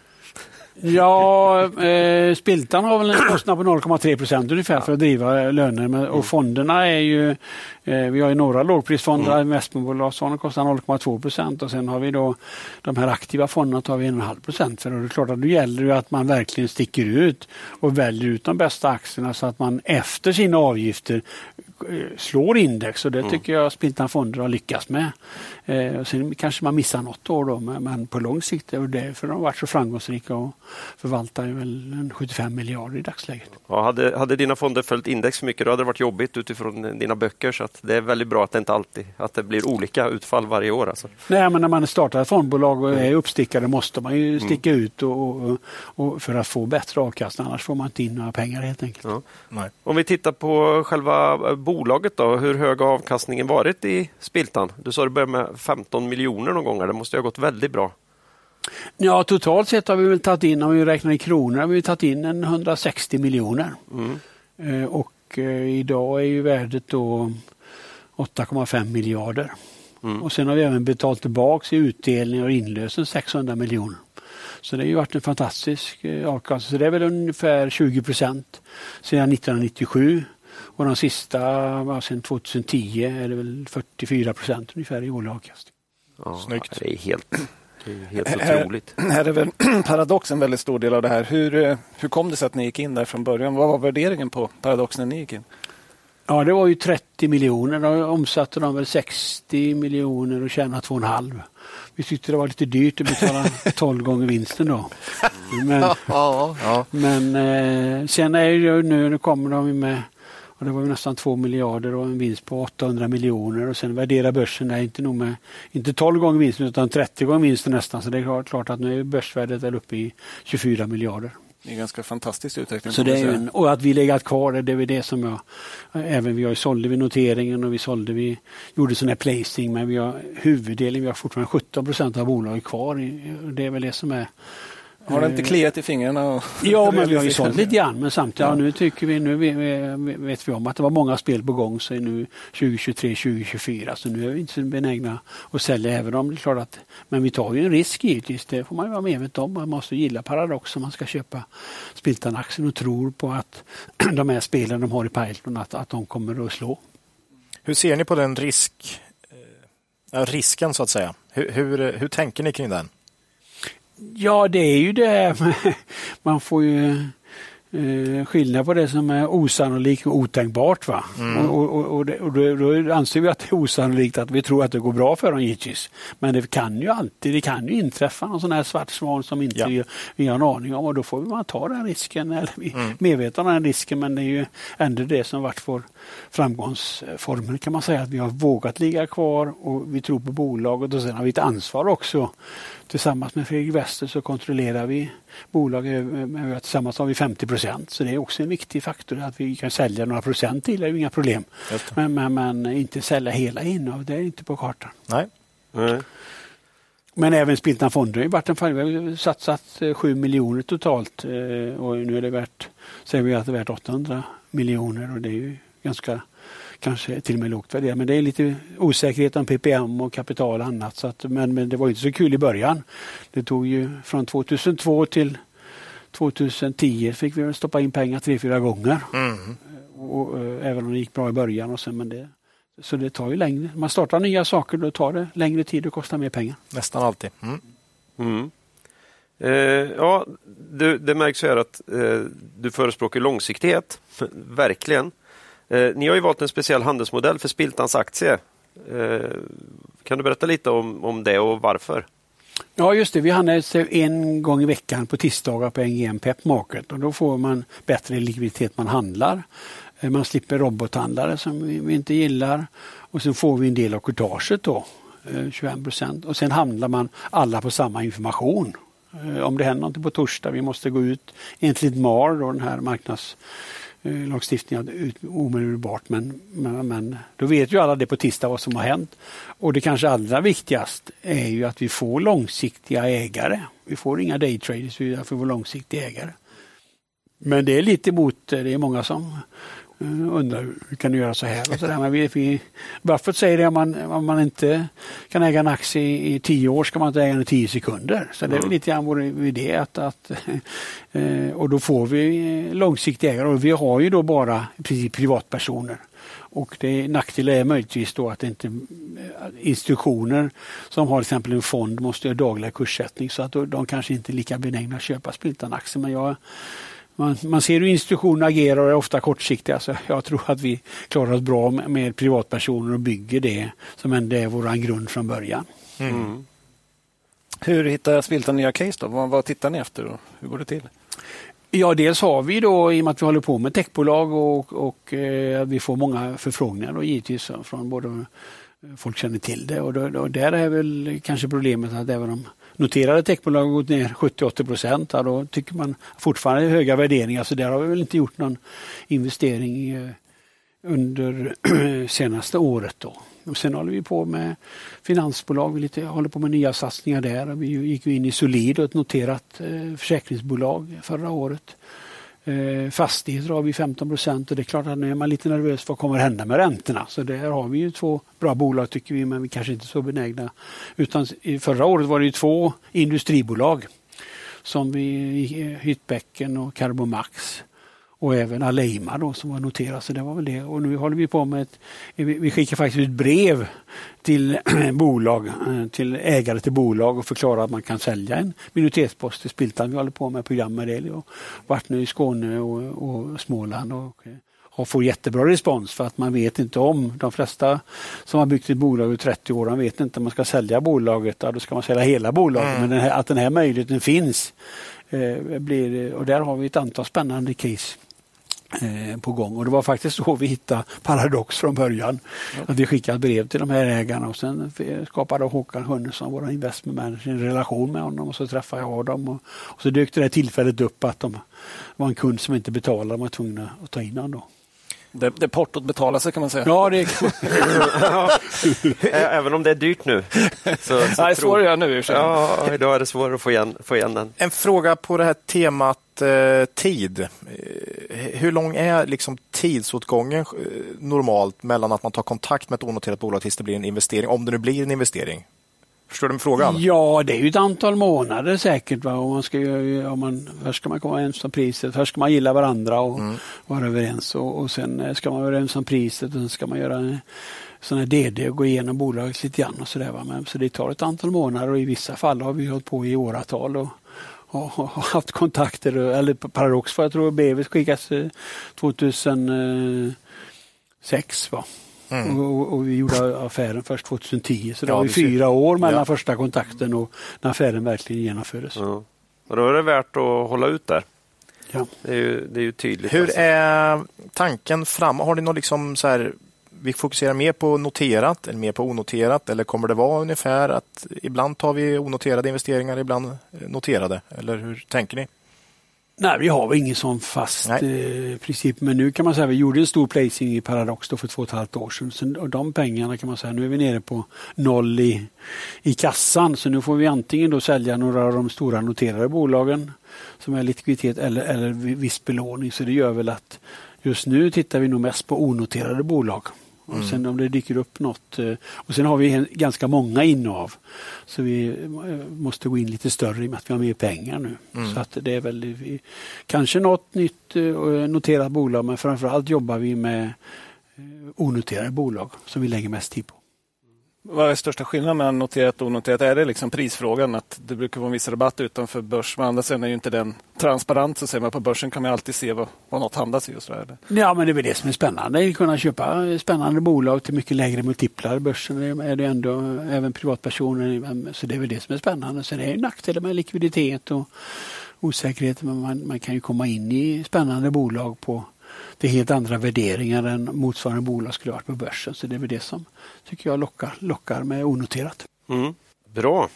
Ja, eh, Spiltan har väl en kostnad på 0,3 procent ungefär för att driva löner. Men, och fonderna är ju, eh, vi har ju några lågprisfonder, mm. investmentbolagsfonden kostar 0,2 procent och sen har vi då de här aktiva fonderna tar vi 1,5 procent för. Och det är klart att då gäller det att man verkligen sticker ut och väljer ut de bästa aktierna så att man efter sina avgifter slår index och det mm. tycker jag Spiltan Fonder har lyckats med. Eh, sen kanske man missar något år då men, på lång sikt är det därför de har varit så framgångsrika och förvaltar väl 75 miljarder i dagsläget. Ja, hade, hade dina fonder följt index för mycket då hade det varit jobbigt utifrån dina böcker. Så att att det är väldigt bra att det inte alltid att det blir olika utfall varje år. Alltså. Nej, men när man startar ett fondbolag och är uppstickare måste man ju sticka mm. ut och, och, och, för att få bättre avkastning. Annars får man inte in några pengar helt enkelt. Ja. Om vi tittar på själva bolaget då. Hur hög har avkastningen varit i Spiltan? Du sa att det började med 15 miljoner någon gång. Det måste ha gått väldigt bra. Ja, totalt sett har vi väl tagit in, om vi räknar i kronor, har vi tagit in en 160 miljoner. Mm. Eh, och eh, idag är ju värdet då 8,5 miljarder. Mm. Och sen har vi även betalt tillbaka i utdelning och inlösen 600 miljoner. Så det har ju varit en fantastisk eh, avkastning. Så det är väl ungefär 20 procent sedan 1997. Och de sista, sedan 2010, är det väl 44 procent ungefär i årlig avkastning. Ja, Snyggt. Det är helt det är helt otroligt. Här, här är väl Paradox en väldigt stor del av det här. Hur, eh, hur kom det sig att ni gick in där från början? Vad var värderingen på Paradox när ni gick in? Ja, det var ju 30 miljoner. Då omsatte de väl 60 miljoner och tjänade 2,5. Vi tyckte det var lite dyrt att betala 12 gånger vinsten då. Men, ja, ja. men eh, sen är det ju nu, nu kommer de med och det var nästan 2 miljarder och en vinst på 800 miljoner och sen värderar börsen där inte nog med inte 12 gånger vinsten utan 30 gånger vinsten nästan. Så det är klart att nu är börsvärdet där uppe i 24 miljarder. Det är ganska fantastisk utveckling. Så det är en, och att vi legat kvar, det är det som jag... Även vi har sålde vid noteringen och vi sålde, vi gjorde sån här placing men vi har huvuddelen, vi har fortfarande 17 procent av bolaget kvar. Det är väl det som är har det inte eh, kliat i fingrarna? ja, men vi har ju sålt lite grann. Men samtidigt, ja. nu tycker vi, nu vet vi om att det var många spel på gång så nu 2023, 2024. Så nu är vi inte så benägna att sälja även om det är klart att, men vi tar ju en risk givetvis. Det får man ju vara medveten om. Man måste gilla Paradox om man ska köpa Spiltan-aktien och tror på att de här spelen de har i piloten att, att de kommer att slå. Hur ser ni på den risk, äh, risken så att säga? Hur, hur, hur tänker ni kring den? Ja, det är ju det. Man får ju eh, skillnad på det som är osannolikt och otänkbart. Va? Mm. Och, och, och, det, och då, då, anser vi att det är osannolikt att vi tror att det går bra för dem givetvis. Men det kan ju alltid det kan ju inträffa någon sån här svart svan som inte ja. vi, vi har en aning om och då får man ta den risken. Eller vi mm. medvetna om den risken men det är ju ändå det som varit vår framgångsformel kan man säga. Att vi har vågat ligga kvar och vi tror på bolaget och sen har vi ett ansvar också Tillsammans med Fredrik Wester så kontrollerar vi bolaget. Tillsammans har vi 50 procent så det är också en viktig faktor att vi kan sälja några procent till, det är inga problem. Men, men, men, inte sälja hela innehav, det är inte på kartan. Nej. Nej. Men även Spiltan Fonder har varit en Vi har satsat 7 eh, miljoner totalt eh, och nu är det värt, säger vi att det är värt 800 miljoner och det är ju ganska kanske till och med lågt värderat. Men det är lite osäkerhet om PPM och kapital och annat. Så att, men, men det var inte så kul i början. Det tog ju från 2002 till 2010 fick vi stoppa in pengar tre, fyra gånger. Mm. Och, och, även om det gick bra i början. Och sen, men det, så det tar ju längre. Man startar nya saker då tar det längre tid och kostar mer pengar. Nästan alltid. Mm. Mm. Eh, ja, det, det märks här att eh, du förespråkar långsiktighet. Verkligen. Eh, ni har ju valt en speciell handelsmodell för Spiltans aktie. Eh, kan du berätta lite om, om det och varför? Ja just det, vi handlar en gång i veckan på tisdagar på NGM Pep Market och då får man bättre likviditet man handlar. Eh, man slipper robothandlare som vi inte gillar och sen får vi en del av courtaget då, eh, 21 procent. Och sen handlar man alla på samma information. Eh, om det händer något på torsdag, vi måste gå ut enligt MAR, då, den här marknads Eh, lagstiftningen omedelbart. Men, men, men då vet ju alla det på tisdag vad som har hänt. Och det kanske allra viktigast är ju att vi får långsiktiga ägare. Vi får inga daytraders, vi får långsiktiga ägare. Men det är lite emot, eh, det är många som undrar hur kan du göra så här? Och så där. Men vi, vi, Buffett säger det om man, om man inte kan äga en aktie i, i tio år ska man inte äga den i tio sekunder. Så det är mm. lite grann vår idé. Att, att, eh, och då får vi långsiktiga ägare och vi har ju då bara privatpersoner. Och det nackdelen är möjligtvis då att inte institutioner som har till exempel en fond måste göra dagliga kurssättning så att de kanske inte är lika benägna att köpa Spiltan-aktier. Men jag man, man ser hur institutioner agerar och är ofta kortsiktiga. Så jag tror att vi klarar oss bra med, med privatpersoner och bygger det som ändå är vår grund från början. Mm. Hur hittar Spiltan nya case då? Vad, vad tittar ni efter och hur går det till? Ja, dels har vi då i och med att vi håller på med techbolag och, och eh, vi får många förfrågningar då, givetvis från både folk känner till det och, då, och där är väl kanske problemet att även om noterade techbolag har gått ner 70-80 procent, då tycker man fortfarande är höga värderingar så där har vi väl inte gjort någon investering eh, under senaste året. Då. Och sen håller vi på med finansbolag, vi lite, håller på med nya satsningar där. Vi gick in i Solid, ett noterat eh, försäkringsbolag förra året. Eh, fastigheter har vi 15 procent och det är klart att nu är man lite nervös vad kommer hända med räntorna. Så där har vi ju två bra bolag tycker vi men vi kanske inte är så benägna. Utan förra året var det ju två industribolag som vi, Hyttbäcken och Carbomax och även Aleima då, som var noterat. Så det var väl det. Och nu håller vi på med ett, vi skickar faktiskt ut brev till bolag, eh, till ägare till bolag och förklarar att man kan sälja en minoritetspost till Spiltan. Vi håller på med program med det och varit nu i Skåne och, och Småland och, och får jättebra respons för att man vet inte om. De flesta som har byggt ett bolag i 30 år, de vet inte om man ska sälja bolaget. Ja, då ska man sälja hela bolaget. Mm. Men den här, att den här möjligheten finns eh, blir, och där har vi ett antal spännande case Eh, på gång. Och det var faktiskt så vi hittade Paradox från början. Ja. Att vi skickade brev till de här ägarna och sen skapade Håkan Hönnesson, vår investment manager, en relation med honom och så träffade jag dem. Och, och så dök det där tillfället upp att de var en kund som inte betalade, de var tvungna att ta in honom. Det, det portot betalar sig kan man säga. Ja, det Även om det är dyrt nu. Så, så Nej, svårare göra nu i Ja, idag är det svårare att få igen, få igen den. En fråga på det här temat eh, tid. Eh, hur lång är liksom tidsåtgången eh, normalt mellan att man tar kontakt med ett onoterat bolag tills det blir en investering, om det nu blir en investering? Förstår du frågan? Ja, det är ju ett antal månader säkert. Va? Om man ska, om man, först ska man komma överens om priset, först ska man gilla varandra och mm. vara överens och, och sen eh, ska man vara överens om priset och sen ska man göra en sån här DD och gå igenom bolaget lite grann och sådär. Men, så det tar ett antal månader och i vissa fall har vi hållit på i åratal och, och, och haft kontakter, eller Paradox för jag tror brevet skickas 2006. Va? Mm. Och, och, vi gjorde affären först 2010 så det ja, var fyra år mellan ja. första kontakten och när affären verkligen genomfördes. Ja. Och då är det värt att hålla ut där. Ja. Det, är ju, det är ju tydligt. Hur alltså. är tanken fram? Har ni något liksom så här, vi fokuserar mer på noterat eller mer på onoterat eller kommer det vara ungefär att ibland tar vi onoterade investeringar, ibland noterade? Eller hur tänker ni? Nej, vi har väl ingen sån fast eh, princip. Men nu kan man säga vi gjorde en stor placing i Paradox för två och ett halvt år sedan. Så, och de pengarna kan man säga, nu är vi nere på noll i, i kassan. Så nu får vi antingen då sälja några av de stora noterade bolagen som är likviditet eller, eller viss belåning. Så det gör väl att just nu tittar vi nog mest på onoterade bolag. Och mm. sen om det dyker upp något. Eh, och sen har vi ganska många innehav. Så vi eh, måste gå in lite större i och med att vi har mer pengar nu. Mm. Så att det är väl kanske något nytt eh, noterat bolag men framförallt jobbar vi med onoterade bolag som vi lägger mest tid på. Vad är största skillnaden mellan noterat och onoterat? Är det liksom prisfrågan? Att det brukar vara en viss rabatt utanför börs. Men andra sidan är ju inte den transparent. Så säger man. På börsen kan man alltid se vad, vad något handlas i. Och så Ja, men det är väl det som är spännande. Att kunna köpa spännande bolag till mycket lägre multiplar. Börsen är det ändå även privatpersoner. Så det är väl det som är spännande. Sen är det nackdelar med likviditet och osäkerhet. Men man, man kan ju komma in i spännande bolag på det är helt andra värderingar än motsvarande bolag skulle varit på börsen. Så det är väl det som tycker jag lockar, lockar med onoterat. Mm, bra.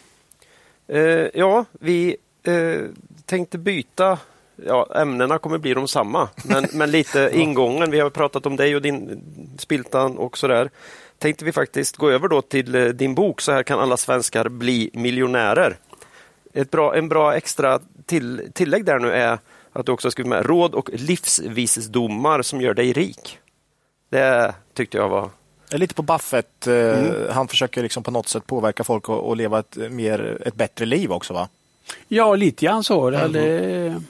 Eh, ja, vi eh, tänkte byta ja, ämnena kommer bli de samma, men, men lite ingången. Vi har pratat om dig och din Spiltan och sådär. Tänkte vi faktiskt gå över då till eh, din bok Så här kan alla svenskar bli miljonärer. Ett bra, en bra extra till, tillägg där nu är att du också har skrivit med råd och livsvisdomar som gör dig rik. Det tyckte jag var lite på Buffett. Eh, mm. Han försöker liksom på något sätt påverka folk och, och leva ett, mer, ett bättre liv också va? Ja, lite grann så. Mm. Det,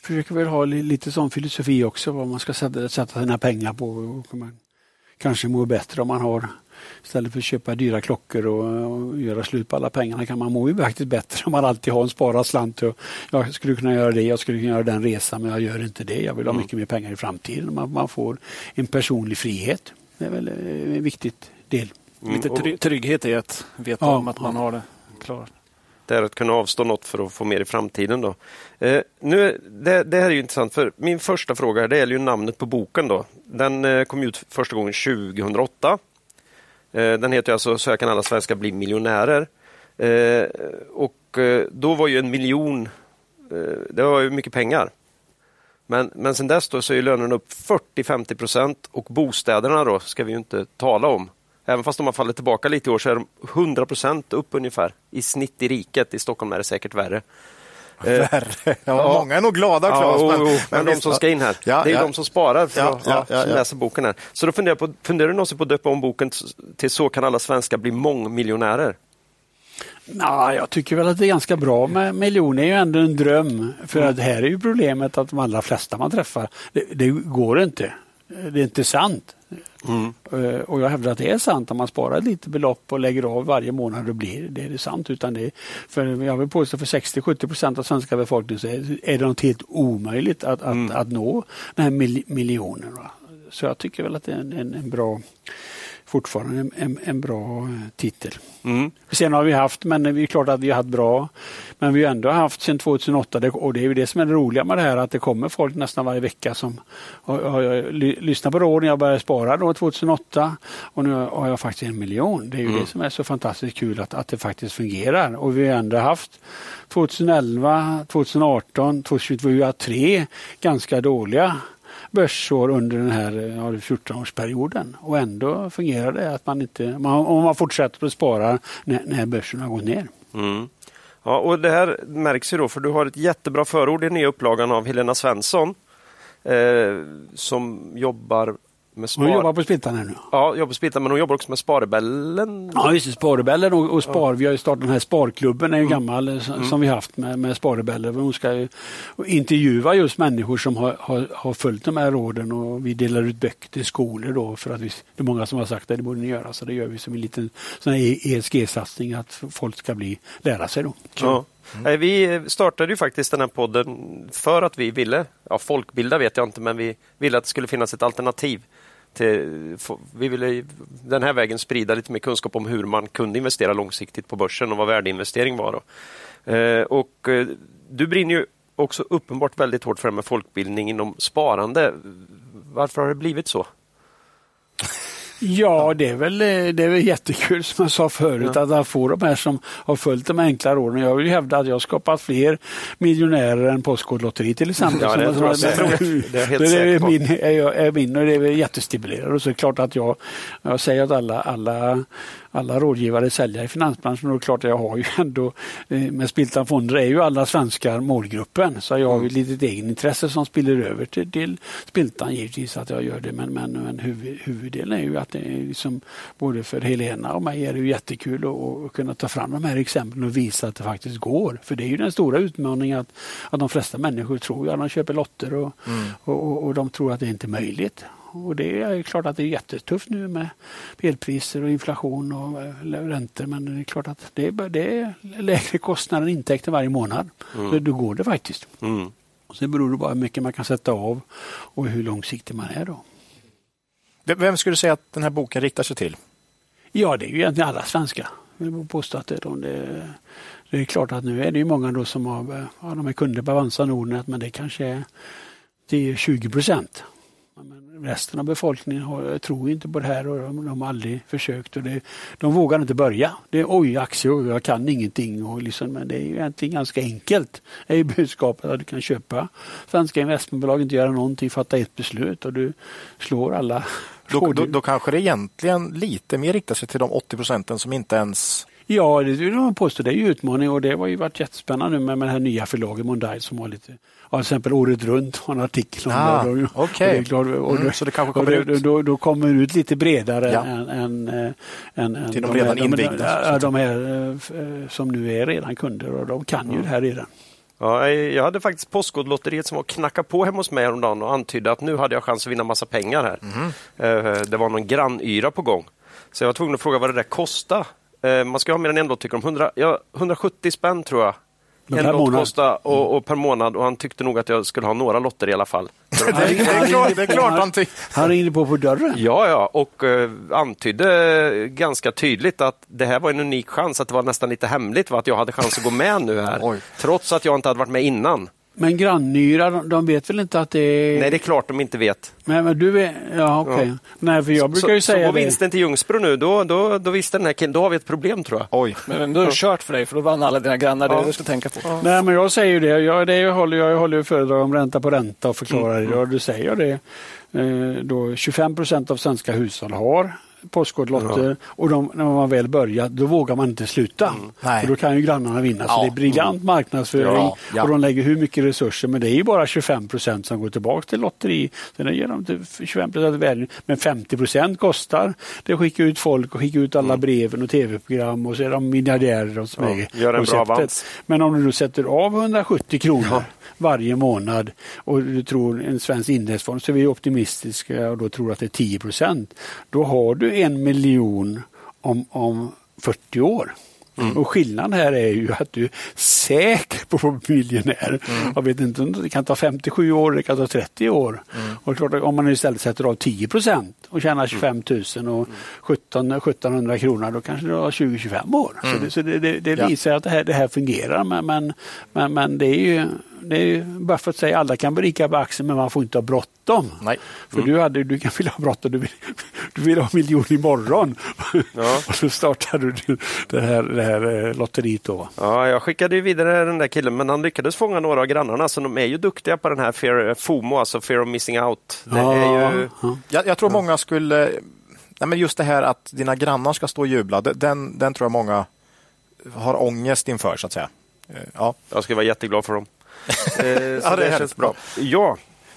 försöker väl ha lite sån filosofi också, vad man ska sätta, sätta sina pengar på. Och man kanske mår bättre om man har Istället för att köpa dyra klockor och, och göra slut på alla pengarna kan man må ju faktiskt bättre om man alltid har en sparad slant. Och jag skulle kunna göra det, jag skulle kunna göra den resan men jag gör inte det. Jag vill ha mm. mycket mer pengar i framtiden. Man, man får en personlig frihet. Det är väl en viktig del. Mm. Lite trygghet i att veta ja, om att man ja. har det klart. Det är att kunna avstå något för att få mer i framtiden. Då. Eh, nu, det, det, här är ju intressant, för min första fråga det gäller ju namnet på boken. Då. Den eh, kom ut första gången 2008. Eh, den heter alltså Så här kan alla svenskar bli miljonärer. Eh, och eh, då var ju en miljon, det var ju mycket pengar. Men, men sen dess då så är lönerna upp 40-50 procent och bostäderna då ska vi ju inte tala om. Även fast de har fallit tillbaka lite i år så är de 100 procent upp ungefär i snitt i riket. I Stockholm är det säkert värre. Värre. Ja. Många är nog glada Claes. Ja, men, men, men de som ska in här, ja, det är ja. de som sparar för Ja, att, ja, ja, ja, som läser boken här. Så då funderar, på, funderar du någonsin på att döpa om boken till Så kan alla svenskar bli mångmiljonärer? Nej, jag tycker väl att det är ganska bra med miljoner. är ju ändå en dröm. För Mm. att här är ju problemet att de allra flesta man träffar, det, det går inte. Det är inte sant. Mm. Och jag hävdar att det är sant. Om man sparar ett litet belopp och lägger av varje månad, då blir det, det är sant. Utan det, för jag vill påstå för 60-70 procent av svenska befolkningen så är, är det något helt omöjligt att, att, Mm. att nå den här mil, miljonen. va. Så jag tycker väl att det är en, en, en bra fortfarande en, en, en bra eh, titel. Mm. Sen har vi haft, men det är klart att vi har haft bra, men vi har ändå haft sedan 2008 det- och det är ju det som är det roliga med det här att det kommer folk nästan varje vecka som har, har, ly, lyssnat på råd när jag började spara då 2008 och nu har jag faktiskt en miljon. Det är ju det som är så fantastiskt kul att, att det faktiskt fungerar och vi har ändå haft 2011, 2018, 2022, vi har tre ganska dåliga börsår under den här ja, 14-årsperioden och ändå fungerar det att man inte, man, om man fortsätter att spara när, när börsen har gått ner. Mm. Ja, och det här märks ju då, för du har ett jättebra förord i nya upplagan av Helena Svensson eh, som jobbar med spar... Hon jobbar på Splittan nu. Ja, jobbar på Splittan, men hon jobbar också med Sparebellen. Ja, just det, Sparebellen och, och Spar. Vi har ju startat den här Sparklubben, är ju gammal, eh, som, som vi haft med, med Sparebellen. Hon ska ju intervjua just människor som har, har, har följt de här råden och vi delar ut böcker till skolor då för att vi, det är många som har sagt att det borde ni göra. Så det gör vi som en liten ESG-satsning att folk ska bli, lära sig då. Ja. Nej, Vi startade ju faktiskt den här podden för att vi ville, ja, folkbilda vet jag inte, men vi ville att det skulle finnas ett alternativ. Till, vi ville den här vägen sprida lite mer kunskap om hur man kunde investera långsiktigt på börsen och vad värdeinvestering var. Då. Eh, och eh, du brinner ju också uppenbart väldigt hårt för det här med folkbildning inom sparande. Varför har det blivit så? Ja, det är, väl, eh, det är väl jättekul som jag sa förut att man får de här som har följt de enkla råden. Jag vill hävda att jag har skapat fler miljonärer än Postkodlotteriet till exempel. Ja, det Som- jag som- säkert. Det är jag helt det är min, är, jag- är min och det är jättestimulerande. Och så är det klart att jag, jag säger att alla, alla, alla rådgivare är säljare i finansbranschen och det är klart jag har ju ändå eh, med Spiltan Fonder är ju alla svenskar målgruppen. Så jag har ju ett litet egenintresse som spiller över till, till Spiltan givetvis att jag gör det. Men, men, men huvud, huvuddelen är ju att det är liksom, både för Helena och mig är det ju jättekul att, kunna ta fram de här exemplen och visa att det faktiskt går. För det är ju den stora utmaningen att, att de flesta människor tror att de köper lotter och, och, och, och de tror att det inte är möjligt. Och det är klart att det är jättetufft nu med elpriser och inflation och räntor. Men det är klart att det är, det är lägre kostnader än intäkter varje månad. Så då går det faktiskt. Mm. Och sen beror det bara hur mycket man kan sätta av och hur långsiktig man är då. Vem skulle du säga att den här boken riktar sig till? Ja, det är ju egentligen alla svenskar. Jag vill påstå att det är, de, det, det är klart att nu är det ju många då som har, ja, de är kunder på Avanza Nordnet men det kanske är 10-20 procent. Resten av befolkningen har, tror inte på det här och de, de har aldrig försökt. Och det, de vågar inte börja. Det är oj, aktier, jag kan ingenting. Och liksom, men det är ju egentligen ganska enkelt. Det är ju budskapet att du kan köpa svenska investmentbolag, inte göra någonting, fatta ett beslut och du slår alla Då, då, då kanske det egentligen lite mer riktar sig till de 80 procenten som inte ens... Ja, det vill jag påstå. Det är ju utmaning och det har ju varit jättespännande nu med, med det här nya förlaget Mondial som har lite, ja, till exempel året runt har en artikel om Ah, det. Och- och okej. det är klart, och Mm, det- så det kanske kommer det, ut. Då, då kommer det ut lite bredare Ja. än, än, äh, än, än Till de redan här, invigda, De, de här f- äh, som nu är redan kunder och de kan ju det här redan. Ja, jag hade faktiskt Postkodlotteriet som var och knackade på hemma hos mig häromdagen och antydde att nu hade jag chans att vinna massa pengar här. Eh, Det var någon grannyra på gång. Så jag var tvungen att fråga vad det där kostade. Eh, Man ska ha mer än en lott tycker de. 100, ja, 170 spänn tror jag en per lott månad. kostade och, och per månad och han tyckte nog att jag skulle ha några lotter i alla fall. Det, det, är klart, det är klart han tycker. Han ringde på på dörren. Ja, ja, och eh, antydde ganska tydligt att det här var en unik chans, att det var nästan lite hemligt va, att jag hade chans att gå med nu här. Oj. Trots att jag inte hade varit med innan. Men grannyra, de, vet väl inte att det är... Nej, det är klart de inte vet. Men, men du vet... Ja, okej. Ja. Nej, för jag brukar så, ju säga så går det. vinsten till Ljungsbro nu, då, då, då visste den här killen, då har vi ett problem tror jag. Oj. Men då är det kört för dig, för då vann alla dina grannar. Det är det du ska tänka på. Nej, men jag säger ju det. Jag, det jag håller, jag håller ju föredrag om ränta på ränta och förklarar Mm, det. Och du säger det. Eh, då 25 procent av svenska hushåll har Postkodlotter och de, när man väl börjar då vågar man inte sluta. Nej. För då kan ju grannarna vinna. Så Ja. det är briljant marknadsföring Ja, ja. och de lägger hur mycket resurser men det är ju bara 25 procent som går tillbaka till lotteri. Sen ger de till 25 procent värde men 50 procent kostar det att skicka ut folk och skicka ut alla breven och tv-program och så är de miljardärer som Mm. Ja, äger gör en bra avans. Men om du då sätter av 170 kronor varje månad och du tror en svensk indexfond så är vi optimistiska och då tror att det är 10 procent. Då har du en miljon om, om 40 år. Och skillnaden här är ju att du är säker på att bli miljonär. Jag vet inte det kan ta 57 år, det kan ta 30 år. Och klart, om man istället sätter av 10 procent och tjänar 25 000 och 17 1700 kronor, då kanske du har 20-25 år. Så det, så det, det, det Ja. visar att det här, det här fungerar. Men, men, men, men det är ju det är ju bara för att säga alla kan bli rika på aktier men man får inte ha bråttom. Nej. För du, hade, du kan vilja ha bråttom, du vill, du vill ha miljon imorgon. Ja. och så startade du det här, det här eh, lotteriet då. Ja, jag skickade ju vidare den där killen, men han lyckades fånga några av grannarna, så de är ju duktiga på den här fear, FOMO, alltså fear of missing out. Det är ju... ja. Jag, jag tror många skulle... Nej, men just det här att dina grannar ska stå och jubla, det- den, den tror jag många har ångest inför, så att säga. Eh, Ja, Jag ska vara jätteglad för dem. Eh, så Ja, det är känns bra. Ja,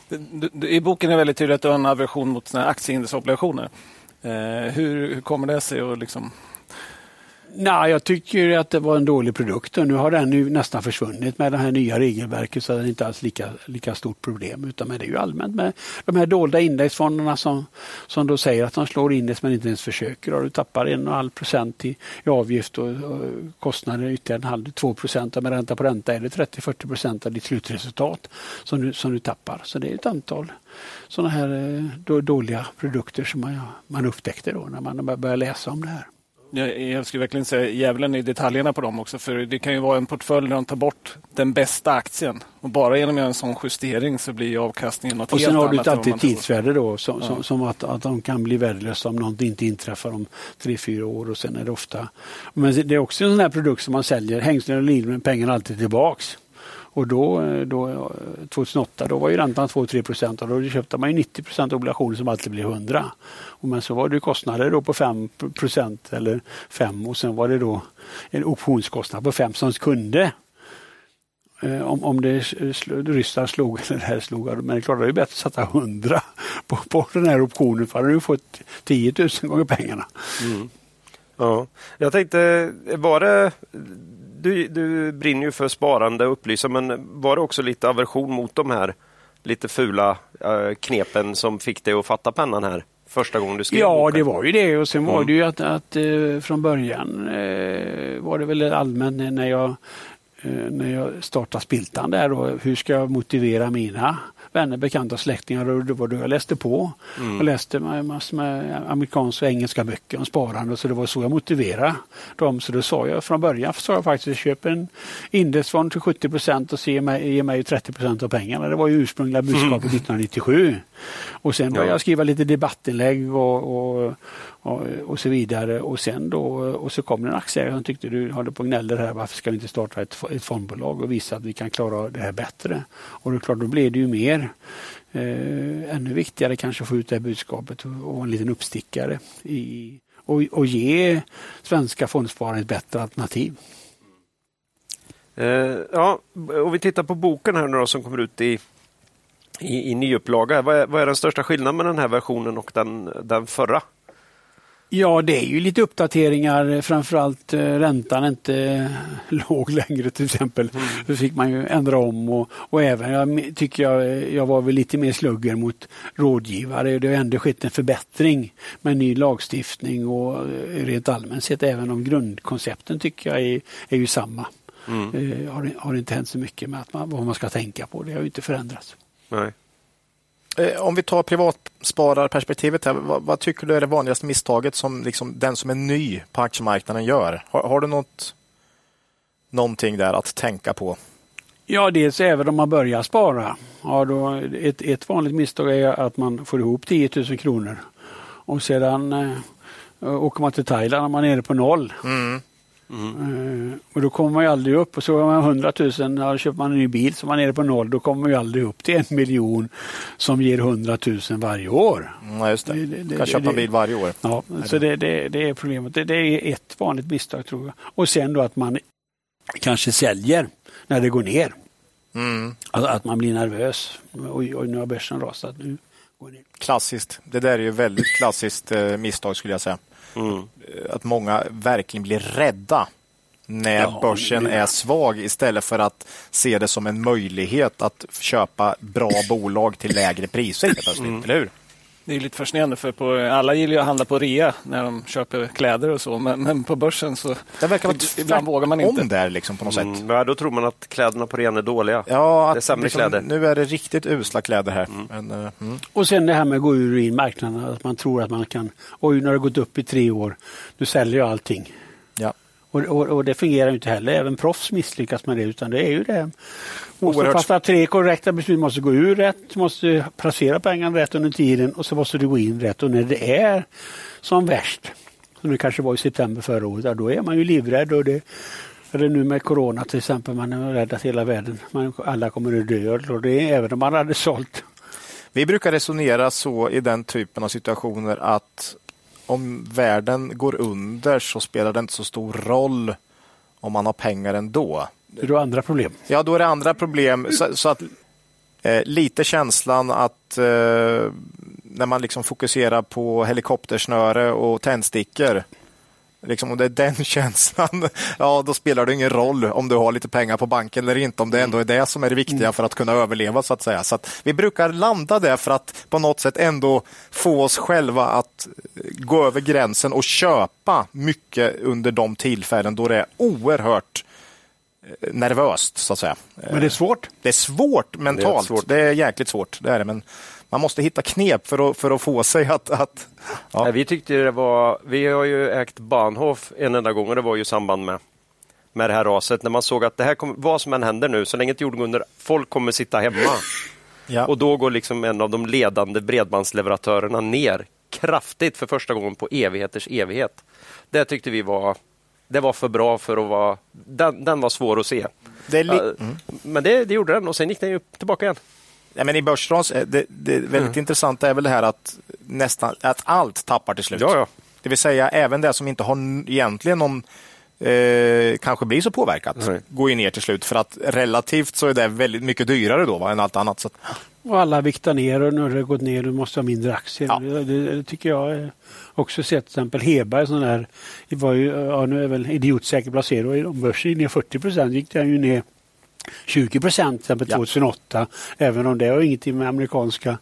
Du, du, I boken är det väldigt tydligt att du har en aversion mot aktieindexobligationer. Eh, hur, hur kommer det sig? Och liksom, Nej, jag tycker att det var en dålig produkt och nu har den ju nästan försvunnit med det här nya regelverket så det är inte alls lika, lika stort problem. Utan men det är ju allmänt med de här dolda indexfonderna som, som då säger att de slår index men inte ens försöker. Och du tappar en och en halv procent i, i avgift och, och kostnader ytterligare en halv, två procent. Och med ränta på ränta är det 30-40 procent av ditt slutresultat som du, som du tappar. Så det är ett antal sådana här eh, då, dåliga produkter som man, man upptäckte då när man började läsa om det här jag, jag skulle verkligen säga djävulen i detaljerna på dem också. För det kan ju vara en portfölj där de tar bort den bästa aktien. Och bara genom en sån justering så blir avkastningen något Och helt sen har du annat ett alltid tidsvärde då som, som, som att, att de kan bli värdelösa om något inte inträffar om tre, fyra år och sen är det ofta... Men det är också en sån här produkt som man säljer, hängslen och livrem, men pengarna alltid tillbaks. Och då, då, 2008 då var ju räntan 2-3 procent och då köpte man ju 90 procent obligationer som alltid blev 100. Och men så var det kostnader då på 5 procent eller 5 och sen var det då en optionskostnad på 5 som kunde eh, om, om det Ryssland slog eller det här slog, men det är klart det är ju bättre att sätta 100 på, på den här optionen för då hade du fått 10 000 gånger pengarna. Mm. Ja. Jag tänkte, var det... Du, du brinner ju för sparande och upplysa, men var det också lite aversion mot de här lite fula eh, knepen som fick dig att fatta pennan här? Första gången du skrev Ja, boken? det var ju det och sen var Mm. det ju att, att eh, från början eh, var det väl allmänt när jag eh, när jag startade Spiltan där då, hur ska jag motivera mina vänner, bekanta släktingar och det var då jag läste på. Jag läste massor med amerikanska och engelska böcker om sparande så det var så jag motiverade dem. Så då sa jag från början sa jag faktiskt köp en indexfond till 70 procent och se mig, ge mig 30 procent av pengarna. Det var ju ursprungliga budskapet 1997. Och sen började Ja. jag skriva lite debattinlägg och, och, och, och så vidare. Och sen då, och så kom det en aktieägare som tyckte du håller på och gnäller här, varför ska vi inte starta ett, ett fondbolag och visa att vi kan klara det här bättre? Och är klart, då blev det ju mer eh, ännu viktigare kanske att få ut det här budskapet och, vara en liten uppstickare i, och, och ge svenska fondsparare ett bättre alternativ. Eh, ja, och vi tittar på boken här nu då, som kommer ut i, i, i nyupplaga. Vad är, vad är den största skillnaden med den här versionen och den, den förra? Ja, det är ju lite uppdateringar, framförallt eh, räntan inte eh, låg längre till exempel. Då fick man ju ändra om och, och även jag tycker jag, jag var väl lite mer slugger mot rådgivare. Det har ändå skett en förbättring med ny lagstiftning och eh, rent allmänt sett även om grundkoncepten tycker jag är, är ju samma. mm. har, har inte hänt så mycket med att man, vad man ska tänka på. Det har ju inte förändrats. Nej. Om vi tar privatspararperspektivet, här, vad, vad, tycker du är det vanligaste misstaget som liksom, den som är ny på aktiemarknaden gör? Har, har du något, någonting där att tänka på? Ja, dels även om man börjar spara. Ja, då, ett, ett vanligt misstag är att man får ihop 10 000 kronor och sedan eh, åker man till Thailand och man är nere på noll. Mm. Mm. Och då kommer man ju aldrig upp. Och så har man 100 000, ja, köper man en ny bil som man är nere på noll, då kommer man ju aldrig upp till en miljon som ger 100 000 varje år. Mm, just det. det, det kan köpa en bil varje år. Ja, så det, det, det är problemet. Det, det är ett vanligt misstag tror jag. Och sen då att man kanske säljer när det går ner. Mm. Att, att, man blir nervös. Oj, oj, nu har börsen rasat. Nu går det ner. Klassiskt. Det där är ju väldigt klassiskt eh, misstag skulle jag säga. Mm. Att många verkligen blir rädda när ja, börsen är svag istället för att se det som en möjlighet att köpa bra bolag till lägre priser. Mm. Eller hur? Det är lite fascinerande för på, alla gillar ju att handla på rea när de köper kläder och så men, men på börsen så det verkar vara ibland vågar man inte. om där liksom på något mm, sätt. Ja, då tror man att kläderna på rean är dåliga. Ja, det är sämre liksom, kläder. Nu är det riktigt usla kläder här. Mm. Men, uh, mm. Och sen det här med att gå ur och in marknaden, att man tror att man kan, oj nu har det gått upp i tre år, nu säljer jag allting. Och, och, och, det fungerar inte heller. Även proffs misslyckas med det. Utan det är ju det. Måste Oerhört. fatta tre korrekta beslut. Måste gå ur rätt, måste placera pengarna rätt under tiden och så måste du gå in rätt. Och när det är som värst, som det kanske var i september förra året, då är man ju livrädd. Och det, eller nu med corona till exempel, man är rädd att hela världen, man, alla kommer att dö. Och det är, även om man hade sålt. Vi brukar resonera så i den typen av situationer att om världen går under så spelar det inte så stor roll om man har pengar ändå. Är det andra problem? Ja, då är det andra problem. Så, så att eh, lite känslan att eh, när man liksom fokuserar på helikoptersnöre och tändstickor Liksom, om det är den känslan, ja då spelar det ingen roll om du har lite pengar på banken eller inte, om det ändå är det som är det viktiga mm. för att kunna överleva så att säga. Så att vi brukar landa där för att på något sätt ändå få oss själva att gå över gränsen och köpa mycket under de tillfällen då det är oerhört eh, nervöst så att säga. Men det är svårt? Det är svårt mentalt. Det är, svårt. Det är jäkligt svårt. Det är det. Men man måste hitta knep för att, för att få sig att... att ja. Vi tyckte det var... Vi har ju ägt Bahnhof en enda gång och det var ju i samband med, med det här raset. När man såg att det här kommer, vad som än händer nu, så länge ett jord går under, folk kommer sitta hemma. Ja. Och då går liksom en av de ledande bredbandsleverantörerna ner kraftigt för första gången på evigheters evighet. Det tyckte vi var det var för bra för att vara... Den, den var svår att se. Det mm. Men det, det, gjorde den och sen gick den ju tillbaka igen. Ja, men I börsras, eh, det, det väldigt mm. intressanta är väl det här att nästan att allt tappar till slut. Ja, ja. Det vill säga även det som inte har egentligen någon eh, kanske blir så påverkat mm. går ju ner till slut för att relativt så är det väldigt mycket dyrare då va, än allt annat. Så. Och alla viktar ner och nu har det gått ner och måste ha mindre aktier. Ja. Det, det, tycker jag också sett till exempel Heberg sån där, var ju, ja, nu är väl idiotsäker placering om börsen ner 40 procent gick den ju ner 20 procent till exempel 2008. Ja. Även om det har ingenting med amerikanska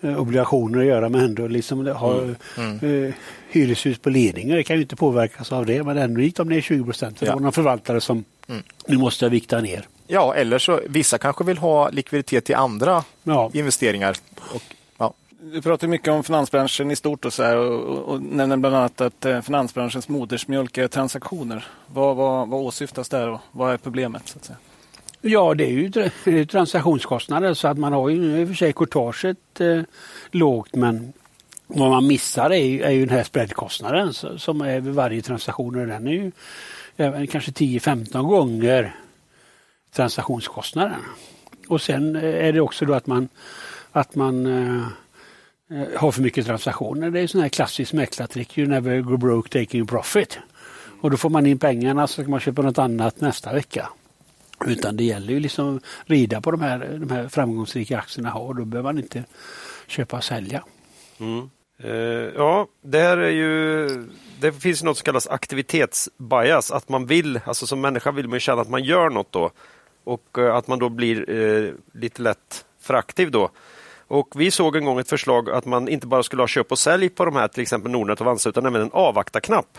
eh, obligationer att göra men ändå liksom det har mm. Mm. Eh, hyreshus på ledningar. Det kan ju inte påverkas av det men ändå gick de ner 20 procent. Det var någon förvaltare som mm. nu måste vikta ner. Ja, eller så vissa kanske vill ha likviditet till andra ja. investeringar. Och, ja. Du pratar mycket om finansbranschen i stort och, så här, och, och, och nämner bland annat att eh, finansbranschens modersmjölk är transaktioner. Vad, vad, vad åsyftas där och vad är problemet? Så att säga? Ja, det är ju transaktionskostnader så att man har ju i och för sig courtaget eh, lågt men vad man missar är ju, är ju den här spreadkostnaden som är vid varje transaktion och den är ju även kanske 10-15 gånger transaktionskostnaden. Och sen eh, är det också då att man, att man eh, eh har för mycket transaktioner. Det är sån här klassisk mäklartrick, you never go broke taking profit. Och då får man in pengarna så kan man köpa något annat nästa vecka. Utan det gäller ju liksom att rida på de här, de här framgångsrika aktierna och då behöver man inte köpa och sälja. Mm. Eh, ja, det här är ju det finns något som kallas aktivitetsbias, att man vill, alltså som människa vill man känna att man gör något då och eh, att man då blir eh, lite lätt för aktiv då. Och vi såg en gång ett förslag att man inte bara skulle ha köp och sälj på de här, till exempel Nordnet och Avanza, utan även en avvakta-knapp.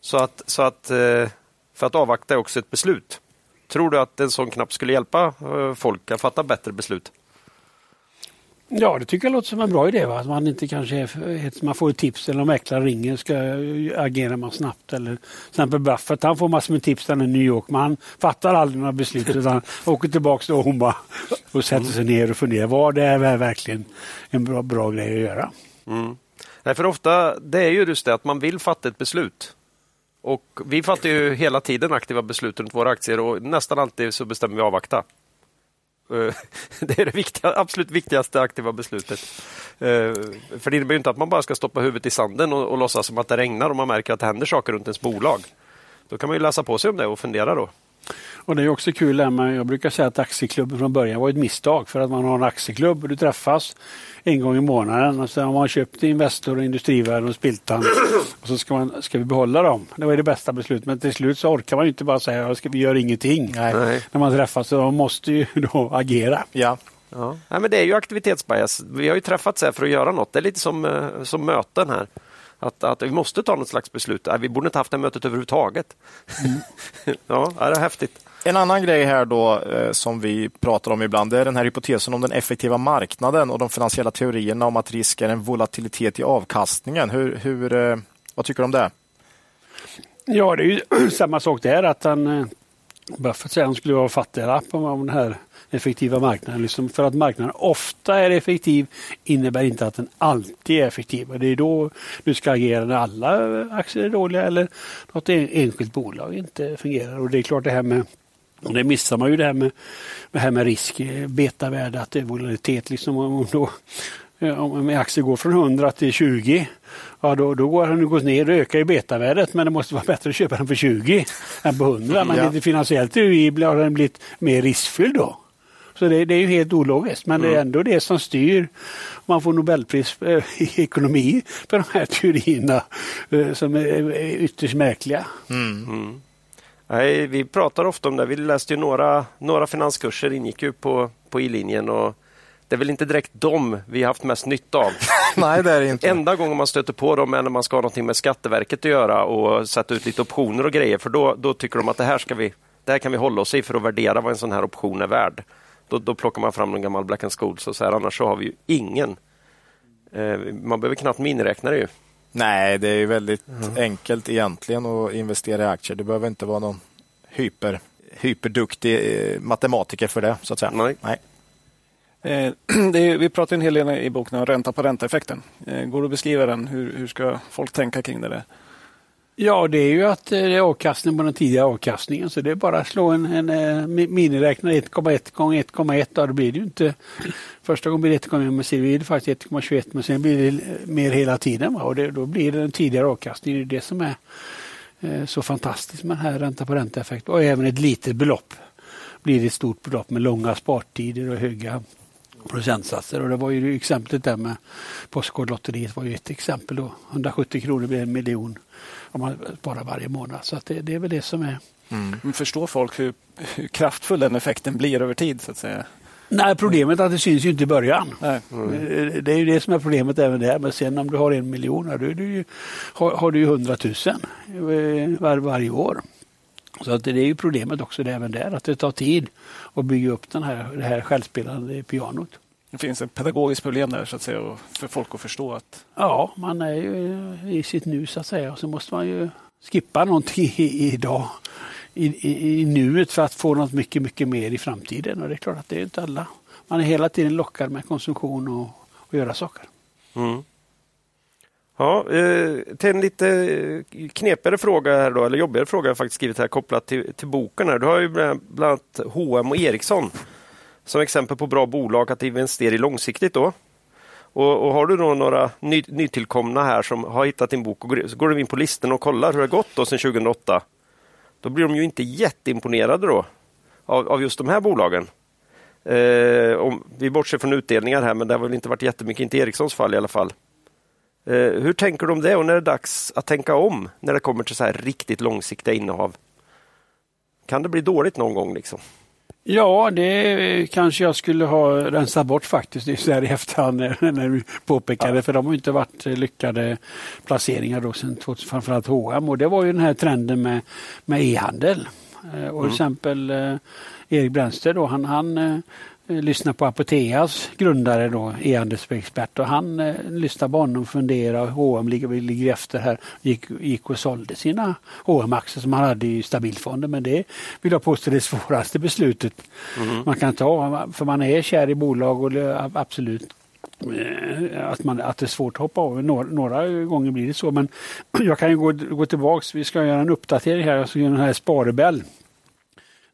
Så att, så att eh, För att avvakta är också ett beslut. Tror du att en sån knapp skulle hjälpa eh, folk att fatta bättre beslut? Ja, det tycker jag låter som en bra idé. Va? Att man inte kanske är, man får ett tips eller om mäklaren ringer ska agera man snabbt. Eller till exempel Buffett, han får massor med tips där i New York men han fattar aldrig några beslut utan åker tillbaka till Omaha och sätter sig ner och funderar. Vad det är verkligen en bra, bra grej att göra? Mm. Nej, för ofta det är ju just det att man vill fatta ett beslut. Och vi fattar ju hela tiden aktiva beslut runt våra aktier och nästan alltid så bestämmer vi avvakta. Eh, det är det viktiga, absolut viktigaste aktiva beslutet. Eh, för det innebär inte att man bara ska stoppa huvudet i sanden och, och låtsas som att det regnar och man märker att det händer saker runt ens bolag. Då kan man ju läsa på sig om det och fundera då. Och det är också kul, med, jag brukar säga att aktieklubben från början var ett misstag för att man har en aktieklubb och du träffas en gång i månaden. Och sen har man köpt Investor, och Industrivärden och Spiltan och så ska, man, ska vi behålla dem. Det var det bästa beslutet men till slut så orkar man inte bara säga att vi gör ingenting Nej. när man träffas. Så man måste ju då agera. Ja. Ja. Nej, men det är ju aktivitetsbias. Vi har ju träffats här för att göra något. Det är lite som, eh, som möten här. Att, att vi måste ta något slags beslut. Vi borde inte haft det mötet överhuvudtaget. Mm. ja, det är häftigt. En annan grej här då eh, som vi pratar om ibland det är den här hypotesen om den effektiva marknaden och de finansiella teorierna om att risk är en volatilitet i avkastningen. Hur, hur, eh, vad tycker du om det? Ja, det är ju samma sak där att han eh, Buffett säger att han skulle vara fattiglapp om den här effektiva marknaden. Liksom för att marknaden ofta är effektiv innebär inte att den alltid är effektiv. Det är då du ska agera när alla aktier är dåliga eller något enskilt bolag inte fungerar. Och det är klart det här med och det missar man ju det här med, det här med risk, eh, betavärde, att det är volatilitet. Liksom, om, då, om en aktie går från 100 till 20, ja då, då går den gått ner och ökar ju betavärdet men det måste vara bättre att köpa den för 20 än på 100. Men ja. lite finansiellt har den blivit mer riskfylld då. Så det, det, är ju helt ologiskt men mm. det är mm. ändå det som styr. Man får Nobelpris eh, i ekonomi för de här teorierna eh, som är ytterst märkliga. Mm. Mm. Nej, vi pratar ofta om det. Vi läste ju några, några finanskurser, ingick ju på, på i-linjen och det är väl inte direkt dem vi har haft mest nytta av. Nej, det är det inte. Enda gången man stöter på dem är när man ska ha någonting med Skatteverket att göra och sätta ut lite optioner och grejer för då, då tycker de att det här, ska vi, det här kan vi hålla oss i för att värdera vad en sån här option är värd. Då, då plockar man fram en gammal Black Scholes och så här, annars så har vi ju ingen. Eh, man behöver knappt miniräkna det ju. Nej, det är väldigt mm. enkelt egentligen att investera i aktier. Det behöver inte vara någon hyper, hyperduktig eh, matematiker för det, så att säga. Nej. Nej. Eh, är, vi pratar en hel del i boken om ränta på ränta-effekten. Eh, går det att beskriva den? Hur, hur ska folk tänka kring det? Där? Ja, det är ju att eh, det är avkastning på den tidigare avkastningen. Så det är bara att slå en, en, eh, en miniräknare 1,1 gånger 1,1. Då blir det ju inte Första gången blir det 1,1 men sen blir det faktiskt 1,21 men sen blir det mer hela tiden. Va? Och det, då blir det den tidigare avkastningen. Det är det som är eh, så fantastiskt med den här ränta på ränta-effekten. Och även ett litet belopp blir det ett stort belopp med långa spartider och höga procentsatser. Och det var ju exemplet där med Postkodlotteriet var ju ett exempel. Då. 170 kronor blir en miljon om man sparar varje månad. Så det, det är väl det som är. Mm. Förstår folk hur, hur kraftfull den effekten blir över tid? så att säga? Nej, problemet är att det syns ju inte i början. Mm. Det är ju det som är problemet även där. Men sen om du har en miljon, då du ju, har, har du ju hundratusen eh, var, varje år. Så att det är ju problemet också även där, att det tar tid att bygga upp den här, det här självspelande pianot. Det finns ett pedagogiskt problem där så att säga, för folk att förstå att... Ja, man är ju i sitt nu så att säga och så måste man ju skippa någonting idag i, i, i nuet för att få något mycket, mycket mer i framtiden. Och det är klart att det är inte alla. Man är hela tiden lockad med konsumtion och, och göra saker. Mm. Ja, eh, till en lite knepigare fråga här då, eller jobbigare fråga jag faktiskt skrivit här kopplat till, till boken. Här. Du har ju bland annat H&M och Ericsson som exempel på bra bolag att investera i långsiktigt då. Och, och, har du då några ny, nytillkomna här som har hittat din bok och går, så går du in på listan och kollar hur det har gått då sedan 2008. Då blir de ju inte jätteimponerade då av, av just de här bolagen. Eh, om, vi bortser från utdelningar här, men det har väl inte varit jättemycket, inte i Ericssons fall i alla fall. Eh, hur tänker du om det och när är det dags att tänka om när det kommer till så här riktigt långsiktiga innehav? Kan det bli dåligt någon gång? liksom? Ja, det kanske jag skulle ha rensat bort faktiskt så här i efterhand när du påpekade. Ja. För de har inte varit lyckade placeringar då sen framförallt H&M och det var ju den här trenden med, med e-handel. Eh, och mm. exempel eh, Erik Brännström då, han, han eh, lyssnar på Apoteas grundare då, e-handelsexpert och han eh, lyssnade på honom och funderade. H&M ligger, ligger efter här. Gick, gick och sålde sina hm aktier som han hade i stabilfonden. Men det vill jag påstå det svåraste beslutet mm. man kan ta. För man är kär i bolag och absolut eh, att, man, att det är svårt att hoppa av. Några, några gånger blir det så. Men jag kan ju gå, gå tillbaks. Vi ska göra en uppdatering här. Jag ska göra den här Sparebell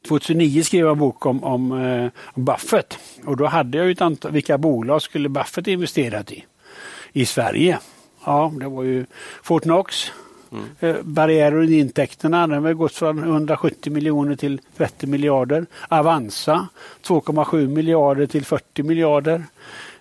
2009 skrev jag en bok om, om, eh, om Buffett och då hade jag ett antal, vilka bolag skulle Buffett investerat i i Sverige? Ja, det var ju Fortnox, mm. eh, barriärer i intäkterna, den har gått från 170 miljoner till 30 miljarder. Avanza 2,7 miljarder till 40 miljarder.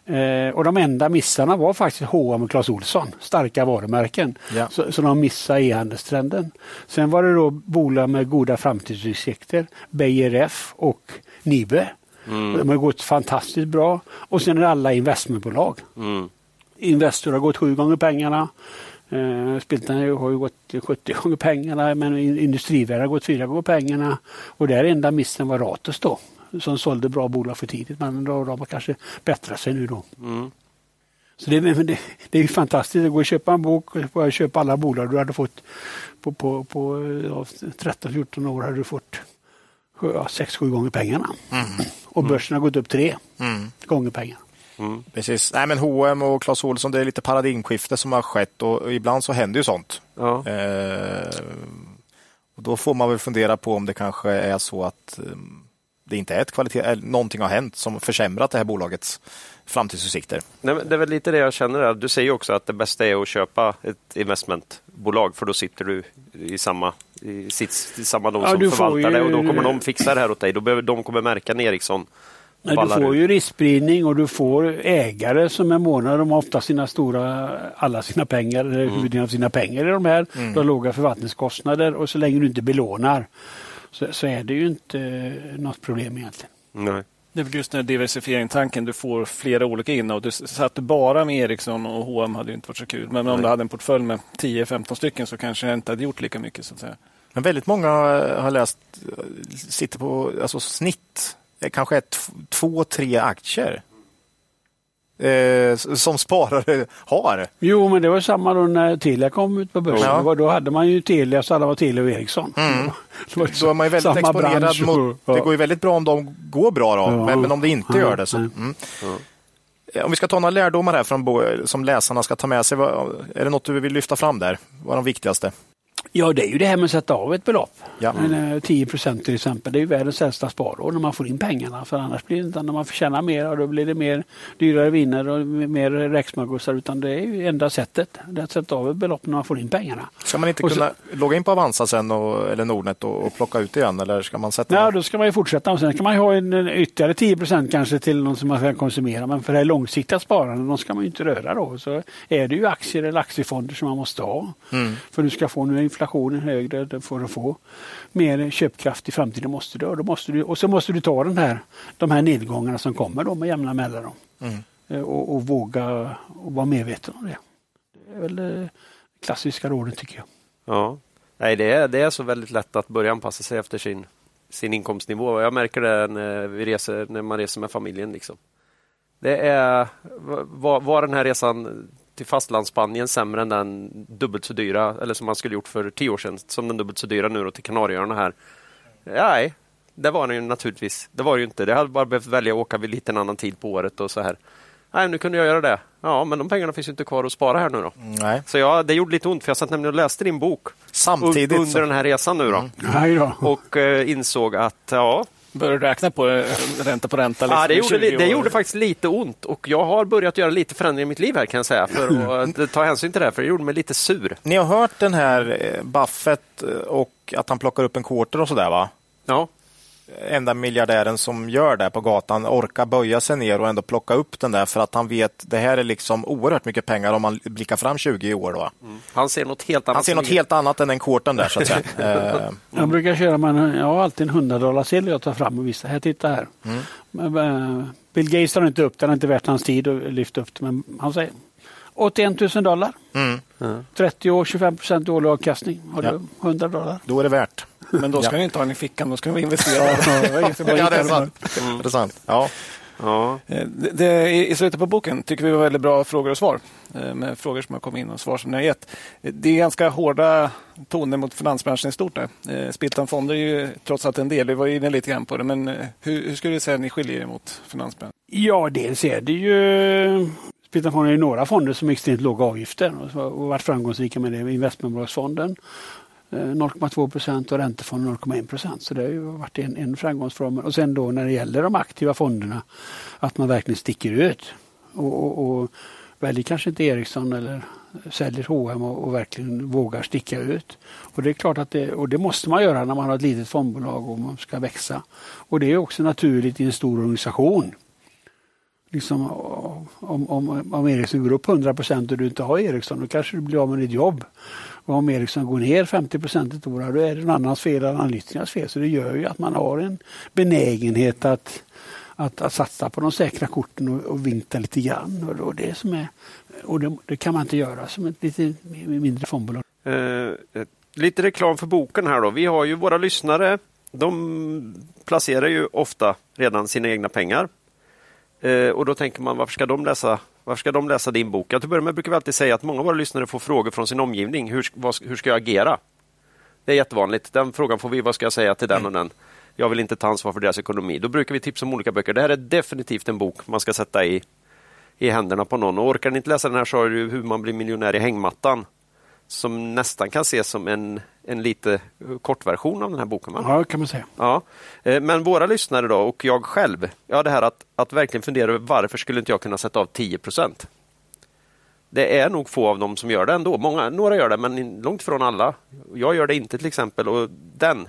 Eh, och de enda missarna var faktiskt H&M och Clas Ohlson, starka varumärken. Ja. Så, så de missade e-handelstrenden. Sen var det då bolag med goda framtidsutsikter, Beijer F och Nibe. Mm. De har gått fantastiskt bra. Och sen är det alla investmentbolag. Mm. Investor har gått sju gånger pengarna. Eh, Spiltan har gått 70 gånger pengarna men Industrivärden har gått fyra gånger pengarna. Och där enda missen var Ratos då som sålde bra bolag för tidigt. Men de har kanske bättrat sig nu då. Mm. Så det, det, det är fantastiskt. Det går att köpa en bok och köpa alla bolag du hade fått på, på, på ja, 13-14 år hade du fått ja, 6-7 gånger pengarna. Mm. Och börsen har gått upp 3 mm. gånger pengarna. Mm. Precis. Nej, men H&M och Clas Ohlson, det är lite paradigmskifte som har skett och ibland så händer ju sånt. Ja. Eh, och då får man väl fundera på om det kanske är så att um, det inte är ett kvalitet, eller någonting har hänt som försämrat det här bolagets framtidsutsikter. Nej, det är väl lite det jag känner. Du säger också att det bästa är att köpa ett investmentbolag för då sitter du i samma, i sitt, i samma de ja, som förvaltar ju... det och då kommer de fixa det här åt dig. Då behöver, de kommer märka en Ericsson Nej, du får ju riskspridning och du får ägare som är måna. De har ofta sina stora, alla sina pengar, mm. huvuddelen av sina pengar i de här. Mm. Du har låga förvaltningskostnader och så länge du inte belånar så, så är det ju inte något problem egentligen. Nej. Det är väl just den diversifiering-tanken. Du får flera olika innehav. Du satt bara med Ericsson och H&M hade inte varit så kul. Men Nej. om du hade en portfölj med 10-15 stycken så kanske det inte hade gjort lika mycket. så att säga. Men väldigt många har läst sitter på alltså snitt kanske är två, tre aktier eh, som sparare har. Jo, men det var samma då när Telia kom ut på börsen. Ja. Då hade man ju Telia, så hade man Telia och Ericsson. Mm. Då är man ju väldigt exponerad mot, ja. Det går ju väldigt bra om de går bra då, ja. men, men, om det inte gör det så... Mm. Eh, om vi ska ta några lärdomar här från, som läsarna ska ta med sig. Är det något du vill lyfta fram där? Vad är de viktigaste? Ja, det är ju det här med att sätta av ett belopp. Ja. 10 eh, procent till exempel. Det är ju världens äldsta sparår när man får in pengarna. För annars blir det inte, när man får tjäna mer, då blir det mer dyrare viner och mer räksmörgåsar. Utan det är ju enda sättet. Det är att sätta av ett belopp när man får in pengarna. Ska man inte och kunna så, logga in på Avanza sen och, eller Nordnet och, och, plocka ut igen? Eller ska man sätta ja, då ska man ju fortsätta. Och sen kan man ha en, en ytterligare 10 procent kanske till någon som man kan konsumera. Men för det här långsiktiga sparandet, de ska man inte röra då. Så är det ju aktier eller aktiefonder som man måste ha. Mm. För du ska få nu inflationen högre för att få mer köpkraft i framtiden. Måste du, och, då måste du, och så måste du ta den här, de här nedgångarna som kommer då med jämna mellanrum. Mm. Eh, och, och, våga och vara medveten om det. Det är väl det klassiska rådet tycker jag. Ja, Nej, det, är, det är så väldigt lätt att börja anpassa sig efter sin, sin inkomstnivå. Jag märker det när, vi reser, när man reser med familjen. Liksom. Det är, var, var den här resan till fastlandsspanien sämre än den dubbelt så dyra, eller som man skulle gjort för tio år sedan, som den dubbelt så dyra nu då till Kanarieöarna här. Nej, det var den ju naturligtvis. Det var det ju inte. Det hade bara behövt välja att åka vid lite en annan tid på året och så här. Nej, nu kunde jag göra det. Ja, men de pengarna finns ju inte kvar att spara här nu då. Nej. Så ja, det gjorde lite ont för jag satt nämligen och läste din bok Samtidigt under så... den här resan nu då. Mm. Och eh, insåg att ja, Började räkna på eh, ränta på ränta? Liksom, ja, det, gjorde, det gjorde faktiskt lite ont och jag har börjat göra lite förändringar i mitt liv här kan jag säga för att eh, ta hänsyn till det, för det gjorde mig lite sur. Ni har hört den här eh, Buffett och att han plockar upp en quarter och sådär va? Ja. Enda miljardären som gör det på gatan orkar böja sig ner och ändå plocka upp den där för att han vet det här är liksom oerhört mycket pengar om man blickar fram 20 år. Då. Mm. Han ser något helt annat. Han ser något helt annat än den korten där så att säga. mm. Jag brukar köra med jag har alltid en 100 dollar jag tar fram och visar. Här, titta här. Mm. Eh, Bill Gates tar inte upp den, det har inte värt hans tid att lyfta upp det, men han säger 81 000 dollar. Mm. 30 år, 25 procent årlig avkastning. Har ja. du 100 dollar? Då är det värt. Men då ska ja. ni inte ha den i fickan, då ska vi investera. ja, det är sant. Mm. Det är sant. Ja. Ja. Eh, det, det, I slutet på boken tycker vi var väldigt bra frågor och svar. Eh, med frågor som har kommit in och svar som ni har gett. Det är ganska hårda toner mot finansbranschen i stort. Där. Spiltan Fonder är ju trots allt en del. Vi var inne lite grann på det. Men hur, hur skulle du säga att ni skiljer er mot finansbranschen? Ja, dels är det ju Spiltan Fonder är några fonder som har extremt låga avgifter och varit framgångsrika med det. Investmentbolagsfonden Eh, 0,2 procent och räntefonder 0,1 procent. Så det har ju varit en, en framgångsformel. Och sen då när det gäller de aktiva fonderna att man verkligen sticker ut och, och, och väljer kanske inte Ericsson eller säljer H&M och, och, verkligen vågar sticka ut. Och det är klart att det, och det måste man göra när man har ett litet fondbolag och man ska växa. Och det är också naturligt i en stor organisation. Liksom, om, om, om Ericsson går upp 100 procent och du inte har Ericsson, då kanske du blir av med ditt jobb. Och om Ericsson går ner 50 procent ett år, då är det någon annans fel än analytikernas fel. Så det gör ju att man har en benägenhet att, att, att satsa på de säkra korten och, och vinta lite grann. Och, och det, som är, och det, det, kan man inte göra som ett lite mindre fondbolag. Uh, lite reklam för boken här då. Vi har ju våra lyssnare. De placerar ju ofta redan sina egna pengar. Eh, och då tänker man varför ska de läsa varför ska de läsa din bok? Till att börja med brukar vi alltid säga att många av våra lyssnare får frågor från sin omgivning. Hur, vad, hur ska jag agera? Det är jättevanligt. Den frågan får vi. Vad ska jag säga till den och den? Jag vill inte ta ansvar för deras ekonomi. Då brukar vi tipsa om olika böcker. Det här är definitivt en bok man ska sätta i, i händerna på någon. Och orkar ni inte läsa den här så har du Hur man blir miljonär i hängmattan som nästan kan ses som en, en lite kortversion av den här boken. Va? Ja, kan man säga. Ja. Eh, men våra lyssnare då och jag själv, ja det här att, att verkligen fundera över varför skulle inte jag kunna sätta av 10 procent? Det är nog få av dem som gör det ändå. Många, några gör det, men långt ifrån alla. Jag gör det inte till exempel. Och den,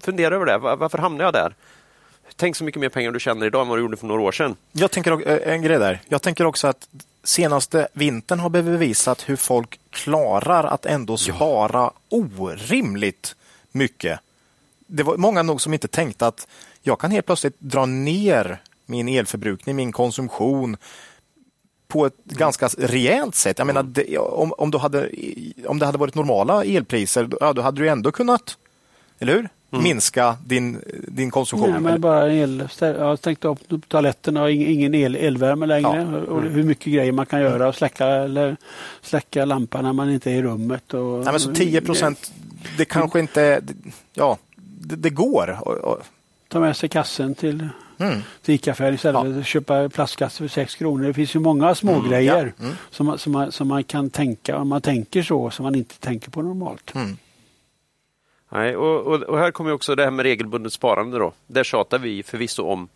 fundera över det. Varför hamnar jag där? Tänk så mycket mer pengar du tjänar idag än vad du gjorde för några år sedan. Jag tänker eh, en grej där. Jag tänker också att senaste vintern har bevisat hur folk klarar att ändå spara ja. orimligt mycket. Det var många nog som inte tänkte att jag kan helt plötsligt dra ner min elförbrukning, min konsumtion på ett mm. ganska rejält sätt. Jag menar, det, om, om, du hade, om det hade varit normala elpriser, ja, då hade du ändå kunnat, eller hur? Mm. minska din, din konsumtion. Nej, men bara el, jag har stängt upp toaletterna och ingen el, elvärme längre. Ja. Och hur mycket grejer man kan göra och släcka, eller släcka lampan när man inte är i rummet. Och, Nej, men så 10 procent, det kanske inte... Ja, det, det går. Ta med sig kassen till Mm. till ICA-affären istället för att köpa plastkassar för 6 kronor. Det finns ju många små mm. grejer ja. mm. som, man, som, man, som man kan tänka, om man tänker så, som man inte tänker på normalt. Mm. Nej, och, och, och, här kommer också det här med regelbundet sparande. Då. Det tjatar vi förvisso om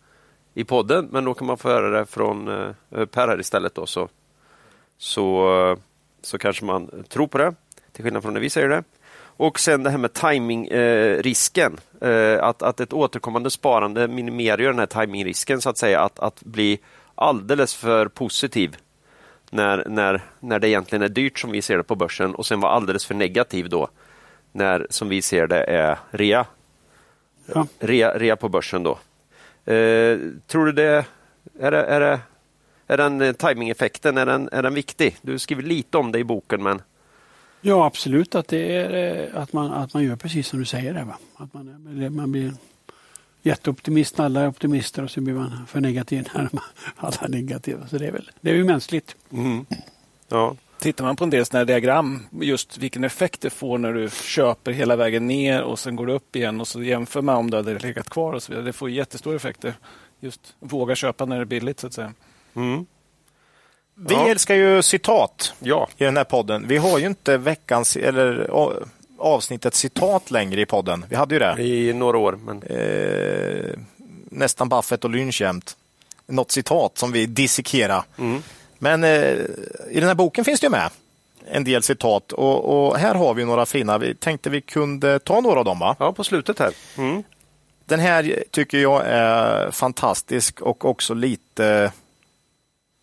i podden, men då kan man få höra det från eh, Per här istället. Då, så, så, eh, så kanske man tror på det, till skillnad från när vi säger det. Och sen det här med timingrisken. Eh, eh, att, att ett återkommande sparande minimerar den här timingrisken så att säga. Att, att bli alldeles för positiv när, när, när det egentligen är dyrt som vi ser det på börsen och sen vara alldeles för negativ då när, som vi ser det, är rea. Ja. Rea, rea på börsen då. Eh, tror du det är, det, är, det, är den eh, timingeffekten, är den, är den viktig? Du skriver lite om det i boken, men Ja, absolut att, det är, eh, att, man, att man gör precis som du säger. Det, va? Att man, man blir jätteoptimist när alla är optimister och så blir man för negativ när alla är negativa. Så det är väl det är ju mänskligt. Mm. Ja. Tittar man på en del sådana diagram, just vilken effekt det får när du köper hela vägen ner och sen går du upp igen och så jämför man om det hade legat kvar och så vidare. Det får jättestora effekter. Just våga köpa när det är billigt så att säga. Mm. Vi ja. älskar ju citat ja. i den här podden. Vi har ju inte veckans eller avsnittet citat längre i podden. Vi hade ju det. I några år. Men... Eh, nästan Buffett och Lynch jämt. Något citat som vi dissekerar. Mm. Men eh, i den här boken finns det med en del citat och, och, här har vi några fina. Vi tänkte vi kunde ta några av dem. Va? Ja, på slutet här. Mm. Den här tycker jag är fantastisk och också lite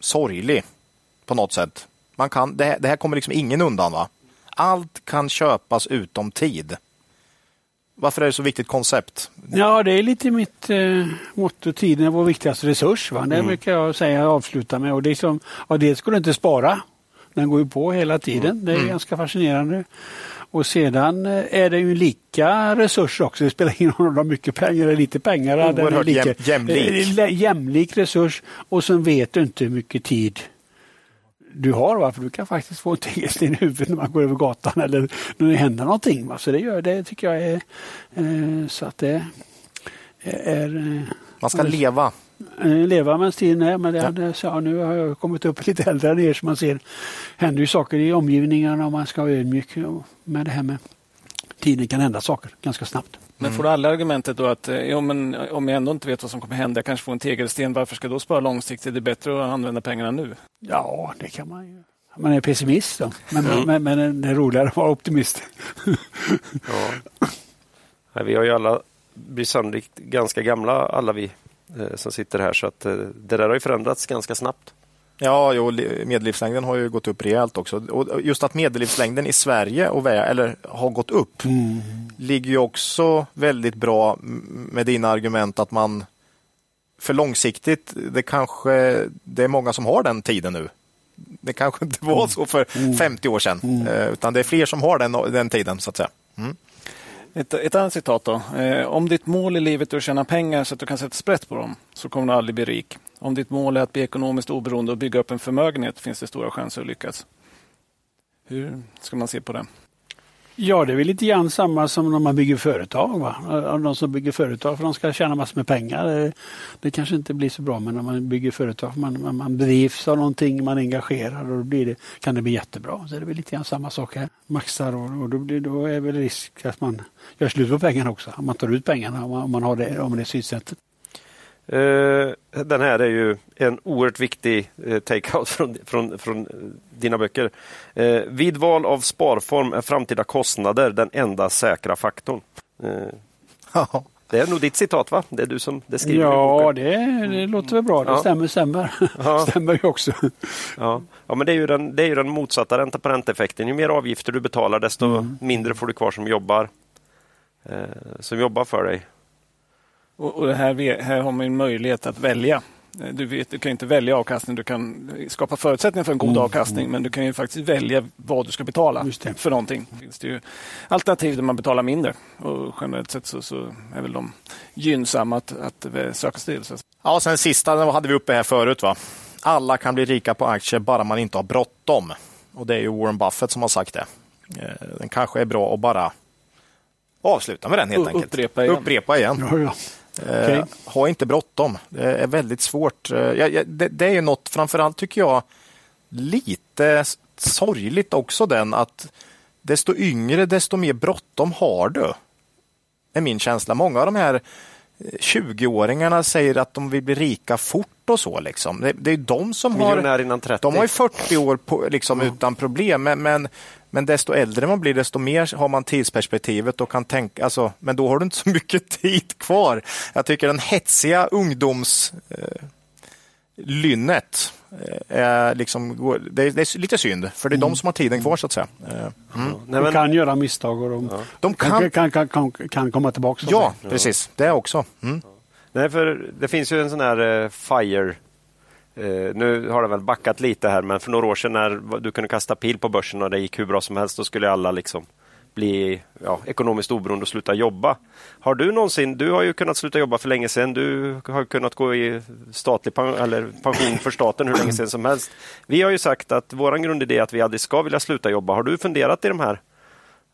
sorglig på något sätt. Man kan, det, här, det här kommer liksom ingen undan. va? Allt kan köpas utom tid. Varför är det så viktigt koncept? Ja, det är lite mitt eh, motto. Tiden är vår viktigaste resurs. Va? Det Mm. brukar jag säga och avsluta med. Och det är som, ja, det ska du inte spara. Den går ju på hela tiden. Mm. Det är ganska fascinerande. Och sedan eh, är det ju lika resurs också. Det spelar ingen roll om du har mycket pengar eller lite pengar. Den är Oerhört lika- jäm- jämlik. eh, jämlik resurs. Och sen vet du inte hur mycket tid du har. Va? För du kan faktiskt få tegelsten i huvudet när man går över gatan eller när det händer någonting. Va? Så det, gör, det tycker jag är eh, så att det är eh, Man ska leva. eh, leva medan tiden är. Men det, Ja. det, så, nu har jag kommit upp lite äldre än er så man ser händer ju saker i omgivningen och man ska vara ödmjuk med det här med tiden kan hända saker ganska snabbt. Men får du aldrig argumentet då att eh, jo, men om jag ändå inte vet vad som kommer hända, jag kanske får en tegelsten, varför ska jag då spara långsiktigt? Det är bättre att använda pengarna nu. Ja, det kan man ju. Man är pessimist då. Men, men, men det är roligare att vara optimist. Ja. Nej, vi har ju alla, blir sannolikt ganska gamla alla vi eh, som sitter här så att eh, det där har ju förändrats ganska snabbt. Ja, jo, li- medellivslängden har ju gått upp rejält också. Och just att medellivslängden i Sverige och eller har gått upp ligger ju också väldigt bra med dina argument att man för långsiktigt, det kanske det är många som har den tiden nu. Det kanske inte var så för 50 år sedan, eh, utan det är fler som har den, den tiden så att säga. Ett, ett annat citat då. Eh, om ditt mål i livet är att tjäna pengar så att du kan sätta sprätt på dem så kommer du aldrig bli rik. Om ditt mål är att bli ekonomiskt oberoende och bygga upp en förmögenhet finns det stora chanser att lyckas. Hur ska man se på det? Ja, det är väl lite grann samma som när man bygger företag. Va? De som bygger företag för de ska tjäna massor med pengar. Det, det kanske inte blir så bra men när man bygger företag, man, man, man drivs av någonting, man är engagerad och då blir det, kan det bli jättebra. Så det är väl lite grann samma sak här. Maxar och, och då, blir, då är väl risk att man gör slut på pengarna också. Om man tar ut pengarna om man, om man har det, om det synsättet. Eh, den här är ju en oerhört viktig eh, take-out från, från, från eh, dina böcker. Vid val av sparform är framtida kostnader den enda säkra faktorn. Det är nog ditt citat va? Det är du som det skriver Ja, det, det låter väl bra. Det Ja. stämmer, stämmer. Ja. stämmer ju också. Ja. ja, men det är, ju den, det är ju den motsatta ränta på ränta-effekten. Ju mer avgifter du betalar desto mindre får du kvar som jobbar, eh, som jobbar för dig. Och, och här, här har man en möjlighet att välja. Eh, Du, vet, du kan inte välja avkastning, du kan skapa förutsättningar för en god avkastning men du kan ju faktiskt välja vad du ska betala Just det. för någonting. Det finns det ju alternativ där man betalar mindre och generellt sett så, så är väl de gynnsamma att, att eh, söka sig till. Så. Ja, sen sista den hade vi uppe här förut. va? Alla kan bli rika på aktier bara man inte har bråttom. Och det är ju Warren Buffett som har sagt det. Eh, Den kanske är bra att bara avsluta med den helt enkelt. upprepa igen. Upprepa igen. Ja, ja. Eh, Okej. Ha inte bråttom. Det är väldigt svårt. Eh, det, det är ju något, framförallt tycker jag, lite sorgligt också den att desto yngre, desto mer bråttom har du. Är min känsla. Många av de här eh, 20-åringarna säger att de vill bli rika fort och så. Liksom. Det, det är de som har... Miljonär innan 30. De har ju 40 år på, liksom, utan problem, men, men, men desto äldre man blir, desto mer har man tidsperspektivet och kan tänka, alltså, men då har du inte så mycket tid kvar. Jag tycker den hetsiga ungdoms eh, eh, är liksom, går- det, är, det är lite synd, för det är de som har tiden kvar så att säga. Eh, mm. Nej, De kan göra misstag och de De kan, kan, kan, kan, kan, komma tillbaka. ja, precis, det också. Mm. nej, för det finns ju en sån här eh, FIRE Eh, nu har det väl backat lite här, men för några år sedan när du kunde kasta pil på börsen och det gick hur bra som helst, då skulle alla liksom bli ja, ekonomiskt oberoende och sluta jobba. Har du någonsin, du har ju kunnat sluta jobba för länge sedan, du har kunnat gå i statlig pen, eller pension för staten hur länge sedan som helst. Vi har ju sagt att vår grundidé är att vi aldrig ska vilja sluta jobba. Har du funderat i de här?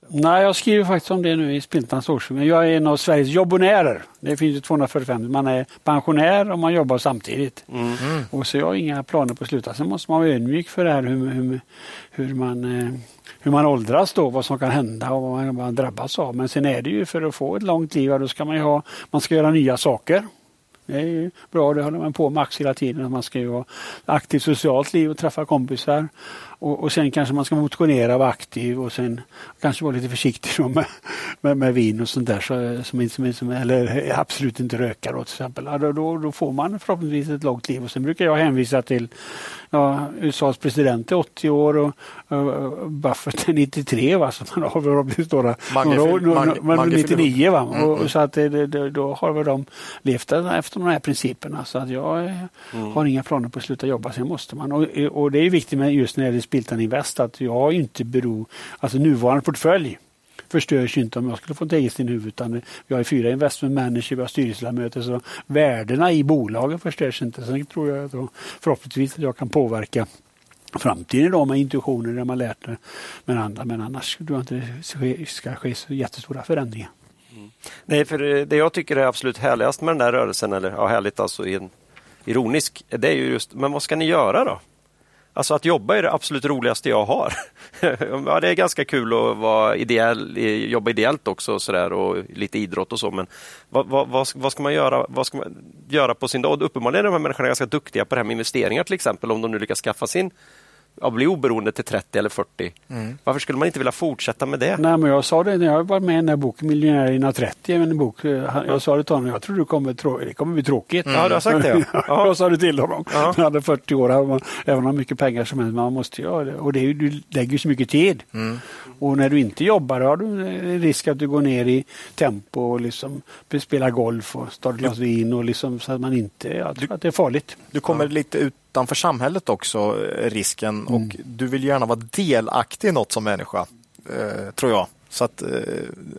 Nej, jag skriver faktiskt om det nu i Spiltans årsfilm. Jag är en av Sveriges jobbonärer. Det finns ju 245. Man är pensionär och man jobbar samtidigt. Och så jag har inga planer på att sluta. Sen måste man vara ödmjuk för det här hur, hur, hur, man, eh, hur man åldras då, vad som kan hända och vad man, drabbas av. Men sen är det ju för att få ett långt liv, då ska man ha, man ska göra nya saker. Det är ju bra, det håller man på med Max hela tiden. Man ska ju ha aktivt socialt liv och träffa kompisar. Och, och sen kanske man ska motionera vara aktiv och sen kanske vara lite försiktig med, med, med, vin och sånt där. Så, som, som, som, eller absolut inte röka då till exempel. Ja, då, då, får man förhoppningsvis ett långt liv. Och sen brukar jag hänvisa till ja, USAs president är 80 år och uh, Buffett är 93. Va? Så man har väl några, några, några, 99. Va? Mm, och, mm. Så att det, det, då har väl de levt efter de här principerna. Så att jag mm. har inga planer på att sluta jobba. Sen måste man. Och, och det är viktigt med just när det Spiltan Invest att jag inte beror, alltså nuvarande portfölj förstörs inte om jag skulle få en tegelsten i huvudet. Utan vi har fyra investment managers, vi har styrelseledamöter så värdena i bolagen förstörs inte. Sen tror jag då, förhoppningsvis att jag kan påverka framtiden då med intuitioner när man lärt det med andra. Men annars tror jag inte det ska ske så jättestora förändringar. Mm. Nej, för eh, det jag tycker är absolut härligast med den där rörelsen, eller ja, härligt alltså i en ironisk, det är ju just, men vad ska ni göra då? Alltså att jobba är det absolut roligaste jag har. ja, det är ganska kul att vara ideell, jobba ideellt också och, så där, och lite idrott och så. Men vad, vad, vad, ska man göra, vad ska man göra på sin dag? Uppenbarligen är de här människorna ganska duktiga på det här med investeringar till exempel. Om de nu lyckas skaffa sin att bli oberoende till 30 eller 40. Mm. Varför skulle man inte vilja fortsätta med det? Nej, men jag sa det när jag var med i den här boken Miljonär innan 30. En bok, jag sa det till honom, jag tror det kommer, det kommer bli tråkigt. Mm. Ja, du har sagt det. Ja. jag sa det till honom. Ja. Han hade 40 år, även om han mycket pengar som helst. Man måste göra. Och det du lägger så mycket tid. Mm. Och när du inte jobbar har du risk att du går ner i tempo och liksom spelar golf och tar ett glas vin. Och liksom, så att man inte, jag tror att det är farligt. Du kommer ja. lite ut utanför samhället också, eh, risken. Mm. Och du vill gärna vara delaktig i något som människa, eh, tror jag. Så att, eh,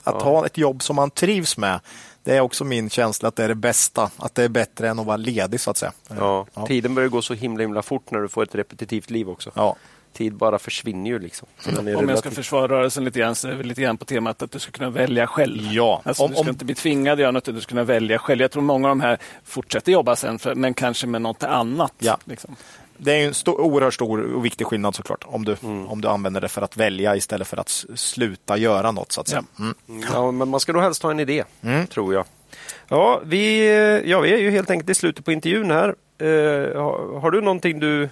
att ja. ha ett jobb som man trivs med, det är också min känsla att det är det bästa. Att det är bättre än att vara ledig så att säga. Ja, ja. Tiden börjar gå så himla himla fort när du får ett repetitivt liv också. Ja tid bara försvinner ju. Liksom. Mm. Om jag ska försvara rörelsen lite grann, så är det lite grann på temat att du ska kunna välja själv. Ja. Alltså, om, du ska om... inte bli tvingad att göra något, du ska kunna välja själv. Jag tror många av de här fortsätter jobba sen, för, men kanske med något annat. Ja. Liksom. Det är en stor, oerhört stor och viktig skillnad såklart. Om du, mm. om du använder det för att välja istället för att sluta göra något. Så att säga. Ja. Mm. ja men man ska då helst ha en idé, mm. tror jag. Ja vi, ja, vi är ju helt enkelt i slutet på intervjun här. Uh, har, har du någonting du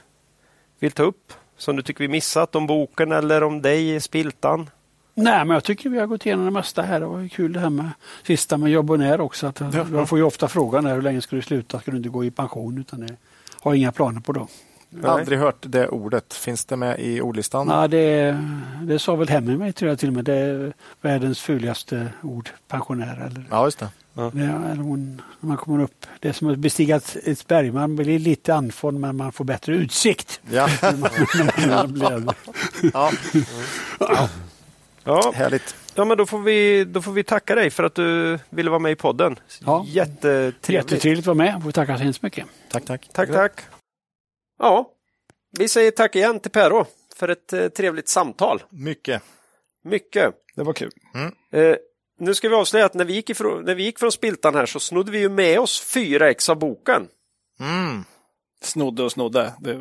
vill ta upp? Som du tycker vi missat om boken eller om dig, Spiltan? Nej, men jag tycker vi har gått igenom det mesta här. Det var kul det här med sista med jobb och när också. Att ja. Man får ju ofta frågan hur länge ska du sluta? Ska du inte gå i pension? Utan det har inga planer på då. Jag har aldrig hört det ordet. Finns det med i ordlistan? Ja, det, det sa väl Hemingway tror jag till och med. Det är världens fulaste ord, pensionär. Eller, ja, just det. Ja. hon, när man kommer upp. Det är som att bestiga ett berg. Man blir lite andfådd men man får bättre utsikt. Ja. ja. ja. ja. Härligt. Ja, men då får, vi, då får vi tacka dig för att du ville vara med i podden. Ja. Jättetrevligt. Jättetrevligt att vara med. Får tacka så hemskt mycket. Tack, tack. Tack, tack. Ja, vi säger tack igen till Pero för ett eh, trevligt samtal. Mycket. Mycket. Det var kul. Mm. Eh, nu ska vi avslöja att när vi, gick ifrån, när vi gick från Spiltan här så snodde vi ju med oss fyra ex av boken. Mm. Snodde och snodde. Det...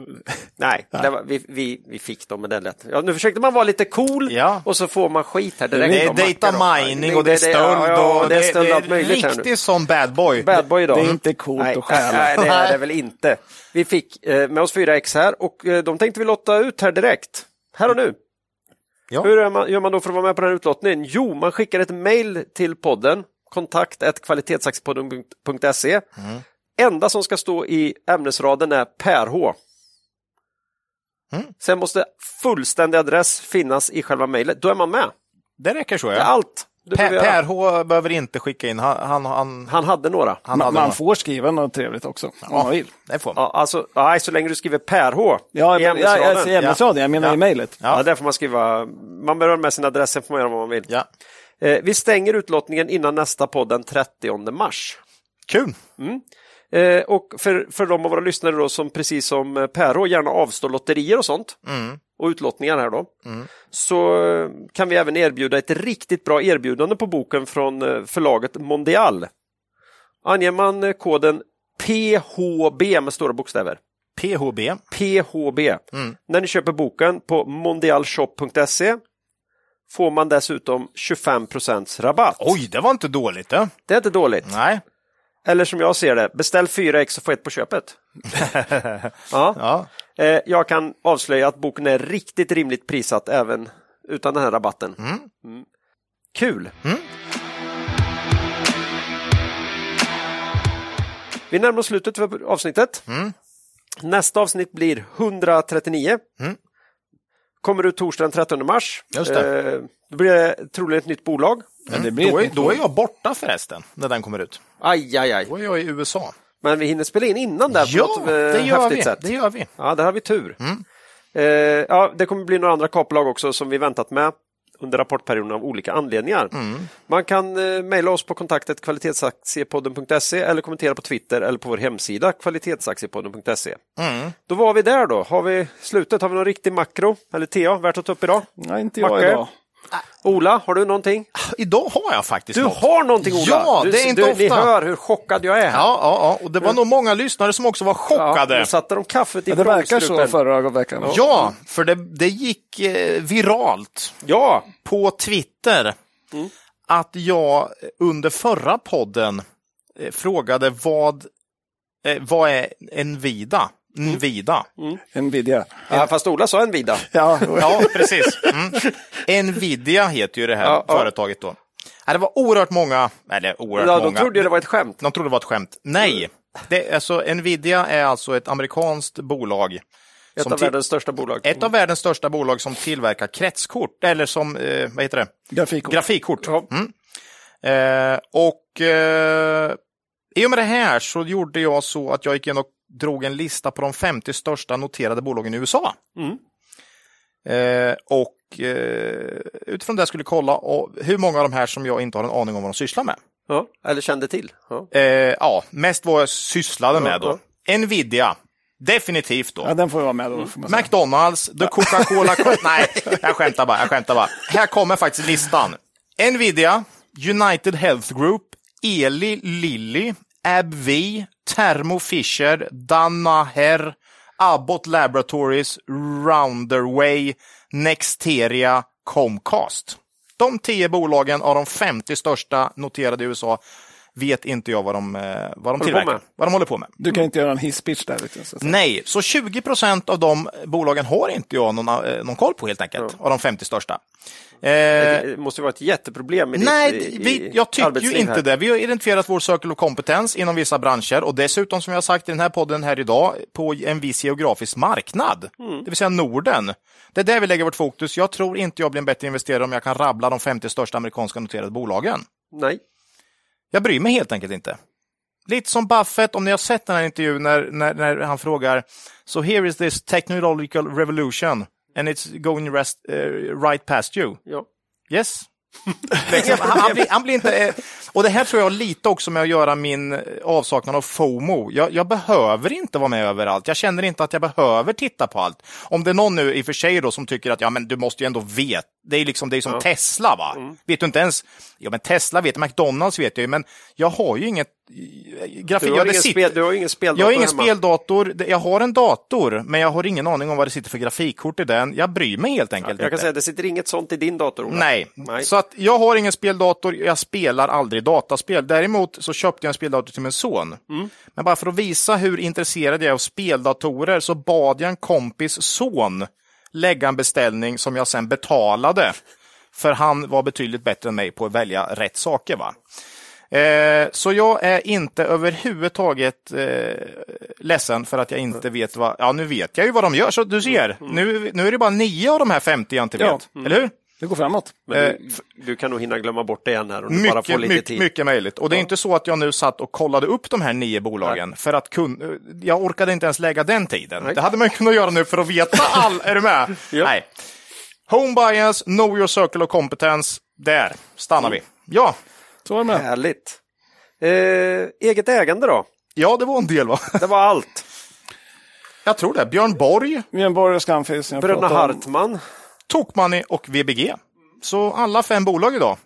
Nej, det var, vi, vi, vi fick dem, men det lätt. Ja, nu försökte man vara lite cool ja. och så får man skit här direkt. Det är data mining och det är stöld. Ja, och det är, stöld det, det är riktigt som bad boy. Bad boy. Det är inte coolt nej, att stjäla. Nej, det är det väl inte. Vi fick eh, med oss fyra ex här och eh, de tänkte vi lotta ut här direkt. Här och nu. Ja. Hur gör man, gör man då för att vara med på den här utlottningen? Jo, man skickar ett mejl till podden kontakt kvalitetsaktiepodden.se. Mm. Enda som ska stå i ämnesraden är Per H. Mm. Sen måste fullständig adress finnas i själva mejlet. Då är man med. Det räcker så ja. allt. Per, per, H behöver inte skicka in. Han, han, han, han hade några. Han man, hade man några. får skriva något trevligt också. Ja, om man vill. Det får man. Ja, alltså, nej, så länge du skriver Per H. Ja, i ämnesraden. Ja, jag, ämnesraden. jag menar ja. i mejlet. Ja. ja, där får man skriva. Man behöver med sin adress, sen får man göra vad man vill. Ja. Eh, vi stänger utlottningen innan nästa podd den 30 mars. Kul! Mm. Eh, och för, för de av våra lyssnare då som precis som eh, Per gärna avstår lotterier och sånt mm. och utlottningar här då mm. så eh, kan vi även erbjuda ett riktigt bra erbjudande på boken från eh, förlaget Mondial. Anger man koden PHB med stora bokstäver PHB. PHB. Mm. När ni köper boken på mondialshop.se får man dessutom 25% rabatt. Oj, det var inte dåligt. Det, det är inte dåligt. Nej. Eller som jag ser det, beställ 4 ex och få ett på köpet. ja. Ja. Eh, jag kan avslöja att boken är riktigt rimligt prissatt även utan den här rabatten. Mm. Kul! Vi närmar oss slutet för avsnittet. Nästa avsnitt blir 139. Kommer ut torsdag den 13 mars. Just det. Eh, då blir det troligen ett nytt bolag. det blir Då är, då är jag borta förresten, när den kommer ut. Aj, aj, aj. Då är jag i USA. Men vi hinner spela in innan där på Ja, något eh, det gör häftigt vi. sätt. Det gör vi. Ja, där har vi tur. Eh, ja, det kommer bli några andra kaplag också som vi väntat med under rapportperioden av olika anledningar. Man kan eh, mejla oss på kontaktet kvalitetsaktiepodden.se eller kommentera på Twitter eller på vår hemsida kvalitetsaktiepodden.se. Då var vi där då. Har vi slutet? Har vi någon riktig makro? Eller TA värt att ta upp idag? Nej, inte jag Macke? idag. Ola, har du någonting? Idag har jag faktiskt Du något. har någonting Ola! Ja, du, det är inte du, ofta. Ni hör hur chockad jag är. Ja, ja, ja, och det var nog många lyssnare som också var chockade. nu satte de kaffet i Ja, det verkar så förra veckan. Ja, för det, det gick eh, viralt Ja, på Twitter att jag under förra podden eh, frågade vad, eh, vad är Nvidia? Nvidia. Nvidia. ja, fast Ola sa en vida. Ja, Ja, precis. Mm. Nvidia heter ju det här Ja, företaget då. Ja, det var oerhört många, eller oerhört Ja, de många. trodde ju det var ett skämt. De trodde det var ett skämt. Nej, det, alltså, Nvidia är alltså ett amerikanskt bolag. Ett som av världens största bolag. Ett av världens största bolag som tillverkar kretskort, eller som, eh, vad heter det? grafikkort. Grafikkort. Ja. Mm. Eh, och eh, i och med det här så gjorde jag så att jag gick in och drog en lista på de 50 största noterade bolagen i USA. Eh, och eh, utifrån det skulle jag kolla och hur många av de här som jag inte har en aning om vad de sysslar med. Ja, eller kände till. Ja. Eh, ja, mest vad jag sysslade med då. Nvidia, definitivt då. Ja, den får vara med då. Får man säga. McDonalds, The Coca-Cola... Nej, jag skämtar bara. Jag skämtar bara. Här kommer faktiskt listan. Nvidia, United Health Group, Eli Lilly, AbbVie, Thermo Fisher, Danaher, Abbott Laboratories, Rounderway, Nexteria, Comcast. De tio bolagen av de 50 största noterade i USA vet inte jag vad de, eh, vad de tillverkar. med. Vad de håller på med. Du kan inte göra en hisspitch där. Du, så. Nej, så 20 procent av de bolagen har inte jag någon, eh, någon koll på helt enkelt, av de 50 största. Eh, Det måste ju vara ett jätteproblem i nej, ditt i, vi, jag tycker ju inte här. det. Vi har identifierat vår circle of competence inom vissa branscher och dessutom, som jag har sagt i den här podden här idag, på en viss geografisk marknad, Mm. det vill säga Norden. Det är där vi lägger vårt fokus. Jag tror inte jag blir en bättre investerare om jag kan rabbla de 50 största amerikanska noterade bolagen. Nej. Jag bryr mig helt enkelt inte. Lite som Buffett, om ni har sett den här intervjun när, när, när han frågar So here is this technological revolution and it's going rest, eh, right past you. Ja. Yes. Liksom, han, han, blir, han blir inte... eh, Och det här tror jag lite också med att göra min eh, avsaknad av FOMO. Jag, jag behöver inte vara med överallt. Jag känner inte att jag behöver titta på allt. Om det är någon nu i och för sig då som tycker att ja, men du måste ju ändå veta. Det är liksom det är som Tesla va? Vet du inte ens? Ja men Tesla vet jag, McDonalds vet jag ju, men jag har ju inget... Grafik, Du, har ja, ingen sitter- spel, du har ingen speldator jag har ingen hemma. speldator, jag har en dator, men jag har ingen aning om vad det sitter för grafikkort i den. Jag bryr mig helt enkelt Jag kan inte. säga det sitter inget sånt i din dator, Ola. Nej. Nej. så att jag har ingen speldator, jag spelar aldrig dataspel. Däremot så köpte jag en speldator till min son. Mm. Men bara för att visa hur intresserad jag är av speldatorer så bad jag en kompis son lägga en beställning som jag sen betalade. För han var betydligt bättre än mig på att välja rätt saker. Va? Eh, så jag är inte överhuvudtaget eh, ledsen för att jag inte vet vad... Ja, nu vet jag ju vad de gör, så du ser. Nu, nu är det bara nio av de här 50 jag inte Ja. vet. Eller hur? Det går framåt. Men du, du kan nog hinna glömma bort det igen här om du bara får Eh, Mycket, lite mycket, tid. mycket möjligt. Och det är inte så att jag nu satt och kollade upp de här nio bolagen för att kun... Jag orkade inte ens lägga den tiden. Nej. Det hade man kunnat göra nu för att veta all... är du med? Ja. Nej. Home bias, know your circle of competence. Där stannar vi. Ja, Så var det med. Härligt. Eh, eget ägande då? ja, det var en del va? Det var allt. Jag tror det. Björn Borg, Björn Borg och Scanfis. jag Bröderna. Hartman. Tokmoney och VBG. Så alla fem bolag idag.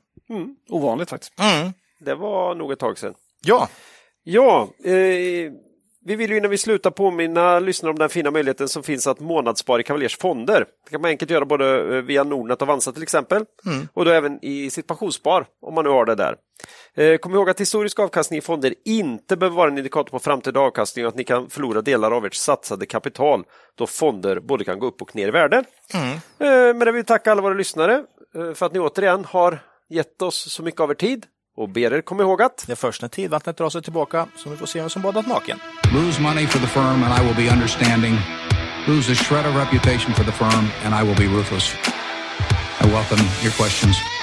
Ovanligt faktiskt. Mm. Det var nog ett tag sedan. Ja, Ja, eh, vi vill ju innan vi slutar påminna lyssnare om den fina möjligheten som finns att månadsspara i Cavaliers fonder. Det kan man enkelt göra både eh, via Nordnet och Avanza till exempel. Mm. Och då även i sitt pensionsspar om man nu har det där. Eh, kom ihåg att historisk avkastning i fonder inte behöver vara en indikator på framtida avkastning och att ni kan förlora delar av ert satsade kapital då fonder både kan gå upp och ner i värde. Mm. Eh, men det vill vi tacka alla våra lyssnare för att ni återigen har gett oss så mycket av er tid. Och ber er komma ihåg att det är först när tidvattnet drar sig tillbaka som vi får se vem som badat naken. Lose money for the firm and I will be understanding. Lose a shred of reputation for the firm and I will be ruthless. I welcome your questions.